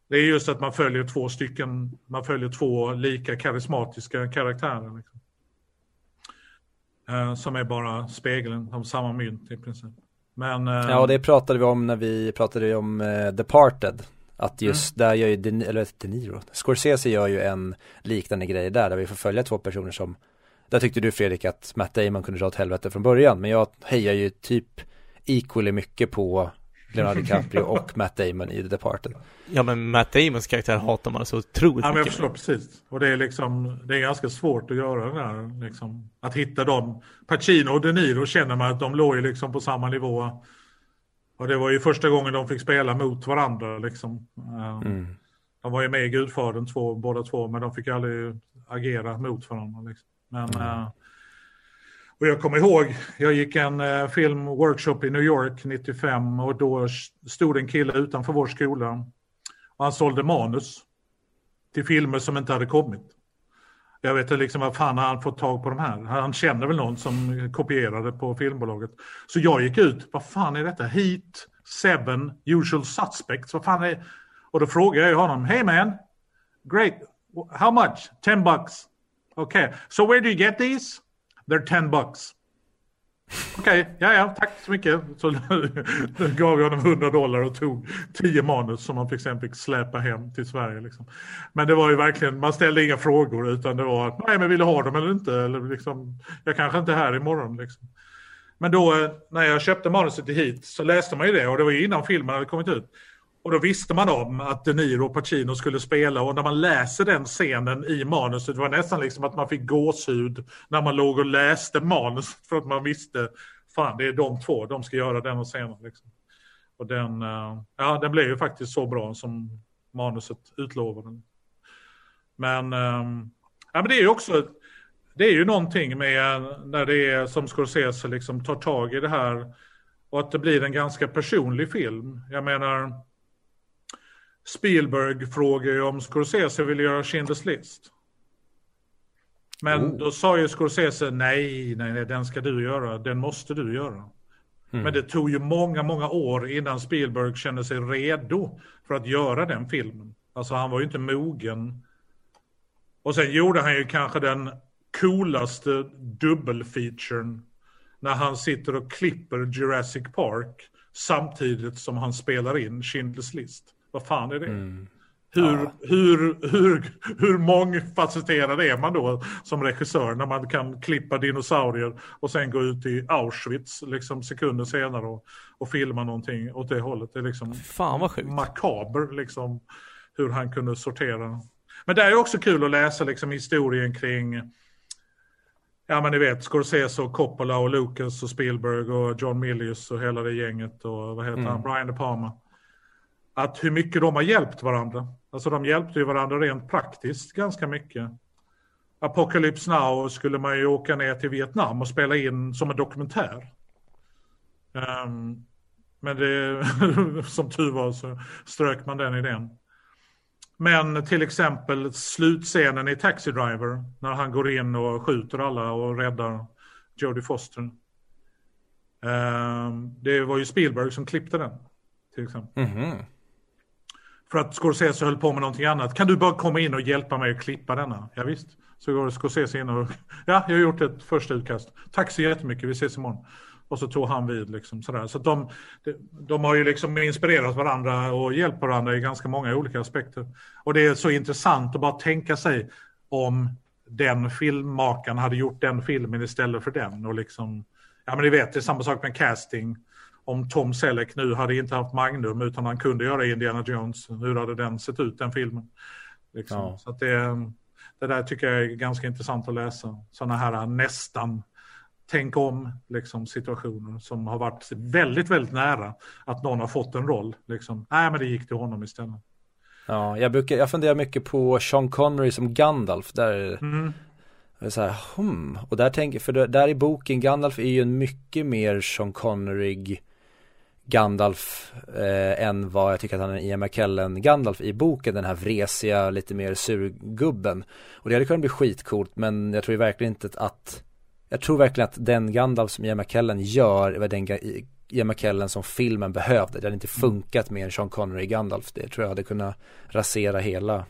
Det är just att man följer två stycken, man följer två lika karismatiska karaktärer. Liksom. Eh, som är bara spegeln av samma mynt i princip. Men, eh,
ja, och det pratade vi om när vi pratade om eh, Departed. Att just mm. där gör ju, De, eller De Niro, Scorsese gör ju en liknande grej där, där vi får följa två personer som Där tyckte du Fredrik att Matt Damon kunde dra åt helvete från början, men jag hejar ju typ equally mycket på Leonardo DiCaprio och Matt Damon i The Departed.
Ja men Matt Damons karaktär hatar man så otroligt
ja, men
jag
förstår precis. Och det är liksom, det är ganska svårt att göra det där liksom. Att hitta dem. Pacino och De Niro känner man att de låg ju liksom på samma nivå. Och det var ju första gången de fick spela mot varandra liksom. Eh, mm. De var ju med i Gudfadern två, båda två, men de fick aldrig agera mot varandra. Liksom. Men, mm. uh, och jag kommer ihåg, jag gick en uh, filmworkshop i New York 95 och då stod en kille utanför vår skola och han sålde manus till filmer som inte hade kommit. Jag vet inte liksom vad fan har han fått tag på de här? Han känner väl någon som kopierade på filmbolaget. Så jag gick ut, vad fan är detta? Heat, Seven, Usual Suspects, vad fan är... Och då frågade jag honom, hey man, great, how much? 10 bucks. Okay, so where do you get these? They're 10 bucks. Okej, okay, ja ja, tack så mycket. Så gav jag honom 100 dollar och tog 10 manus som man fick sen fick släpa hem till Sverige. Liksom. Men det var ju verkligen, man ställde inga frågor utan det var nej men vill du ha dem eller inte? Eller liksom, jag kanske inte är här imorgon. Liksom. Men då eh, när jag köpte manuset hit så läste man ju det och det var ju innan filmen hade kommit ut. Och då visste man om att De Niro och Pacino skulle spela och när man läser den scenen i manuset det var nästan liksom att man fick gåshud när man låg och läste manuset för att man visste fan det är de två, de ska göra den scenen. Liksom. Och den, eh, ja, den blev ju faktiskt så bra som manuset utlovade. Men, ehm, ja, men det är ju också, det är ju någonting med när det är som Scorsese liksom tar tag i det här och att det blir en ganska personlig film. Jag menar, Spielberg frågade ju om Scorsese ville göra Schindler's list. Men oh. då sa ju Scorsese nej, nej, nej, den ska du göra, den måste du göra. Mm. Men det tog ju många, många år innan Spielberg kände sig redo för att göra den filmen. Alltså han var ju inte mogen. Och sen gjorde han ju kanske den coolaste dubbelfeaturen när han sitter och klipper Jurassic Park samtidigt som han spelar in Schindler's list. Vad fan är det? Mm. Hur, ja. hur, hur, hur mångfacetterad är man då som regissör när man kan klippa dinosaurier och sen gå ut i Auschwitz liksom sekunder senare och, och filma någonting åt det hållet. Det är liksom
Fan vad sjukt.
makaber liksom hur han kunde sortera. Men det är också kul att läsa liksom historien kring Ja men ni vet Scorsese och Coppola och Lucas och Spielberg och John Milius och hela det gänget och vad heter mm. han, Brian De Palma att hur mycket de har hjälpt varandra. Alltså de hjälpte ju varandra rent praktiskt ganska mycket. Apocalypse Now skulle man ju åka ner till Vietnam och spela in som en dokumentär. Um, men det, som tur var så strök man den idén. Men till exempel slutscenen i Taxi Driver när han går in och skjuter alla och räddar Jodie Foster. Um, det var ju Spielberg som klippte den. Till exempel. Mm -hmm. För att Scorsese höll på med någonting annat. Kan du bara komma in och hjälpa mig att klippa denna? Ja, visst. Så går Scorsese in och, ja, jag har gjort ett första utkast. Tack så jättemycket, vi ses imorgon. Och så tog han vid liksom sådär. Så de, de har ju liksom inspirerat varandra och hjälpt varandra i ganska många olika aspekter. Och det är så intressant att bara tänka sig om den filmmakaren hade gjort den filmen istället för den. Och liksom, ja men ni vet, det är samma sak med casting om Tom Selleck nu hade inte haft Magnum utan han kunde göra Indiana Jones, hur hade den sett ut, den filmen? Liksom. Ja. Så det, Det där tycker jag är ganska intressant att läsa. Sådana här nästan tänk om liksom, situationer som har varit väldigt, väldigt nära att någon har fått en roll. Liksom. Nej, men det gick till honom istället.
Ja, jag brukar, jag funderar mycket på Sean Connery som Gandalf. Där mm. så här, hmm. Och där tänker, för där i boken, Gandalf är ju en mycket mer Sean Connery Gandalf eh, än vad jag tycker att han är Ian McKellen Gandalf i boken, den här vresiga, lite mer surgubben. Och det hade kunnat bli skitcoolt, men jag tror verkligen inte att jag tror verkligen att den Gandalf som Ian McKellen gör var den Ian McKellen som filmen behövde. Det hade inte funkat med en Sean Connery Gandalf. Det tror jag hade kunnat rasera hela.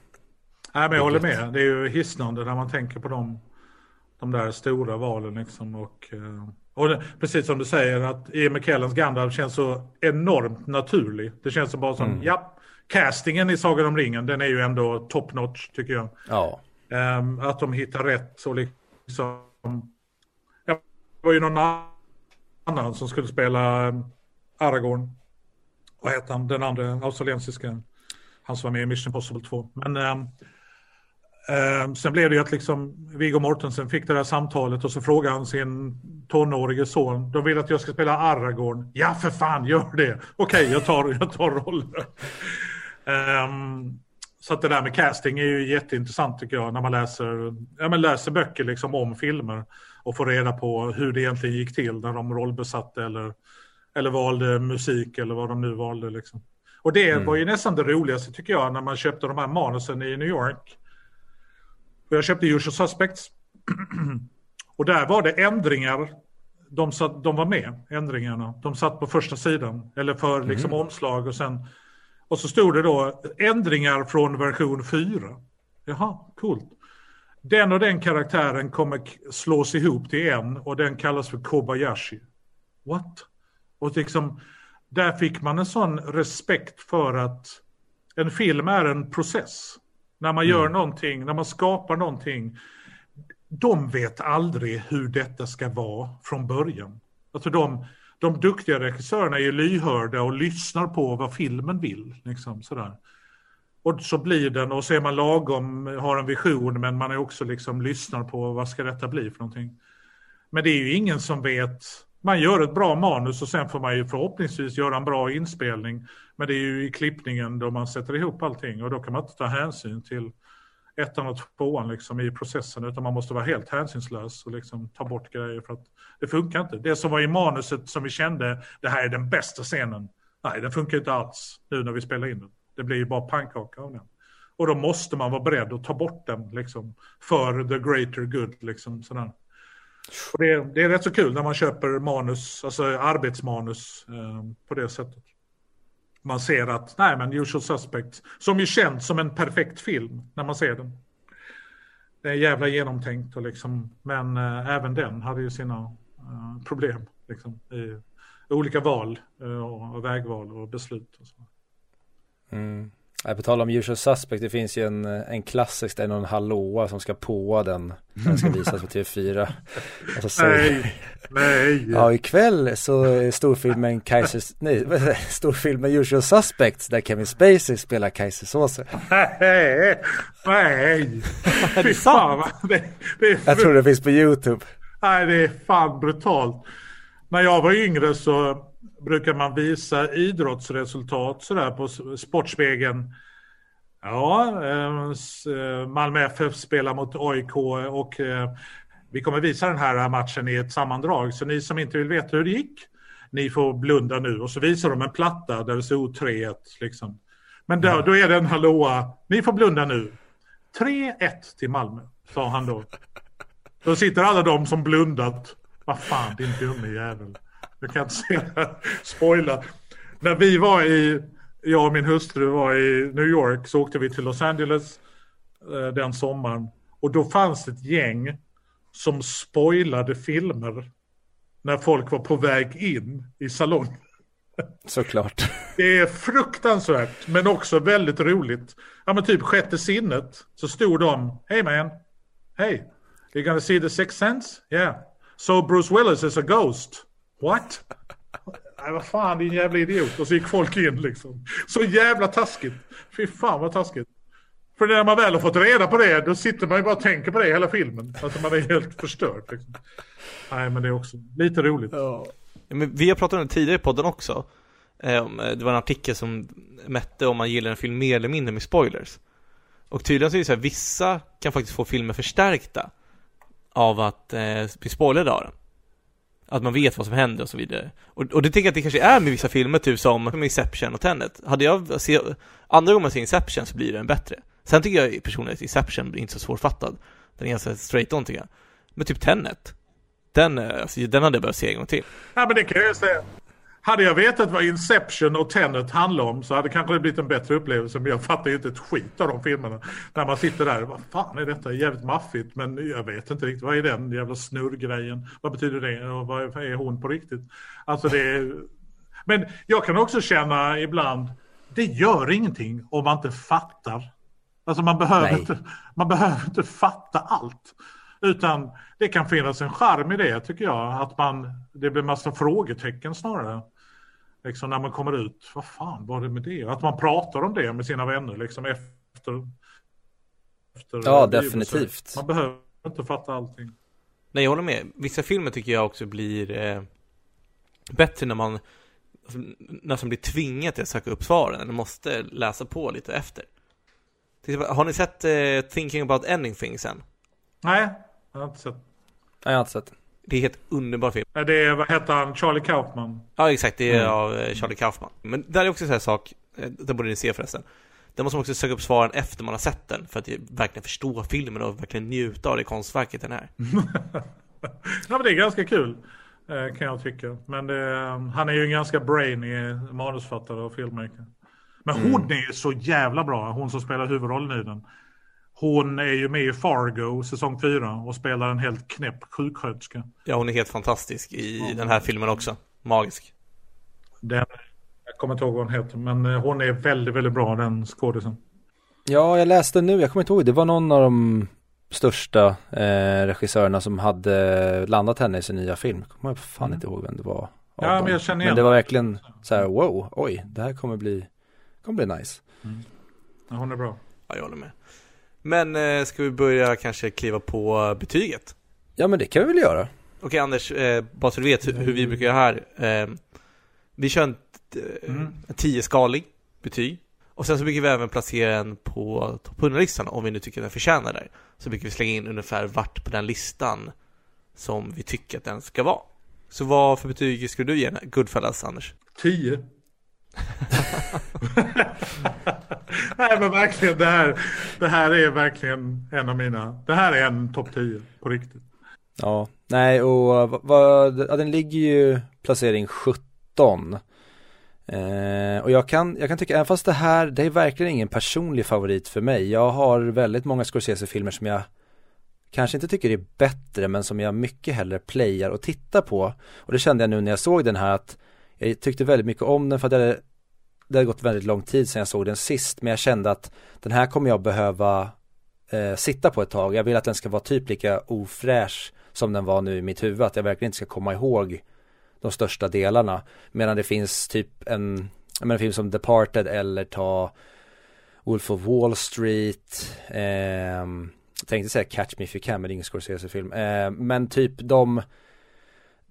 Nej men jag håller med. Det är ju hisnande när man tänker på de, de där stora valen liksom. Och, eh, och det, precis som du säger att Ian McKellens Gandalf känns så enormt naturlig. Det känns så bara som, mm. ja, castingen i Sagan om ringen den är ju ändå top notch tycker jag.
Ja.
Um, att de hittar rätt och liksom det var ju någon annan som skulle spela eh, Aragorn. Vad heter han? Den andra australiensiska. Han som var med i Mission Impossible 2. Men eh, eh, sen blev det ju att liksom Viggo Mortensen fick det där samtalet och så frågade han sin tonårige son. De vill att jag ska spela Aragorn. Ja för fan, gör det. Okej, okay, jag, tar, jag tar rollen. um, så att det där med casting är ju jätteintressant tycker jag när man läser, ja, men läser böcker liksom om filmer och få reda på hur det egentligen gick till när de rollbesatte eller, eller valde musik eller vad de nu valde. Liksom. Och det mm. var ju nästan det roligaste tycker jag när man köpte de här manusen i New York. Jag köpte Usual Suspects. och där var det ändringar. De, satt, de var med, ändringarna. De satt på första sidan. Eller för liksom mm. omslag och sen. Och så stod det då ändringar från version 4. Jaha, coolt den och den karaktären kommer slås ihop till en och den kallas för Kobayashi. What? Och liksom, där fick man en sån respekt för att en film är en process. När man gör mm. någonting, när man skapar någonting. De vet aldrig hur detta ska vara från början. Alltså de, de duktiga regissörerna är ju lyhörda och lyssnar på vad filmen vill. Liksom, sådär. Och så blir den och så är man lagom, har en vision men man är också liksom lyssnar på vad ska detta bli för någonting. Men det är ju ingen som vet. Man gör ett bra manus och sen får man ju förhoppningsvis göra en bra inspelning. Men det är ju i klippningen då man sätter ihop allting och då kan man inte ta hänsyn till ettan och tvåan liksom i processen utan man måste vara helt hänsynslös och liksom ta bort grejer för att det funkar inte. Det som var i manuset som vi kände, det här är den bästa scenen. Nej, den funkar inte alls nu när vi spelar in den. Det blir ju bara pannkaka av den. Och då måste man vara beredd att ta bort den liksom, för the greater good. Liksom, sådär. Och det, är, det är rätt så kul när man köper manus, alltså arbetsmanus eh, på det sättet. Man ser att, nej men Usual Suspects, som ju känns som en perfekt film när man ser den. Det är jävla genomtänkt och liksom, men eh, även den hade ju sina eh, problem liksom, i olika val eh, och vägval och beslut. Och så.
Mm. På tal om Usual Suspect, det finns ju en, en klassisk där någon hallåa som ska påa den. Den ska visas på TV4.
Och så nej, nej.
Ja, ikväll så är storfilmen Kaiser, nej, storfilmen Usual Suspects där Kevin Spacey spelar Kaiser Soze.
Nej, nej. Fy fan, det,
det Jag tror det finns på YouTube.
Nej, det är fan brutalt. När jag var yngre så brukar man visa idrottsresultat sådär på Sportspegeln. Ja, eh, eh, Malmö FF spelar mot AIK och eh, vi kommer visa den här matchen i ett sammandrag. Så ni som inte vill veta hur det gick, ni får blunda nu. Och så visar de en platta där det stod 3-1. Liksom. Men då, då är det en hallåa, ni får blunda nu. 3-1 till Malmö, sa han då. Då sitter alla de som blundat. Vad fan, din dumme jävel. Jag kan inte säga, spoila. När vi var i, jag och min hustru var i New York så åkte vi till Los Angeles eh, den sommaren. Och då fanns ett gäng som spoilade filmer när folk var på väg in i salongen.
Såklart.
Det är fruktansvärt men också väldigt roligt. Ja men typ sjätte sinnet så stod de, Hey man, hey, you're gonna see the sixth sense? Yeah. So Bruce Willis is a ghost. What? Nej, vad fan din jävla idiot. Och så gick folk in liksom. Så jävla taskigt. Fy fan vad taskigt. För när man väl har fått reda på det, då sitter man ju bara och tänker på det hela filmen. Alltså man är helt förstörd. Liksom. Nej, men det är också lite roligt.
Ja. Men vi har pratat om det tidigare i podden också. Eh, eh, det var en artikel som mätte om man gillar en film mer eller mindre med spoilers. Och tydligen så är det så här, vissa kan faktiskt få filmer förstärkta av att eh, bli spoilade av den. Att man vet vad som händer och så vidare. Och, och det tänker jag att det kanske är med vissa filmer, typ som, som Inception och Tenet. Hade jag se, andra gången man ser Inception så blir den bättre. Sen tycker jag personligen att Inception blir inte så svårfattad. Den är ganska straight on tycker jag. Men typ Tenet, den, eh, alltså, den hade jag behövt se en gång till.
Ja, men det kan jag ju säga. Hade jag vetat vad Inception och Tenet handlar om så hade det kanske blivit en bättre upplevelse. Men jag fattar ju inte ett skit av de filmerna. När man sitter där, vad fan är detta? Jävligt maffigt. Men jag vet inte riktigt, vad är den jävla snurrgrejen? Vad betyder det? Och vad är hon på riktigt? Alltså det är... Men jag kan också känna ibland, det gör ingenting om man inte fattar. Alltså man behöver, inte, man behöver inte fatta allt. Utan det kan finnas en charm i det tycker jag. Att man, det blir massa frågetecken snarare. Liksom när man kommer ut, vad fan var det med det? Att man pratar om det med sina vänner liksom efter.
efter ja, definitivt.
Man behöver inte fatta allting.
Nej, jag håller med. Vissa filmer tycker jag också blir eh, bättre när man nästan blir tvingad till att söka upp svaren eller måste läsa på lite efter. Har ni sett eh, Thinking about ending things än?
Nej, jag har inte sett. Nej,
jag har inte sett.
Det är helt underbar film.
Det är, vad heter han, Charlie Kaufman?
Ja, exakt. Det är mm. av eh, Charlie Kaufman. Men där är också en sån här sak, eh, det borde ni se förresten. Där måste man också söka upp svaren efter man har sett den för att verkligen förstå filmen och verkligen njuta av det konstverket den är.
ja, men det är ganska kul eh, kan jag tycka. Men det, han är ju en ganska brainy manusfattare och filmmaker. Men hon mm. är så jävla bra, hon som spelar huvudrollen i den. Hon är ju med i Fargo säsong 4 och spelar en helt knäpp sjuksköterska.
Ja, hon är helt fantastisk i ja. den här filmen också. Magisk.
Den, jag kommer inte ihåg vad hon heter, men eh, hon är väldigt, väldigt bra den skådisen.
Ja, jag läste nu, jag kommer inte ihåg, det var någon av de största eh, regissörerna som hade landat henne i sin nya film. Jag kommer fan mm. inte ihåg vem det var.
Ja, dem. men jag känner igen
Men det var verkligen så här, wow, oj, det här kommer bli, kommer bli nice. Mm.
Ja, hon är bra.
Ja, jag håller med. Men eh, ska vi börja kanske kliva på betyget?
Ja men det kan vi väl göra.
Okej Anders, eh, bara så du vet hur, vi brukar göra här. Eh, vi kör en, eh, mm. en 10-skalig betyg. Och sen så brukar vi även placera en på topp 100-listan om vi nu tycker att den förtjänar det. Så brukar vi slänga in ungefär vart på den listan som vi tycker att den ska vara. Så vad för betyg skulle du ge Goodfellas, Anders?
10. Nej men verkligen, det här, det här är verkligen en av mina, det här är en topp 10 på riktigt.
Ja, nej och vad, ja, den ligger ju placering 17. Eh, och jag kan, jag kan tycka, även fast det här, det är verkligen ingen personlig favorit för mig. Jag har väldigt många Scorsese-filmer som jag kanske inte tycker är bättre men som jag mycket hellre playar och tittar på. Och det kände jag nu när jag såg den här att jag tyckte väldigt mycket om den för att det, det hade gått väldigt lång tid sedan jag såg den sist men jag kände att den här kommer jag behöva eh, sitta på ett tag. Jag vill att den ska vara typ lika ofräsch som den var nu i mitt huvud. Att jag verkligen inte ska komma ihåg de största delarna. Medan det finns typ en, en film som Departed eller ta Wolf of Wall Street. Eh, tänkte säga Catch Me If You Can men det är ingen Scorsese-film. Eh, men typ de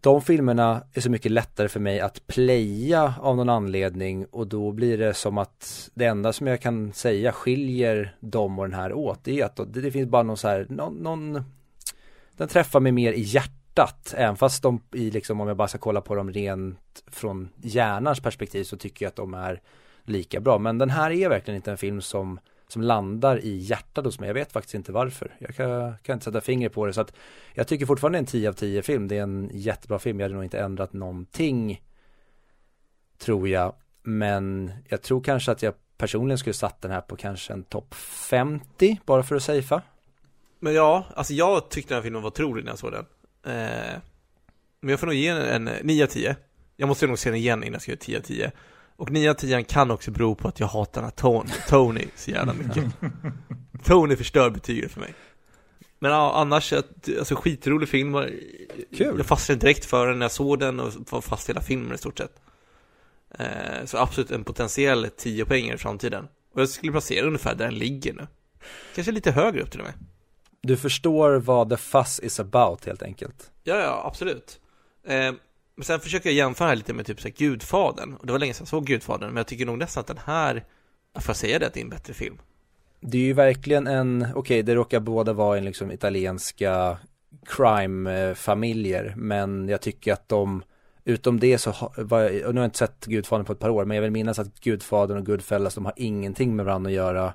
de filmerna är så mycket lättare för mig att playa av någon anledning och då blir det som att det enda som jag kan säga skiljer dem och den här åt det är att det, det finns bara någon så här, någon, någon den träffar mig mer i hjärtat. Även fast de i liksom om jag bara ska kolla på dem rent från hjärnans perspektiv så tycker jag att de är lika bra. Men den här är verkligen inte en film som som landar i hjärtat hos mig. Jag vet faktiskt inte varför. Jag kan, kan inte sätta fingret på det. Så att jag tycker fortfarande en 10 av 10 film. Det är en jättebra film. Jag hade nog inte ändrat någonting. Tror jag. Men jag tror kanske att jag personligen skulle satt den här på kanske en topp 50. Bara för att safea.
Men ja, alltså jag tyckte den här filmen var otrolig när jag såg den. Eh, men jag får nog ge den en 9 av 10. Jag måste nog se den igen innan jag ska göra 10 av 10. Och 9 av 10 kan också bero på att jag hatar Tony, Tony så jävla mycket. Tony förstör betyget för mig. Men ja, annars, alltså skitrolig film. Kul. Jag fastnade direkt för den när jag såg den och var fast hela filmen i stort sett. Eh, så absolut en potentiell 10 poäng i framtiden. Och jag skulle placera ungefär där den ligger nu. Kanske lite högre upp till och med.
Du förstår vad the fuss is about helt enkelt.
Ja, ja, absolut. Eh, men sen försöker jag jämföra lite med typ så här, Gudfadern. Och det var länge sedan jag såg Gudfadern, men jag tycker nog nästan att den här, får jag säga det, att det är en bättre film?
Det är ju verkligen en, okej okay, det råkar båda vara en liksom italienska crime-familjer, men jag tycker att de Utom det så, har, och nu har jag inte sett Gudfadern på ett par år, men jag vill minnas att Gudfadern och Goodfellas, de har ingenting med varandra att göra.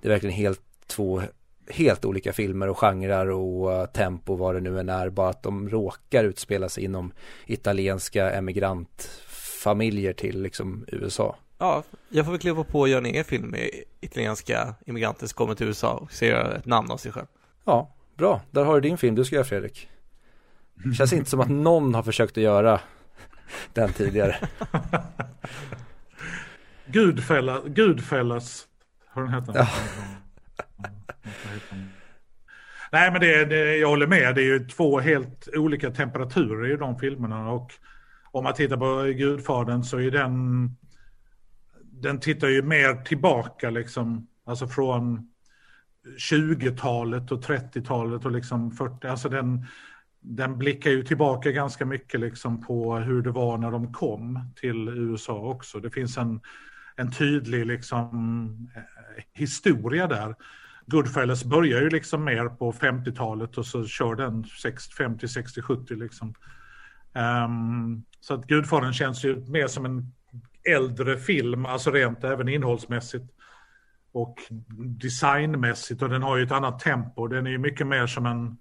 Det är verkligen helt två helt olika filmer och genrer och uh, tempo vad det nu än är. Bara att de råkar utspela sig inom italienska emigrantfamiljer till liksom USA.
Ja, jag får väl kliva på och göra en egen film med italienska immigranter som kommer till USA och ser ett namn av sig själv.
Ja, bra. Där har du din film du ska göra Fredrik. Känns inte som att någon har försökt att göra den tidigare.
Gudfälla, Gudfällas har den hetat. Ja. Nej men det, det, jag håller med, det är ju två helt olika temperaturer i de filmerna och om man tittar på Gudfadern så är den den tittar ju mer tillbaka liksom, alltså från 20-talet och 30-talet och liksom 40, alltså den, den blickar ju tillbaka ganska mycket liksom på hur det var när de kom till USA också. Det finns en, en tydlig liksom eh, historia där. Goodfellas börjar ju liksom mer på 50-talet och så kör den 50, 60, 70 liksom. Um, så att Gudfadern känns ju mer som en äldre film, alltså rent även innehållsmässigt och designmässigt och den har ju ett annat tempo. Den är ju mycket mer som en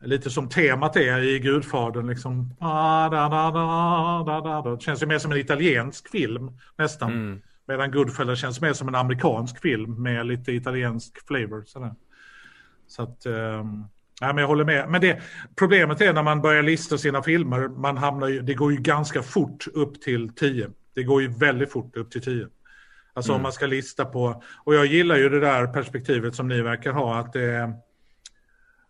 lite som temat är i Gudfadern liksom. Ah, Det känns ju mer som en italiensk film nästan. Mm. Medan Goodfellas känns mer som en amerikansk film med lite italiensk flavor. Sådär. Så att, um, ja, men jag håller med. Men det, problemet är när man börjar lista sina filmer, man hamnar ju, det går ju ganska fort upp till 10. Det går ju väldigt fort upp till 10. Alltså mm. om man ska lista på, och jag gillar ju det där perspektivet som ni verkar ha, att det är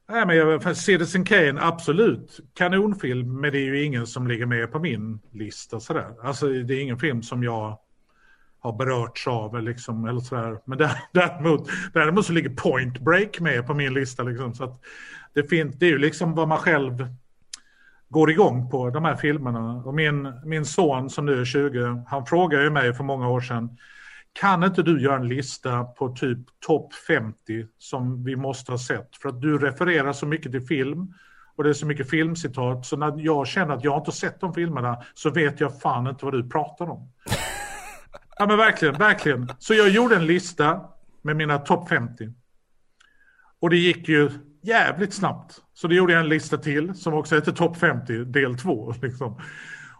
Nej, men jag, Citizen Kane, absolut. Kanonfilm, men det är ju ingen som ligger med på min lista sådär. Alltså det är ingen film som jag har berörts av liksom, eller sådär. Men däremot, däremot så ligger Point Break med på min lista liksom. Så att det, fin- det är ju liksom vad man själv går igång på, de här filmerna. Och min, min son som nu är 20, han frågade ju mig för många år sedan kan inte du göra en lista på typ topp 50 som vi måste ha sett? För att du refererar så mycket till film och det är så mycket filmcitat så när jag känner att jag inte sett de filmerna så vet jag fan inte vad du pratar om ja men verkligen, verkligen. Så jag gjorde en lista med mina topp 50. Och det gick ju jävligt snabbt. Så det gjorde jag en lista till som också heter topp 50 del 2. Liksom.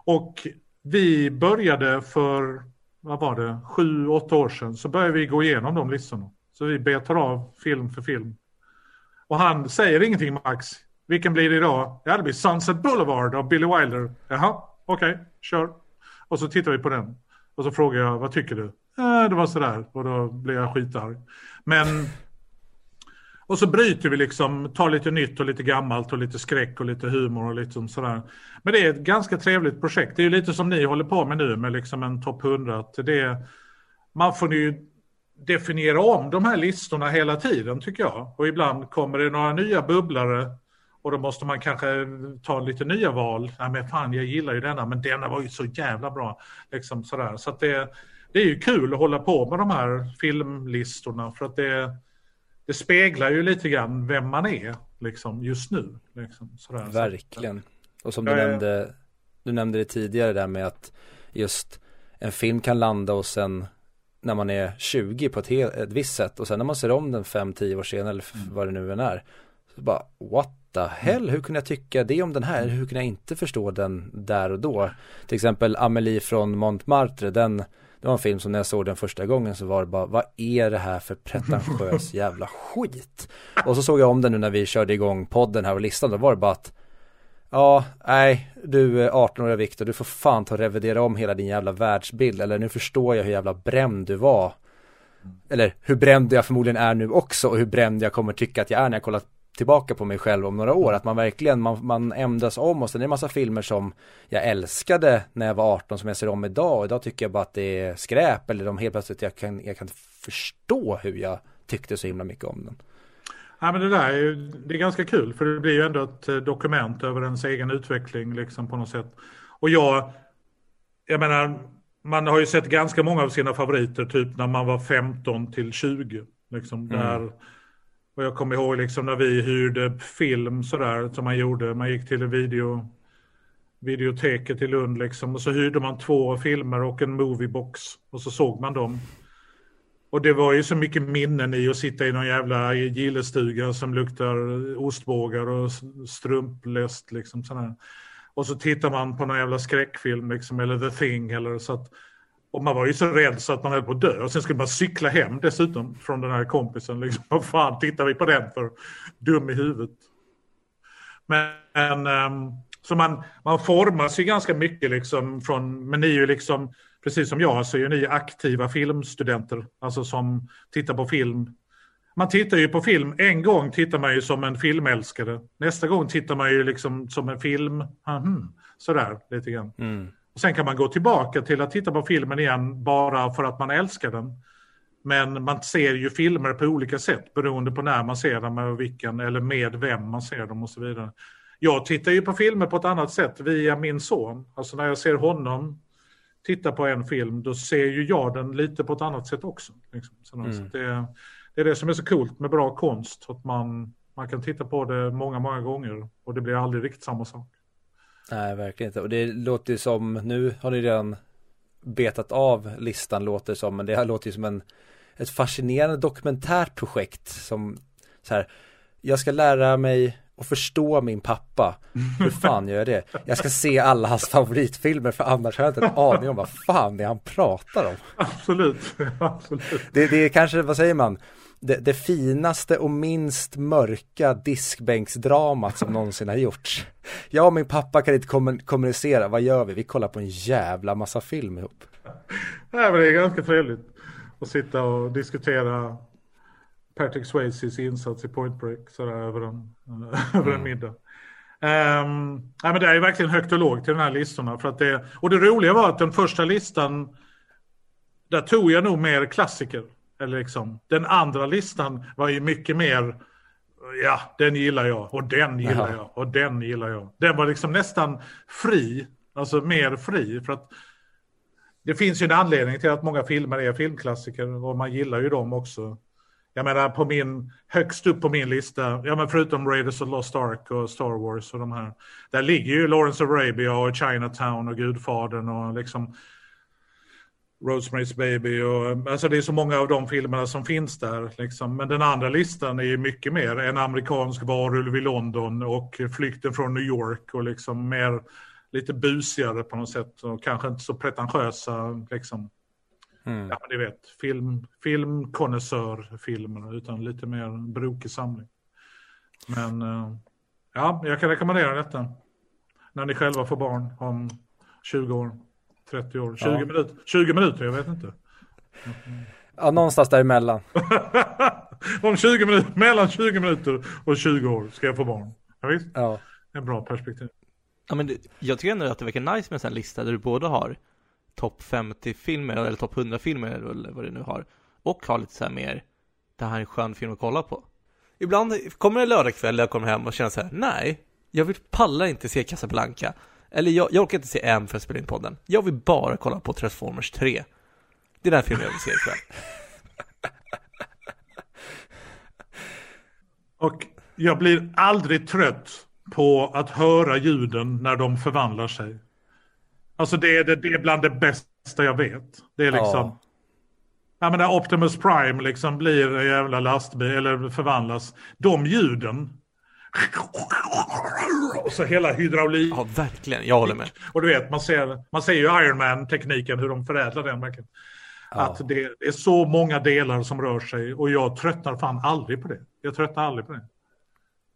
Och vi började för vad var det, sju, åtta år sedan så började vi gå igenom de listorna. Så vi betar av film för film. Och han säger ingenting Max. Vilken blir det idag? Ja, det blir Sunset Boulevard av Billy Wilder. Jaha, okej, okay, kör. Och så tittar vi på den. Och så frågar jag, vad tycker du? Äh, det var sådär. Och då blir jag skitarg. Men och så bryter vi liksom, tar lite nytt och lite gammalt och lite skräck och lite humor och lite sådär. Men det är ett ganska trevligt projekt. Det är ju lite som ni håller på med nu med liksom en topp 100. Det, man får ju definiera om de här listorna hela tiden tycker jag. Och ibland kommer det några nya bubblare och då måste man kanske ta lite nya val. Nej men fan jag gillar ju denna men denna var ju så jävla bra. Liksom sådär. Så det, det är ju kul att hålla på med de här filmlistorna för att det det speglar ju lite grann vem man är liksom just nu. Liksom, sådär.
Verkligen. Och som du ja, nämnde, du nämnde det tidigare där med att just en film kan landa och sen när man är 20 på ett, ett visst sätt och sen när man ser om den 5-10 år senare eller mm. vad det nu än är. Så bara, what the hell, mm. hur kunde jag tycka det om den här? Hur kunde jag inte förstå den där och då? Till exempel Amelie från Montmartre, den det var en film som när jag såg den första gången så var det bara, vad är det här för pretentiös jävla skit? Och så såg jag om den nu när vi körde igång podden här och listan, då var det bara att Ja, nej, du är 18-åriga Viktor, du får fan ta och revidera om hela din jävla världsbild, eller nu förstår jag hur jävla bränd du var. Eller hur bränd jag förmodligen är nu också och hur bränd jag kommer tycka att jag är när jag kollat tillbaka på mig själv om några år. Att man verkligen, man, man ändras om och sen är det en massa filmer som jag älskade när jag var 18 som jag ser om idag och idag tycker jag bara att det är skräp eller de helt plötsligt jag kan, jag kan förstå hur jag tyckte så himla mycket om den.
Ja, men det där är, det är ganska kul för det blir ju ändå ett eh, dokument över ens egen utveckling liksom på något sätt. Och jag, jag menar, man har ju sett ganska många av sina favoriter typ när man var 15 till 20. Liksom mm. där, och jag kommer ihåg liksom när vi hyrde film sådär som man gjorde. Man gick till video, videoteket i Lund liksom och så hyrde man två filmer och en moviebox och så såg man dem. Och det var ju så mycket minnen i att sitta i någon jävla gillestuga som luktar ostbågar och strumpläst liksom sådär. Och så tittar man på någon jävla skräckfilm liksom, eller The Thing eller så att och man var ju så rädd så att man höll på att dö. Och sen skulle man cykla hem dessutom från den här kompisen. Liksom, vad fan tittar vi på den för? Dum i huvudet. Men ehm, så man, man formas ju ganska mycket liksom från, men ni är ju liksom, precis som jag, så är ju ni aktiva filmstudenter. Alltså som tittar på film. Man tittar ju på film, en gång tittar man ju som en filmälskare. Nästa gång tittar man ju liksom som en film, mm, sådär lite grann. Mm. Sen kan man gå tillbaka till att titta på filmen igen bara för att man älskar den. Men man ser ju filmer på olika sätt beroende på när man ser dem och vilken eller med vem man ser dem och så vidare. Jag tittar ju på filmer på ett annat sätt via min son. Alltså när jag ser honom titta på en film då ser ju jag den lite på ett annat sätt också. Liksom. Så mm. det, det, är det som är så coolt med bra konst. Att man, man kan titta på det många, många gånger och det blir aldrig riktigt samma sak.
Nej, verkligen inte. Och det låter ju som, nu har ni redan betat av listan låter som, men det här låter ju som en, ett fascinerande dokumentärt projekt som så här, jag ska lära mig och förstå min pappa. Hur fan gör jag det? Jag ska se alla hans favoritfilmer för annars har jag inte en aning om vad fan det är han pratar om.
Absolut, absolut.
Det, det är kanske, vad säger man? Det, det, finaste och minst mörka diskbänksdramat som någonsin har gjorts. Jag och min pappa kan inte kommunicera, vad gör vi? Vi kollar på en jävla massa film ihop.
Nej, men det är ganska trevligt att sitta och diskutera Patrick Swayzes insats i Point Break sådär över en, över en mm. middag. Um, nej, men det är verkligen högt och lågt i de här listorna. För att det, och det roliga var att den första listan, där tog jag nog mer klassiker. Eller liksom, den andra listan var ju mycket mer, ja, den gillar jag och den gillar jag och den gillar jag. Den var liksom nästan fri, alltså mer fri. För att det finns ju en anledning till att många filmer är filmklassiker och man gillar ju dem också. Jag menar på min, högst upp på min lista, ja men förutom Raiders of Lost Ark och Star Wars och de här. Där ligger ju Lawrence of Arabia och Chinatown och Gudfadern och liksom Rosemary's Baby och alltså det är så många av de filmerna som finns där. Liksom. Men den andra listan är ju mycket mer en amerikansk varulv i London och flykten från New York och liksom mer lite busigare på något sätt och kanske inte så pretentiösa liksom. Mm. Ja, ni vet, film, filmkonnässörfilmer utan lite mer brokig samling. Men eh, ja, jag kan rekommendera detta. När ni själva får barn om 20 år. 30 år, 20, ja. minuter, 20 minuter, jag vet inte.
Ja, någonstans däremellan.
Om 20 minuter, mellan 20 minuter och 20 år ska jag få barn. Ja, visst?
Ja.
En bra perspektiv.
Ja, men det, jag tycker ändå att det verkar nice med en sån här lista där du både har topp 50 filmer eller topp 100 filmer eller vad du nu har och har lite så här mer det här är en skön film att kolla på. Ibland kommer det lördagkväll jag kommer hem och känner så här, nej, jag vill palla inte se Casablanca. Eller jag, jag orkar inte se en för att spela in podden. Jag vill bara kolla på Transformers 3. Det är den filmen jag vill se ikväll.
Och jag blir aldrig trött på att höra ljuden när de förvandlar sig. Alltså det är, det, det är bland det bästa jag vet. Det är liksom... Ja. Ja men när Optimus Prime liksom blir en jävla lastbil eller förvandlas. De ljuden och så hela hydraulik.
Ja, verkligen. Jag håller med.
Och du vet, man ser, man ser ju Iron Man-tekniken, hur de förädlar den verkligen. Ja. Att det är så många delar som rör sig och jag tröttnar fan aldrig på det. Jag tröttnar aldrig på det.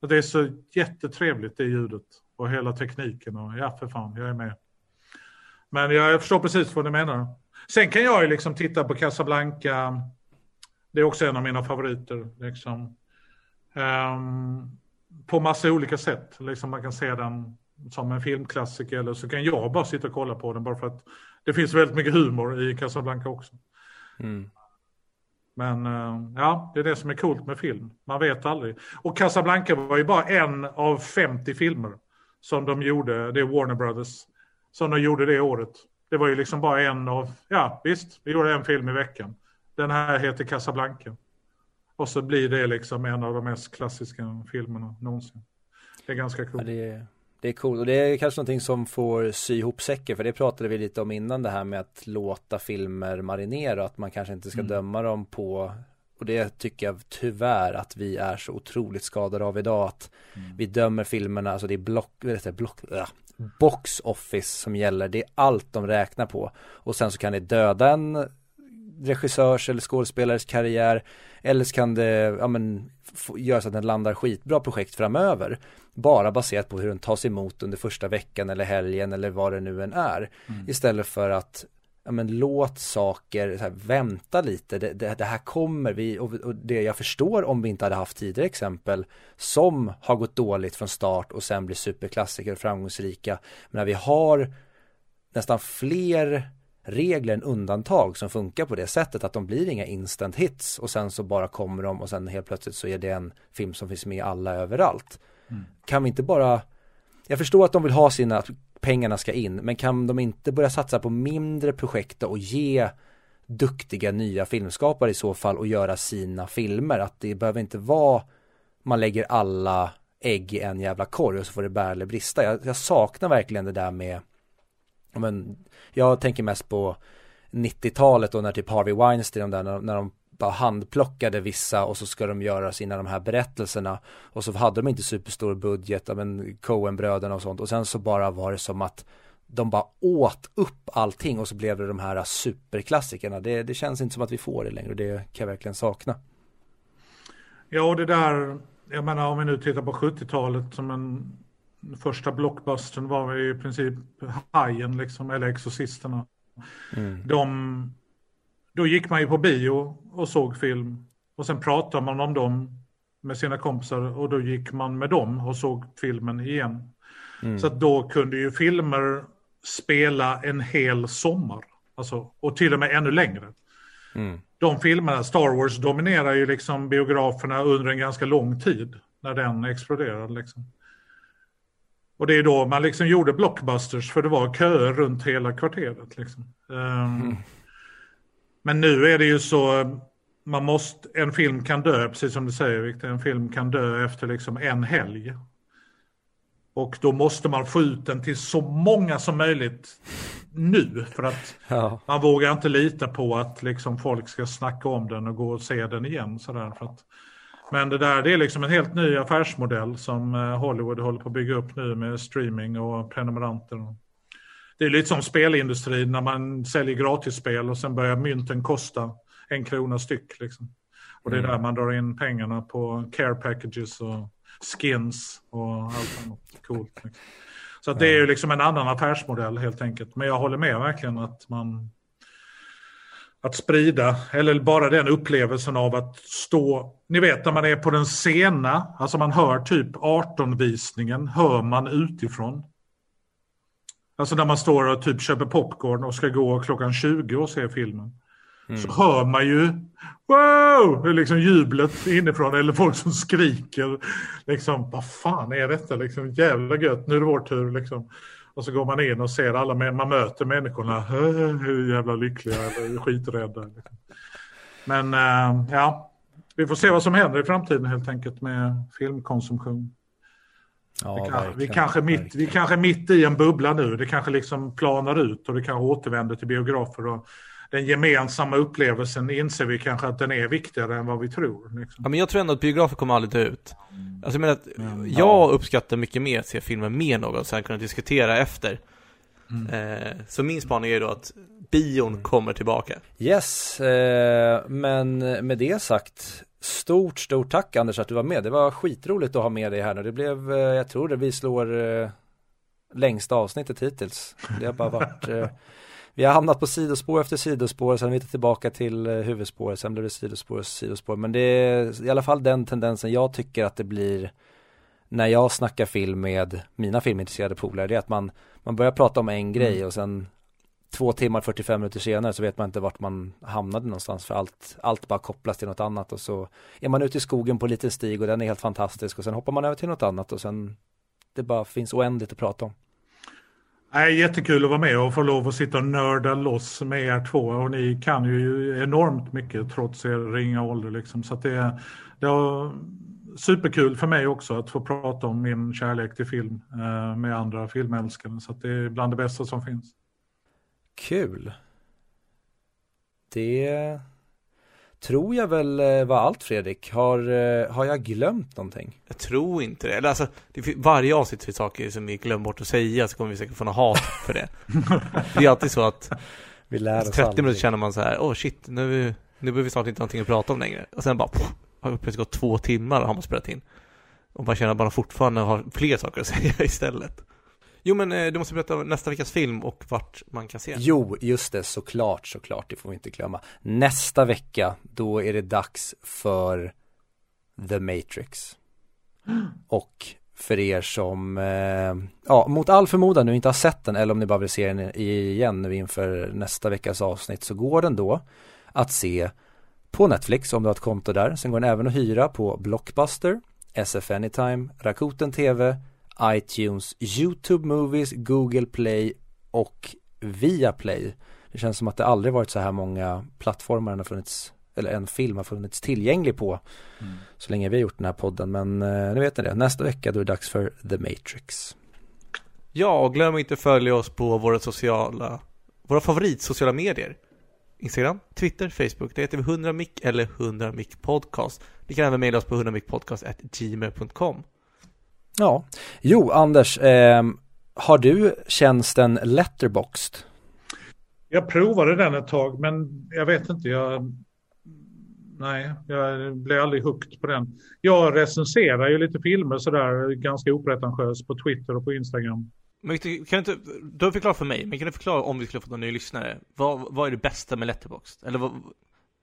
Det är så jättetrevligt det ljudet och hela tekniken och ja för fan, jag är med. Men jag förstår precis vad du menar. Sen kan jag ju liksom titta på Casablanca. Det är också en av mina favoriter. Liksom. Um, på massa olika sätt. Liksom man kan se den som en filmklassiker eller så kan jag bara sitta och kolla på den bara för att det finns väldigt mycket humor i Casablanca också. Mm. Men eh, ja, det är det som är coolt med film. Man vet aldrig. Och Casablanca var ju bara en av 50 filmer som de gjorde, det är Warner Brothers, som de gjorde det året. Det var ju liksom bara en av, ja visst, vi gjorde en film i veckan. Den här heter Casablanca. Och så blir det liksom en av de mest klassiska filmerna någonsin. Det är ganska coolt.
Ja, det, är, det är coolt och det är kanske någonting som får sy ihop säcken för det pratade vi lite om innan det här med att låta filmer marinera att man kanske inte ska mm. döma dem på och det tycker jag tyvärr att vi är så otroligt skadade av idag att mm. vi dömer filmerna, alltså det är block, jag, block, äh, box office som gäller, det är allt de räknar på och sen så kan det döda en regissörs eller skådespelares karriär eller så kan det ja, men, göra så att den landar skitbra projekt framöver bara baserat på hur den tas emot under första veckan eller helgen eller vad det nu än är mm. istället för att ja, men låt saker, här, vänta lite, det, det, det, här kommer vi och, och, det jag förstår om vi inte hade haft tidigare exempel som har gått dåligt från start och sen blir superklassiker och framgångsrika. Men när vi har nästan fler regler än undantag som funkar på det sättet att de blir inga instant hits och sen så bara kommer de och sen helt plötsligt så är det en film som finns med alla överallt. Mm. Kan vi inte bara jag förstår att de vill ha sina pengarna ska in men kan de inte börja satsa på mindre projekt och ge duktiga nya filmskapare i så fall och göra sina filmer att det behöver inte vara man lägger alla ägg i en jävla korg och så får det bära eller brista. Jag, jag saknar verkligen det där med men jag tänker mest på 90-talet och när typ Harvey Weinstein där, när, när de bara handplockade vissa och så ska de göra sina de här berättelserna och så hade de inte superstor budget, men Coen-bröderna och sånt och sen så bara var det som att de bara åt upp allting och så blev det de här superklassikerna. Det, det känns inte som att vi får det längre och det kan jag verkligen sakna.
Ja, och det där, jag menar om vi nu tittar på 70-talet som en första blockbustern var i princip Hajen liksom, eller Exorcisterna. Mm. De, då gick man ju på bio och såg film och sen pratade man om dem med sina kompisar och då gick man med dem och såg filmen igen. Mm. Så då kunde ju filmer spela en hel sommar. Alltså, och till och med ännu längre. Mm. De filmerna, Star Wars dominerar ju liksom biograferna under en ganska lång tid. När den exploderade liksom. Och det är då man liksom gjorde blockbusters för det var köer runt hela kvarteret. Liksom. Um, mm. Men nu är det ju så, man måste, en film kan dö, precis som du säger Victor, en film kan dö efter liksom en helg. Och då måste man få ut den till så många som möjligt nu. För att ja. man vågar inte lita på att liksom folk ska snacka om den och gå och se den igen. Sådär, för att men det där det är liksom en helt ny affärsmodell som eh, Hollywood håller på att bygga upp nu med streaming och prenumeranter. Det är lite som spelindustrin när man säljer gratisspel och sen börjar mynten kosta en krona styck. Liksom. Och det är mm. där man drar in pengarna på care packages och skins och allt annat coolt. Liksom. Så det är ju liksom en annan affärsmodell helt enkelt. Men jag håller med verkligen att man att sprida, eller bara den upplevelsen av att stå, ni vet när man är på den sena, alltså man hör typ 18-visningen, hör man utifrån. Alltså när man står och typ köper popcorn och ska gå klockan 20 och se filmen. Mm. Så hör man ju, wow, liksom jublet inifrån eller folk som skriker. Liksom, vad fan är detta liksom, jävla gött, nu är det vår tur liksom. Och så går man in och ser alla, man möter människorna, hur jävla lyckliga eller skiträdda. Men äh, ja, vi får se vad som händer i framtiden helt enkelt med filmkonsumtion. Ja, vi, kan, vi, kanske mitt, vi kanske är mitt i en bubbla nu, det kanske liksom planar ut och det kanske återvänder till biografer. Och den gemensamma upplevelsen inser vi kanske att den är viktigare än vad vi tror. Liksom.
Ja, men jag tror ändå att biografer kommer aldrig dö ut. Alltså jag menar att mm, jag ja. uppskattar mycket mer att se filmen med någon och sen kunna diskutera efter. Mm. Eh, så min spaning är då att bion kommer tillbaka.
Yes, eh, men med det sagt Stort, stort tack Anders att du var med. Det var skitroligt att ha med dig här nu. Det blev, eh, jag tror det vi slår eh, längsta avsnittet hittills. Det har bara varit eh, vi har hamnat på sidospår efter sidospår, sen är vi tillbaka till eh, huvudspår, sen blir det sidospår och sidospår. Men det är i alla fall den tendensen jag tycker att det blir när jag snackar film med mina filmintresserade polare, det är att man, man börjar prata om en grej mm. och sen två timmar 45 minuter senare så vet man inte vart man hamnade någonstans för allt, allt bara kopplas till något annat och så är man ute i skogen på en liten stig och den är helt fantastisk och sen hoppar man över till något annat och sen det bara finns oändligt att prata om.
Nej, jättekul att vara med och få lov att sitta och nörda loss med er två och ni kan ju enormt mycket trots er ringa ålder liksom så att det, det var superkul för mig också att få prata om min kärlek till film eh, med andra filmälskare så att det är bland det bästa som finns.
Kul. Det tror jag väl eh, var allt Fredrik. Har, eh, har jag glömt någonting?
Jag tror inte det. Eller alltså, det finns, varje avsnitt finns saker som vi glömmer bort att säga så kommer vi säkert få något hat för det. det är alltid så att
vi lär oss
30 minuter känner man så här, åh oh shit, nu, nu behöver vi snart inte någonting att prata om längre. Och sen bara, poff, har plötsligt gått två timmar har man spelat in. Och man känner att man fortfarande har fler saker att säga istället. Jo men eh, du måste berätta nästa veckas film och vart man kan se den.
Jo, just det, såklart, såklart, det får vi inte glömma. Nästa vecka, då är det dags för The Matrix. Och för er som, eh, ja, mot all förmodan nu inte har sett den eller om ni bara vill se den igen nu inför nästa veckas avsnitt så går den då att se på Netflix om du har ett konto där. Sen går den även att hyra på Blockbuster, SF Anytime, Rakuten TV, iTunes, YouTube Movies, Google Play och Viaplay. Det känns som att det aldrig varit så här många plattformar har funnits, eller en film har funnits tillgänglig på mm. så länge vi har gjort den här podden. Men eh, nu vet ni det, nästa vecka då är det dags för The Matrix.
Ja, och glöm inte att följa oss på våra sociala, våra favoritsociala medier. Instagram, Twitter, Facebook. Det heter vi 100mic eller 100mic podcast. Ni kan även mejla oss på 100micpodcast.gmail.com.
Ja, jo Anders, eh, har du tjänsten Letterboxd?
Jag provade den ett tag men jag vet inte, jag Nej, jag blev aldrig hooked på den. Jag recenserar ju lite filmer sådär ganska opretentiöst på Twitter och på Instagram.
Men kan du inte, du har förklarat för mig, men kan du förklara om vi skulle få någon ny lyssnare? Vad, vad är det bästa med Letterboxd? Eller vad,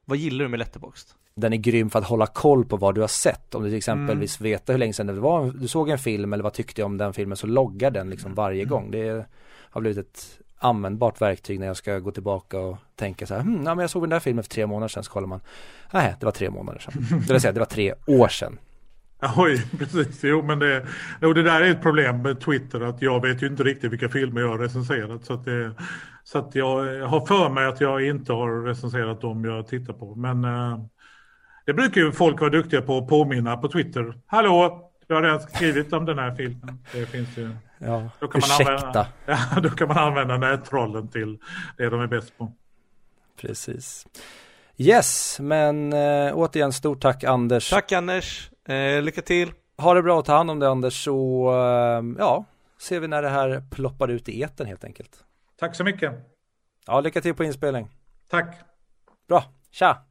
vad gillar du med Letterboxd?
Den är grym för att hålla koll på vad du har sett. Om du till exempelvis mm. vet hur länge sedan det var, du såg en film eller vad tyckte du om den filmen så loggar den liksom varje mm. gång. Det har blivit ett användbart verktyg när jag ska gå tillbaka och tänka så här, hm, ja, men jag såg den där filmen för tre månader sedan så kollar man, nej det var tre månader sedan. Det vill säga det var tre år sedan.
Oj, precis. Jo, men det, jo, det där är ett problem med Twitter att jag vet ju inte riktigt vilka filmer jag har recenserat. Så att, det, så att jag har för mig att jag inte har recenserat dem jag tittar på. Men eh, det brukar ju folk vara duktiga på att påminna på Twitter. Hallå, jag har redan skrivit om den här filmen. Det finns ju...
Ja, då kan ursäkta. Man använda,
ja, då kan man använda nättrollen till det de är bäst på.
Precis. Yes, men äh, återigen stort tack Anders.
Tack Anders. Eh, lycka till.
Ha det bra och ta hand om dig Anders så eh, ja, ser vi när det här ploppar ut i eten helt enkelt.
Tack så mycket.
Ja, lycka till på inspelning.
Tack.
Bra, tja.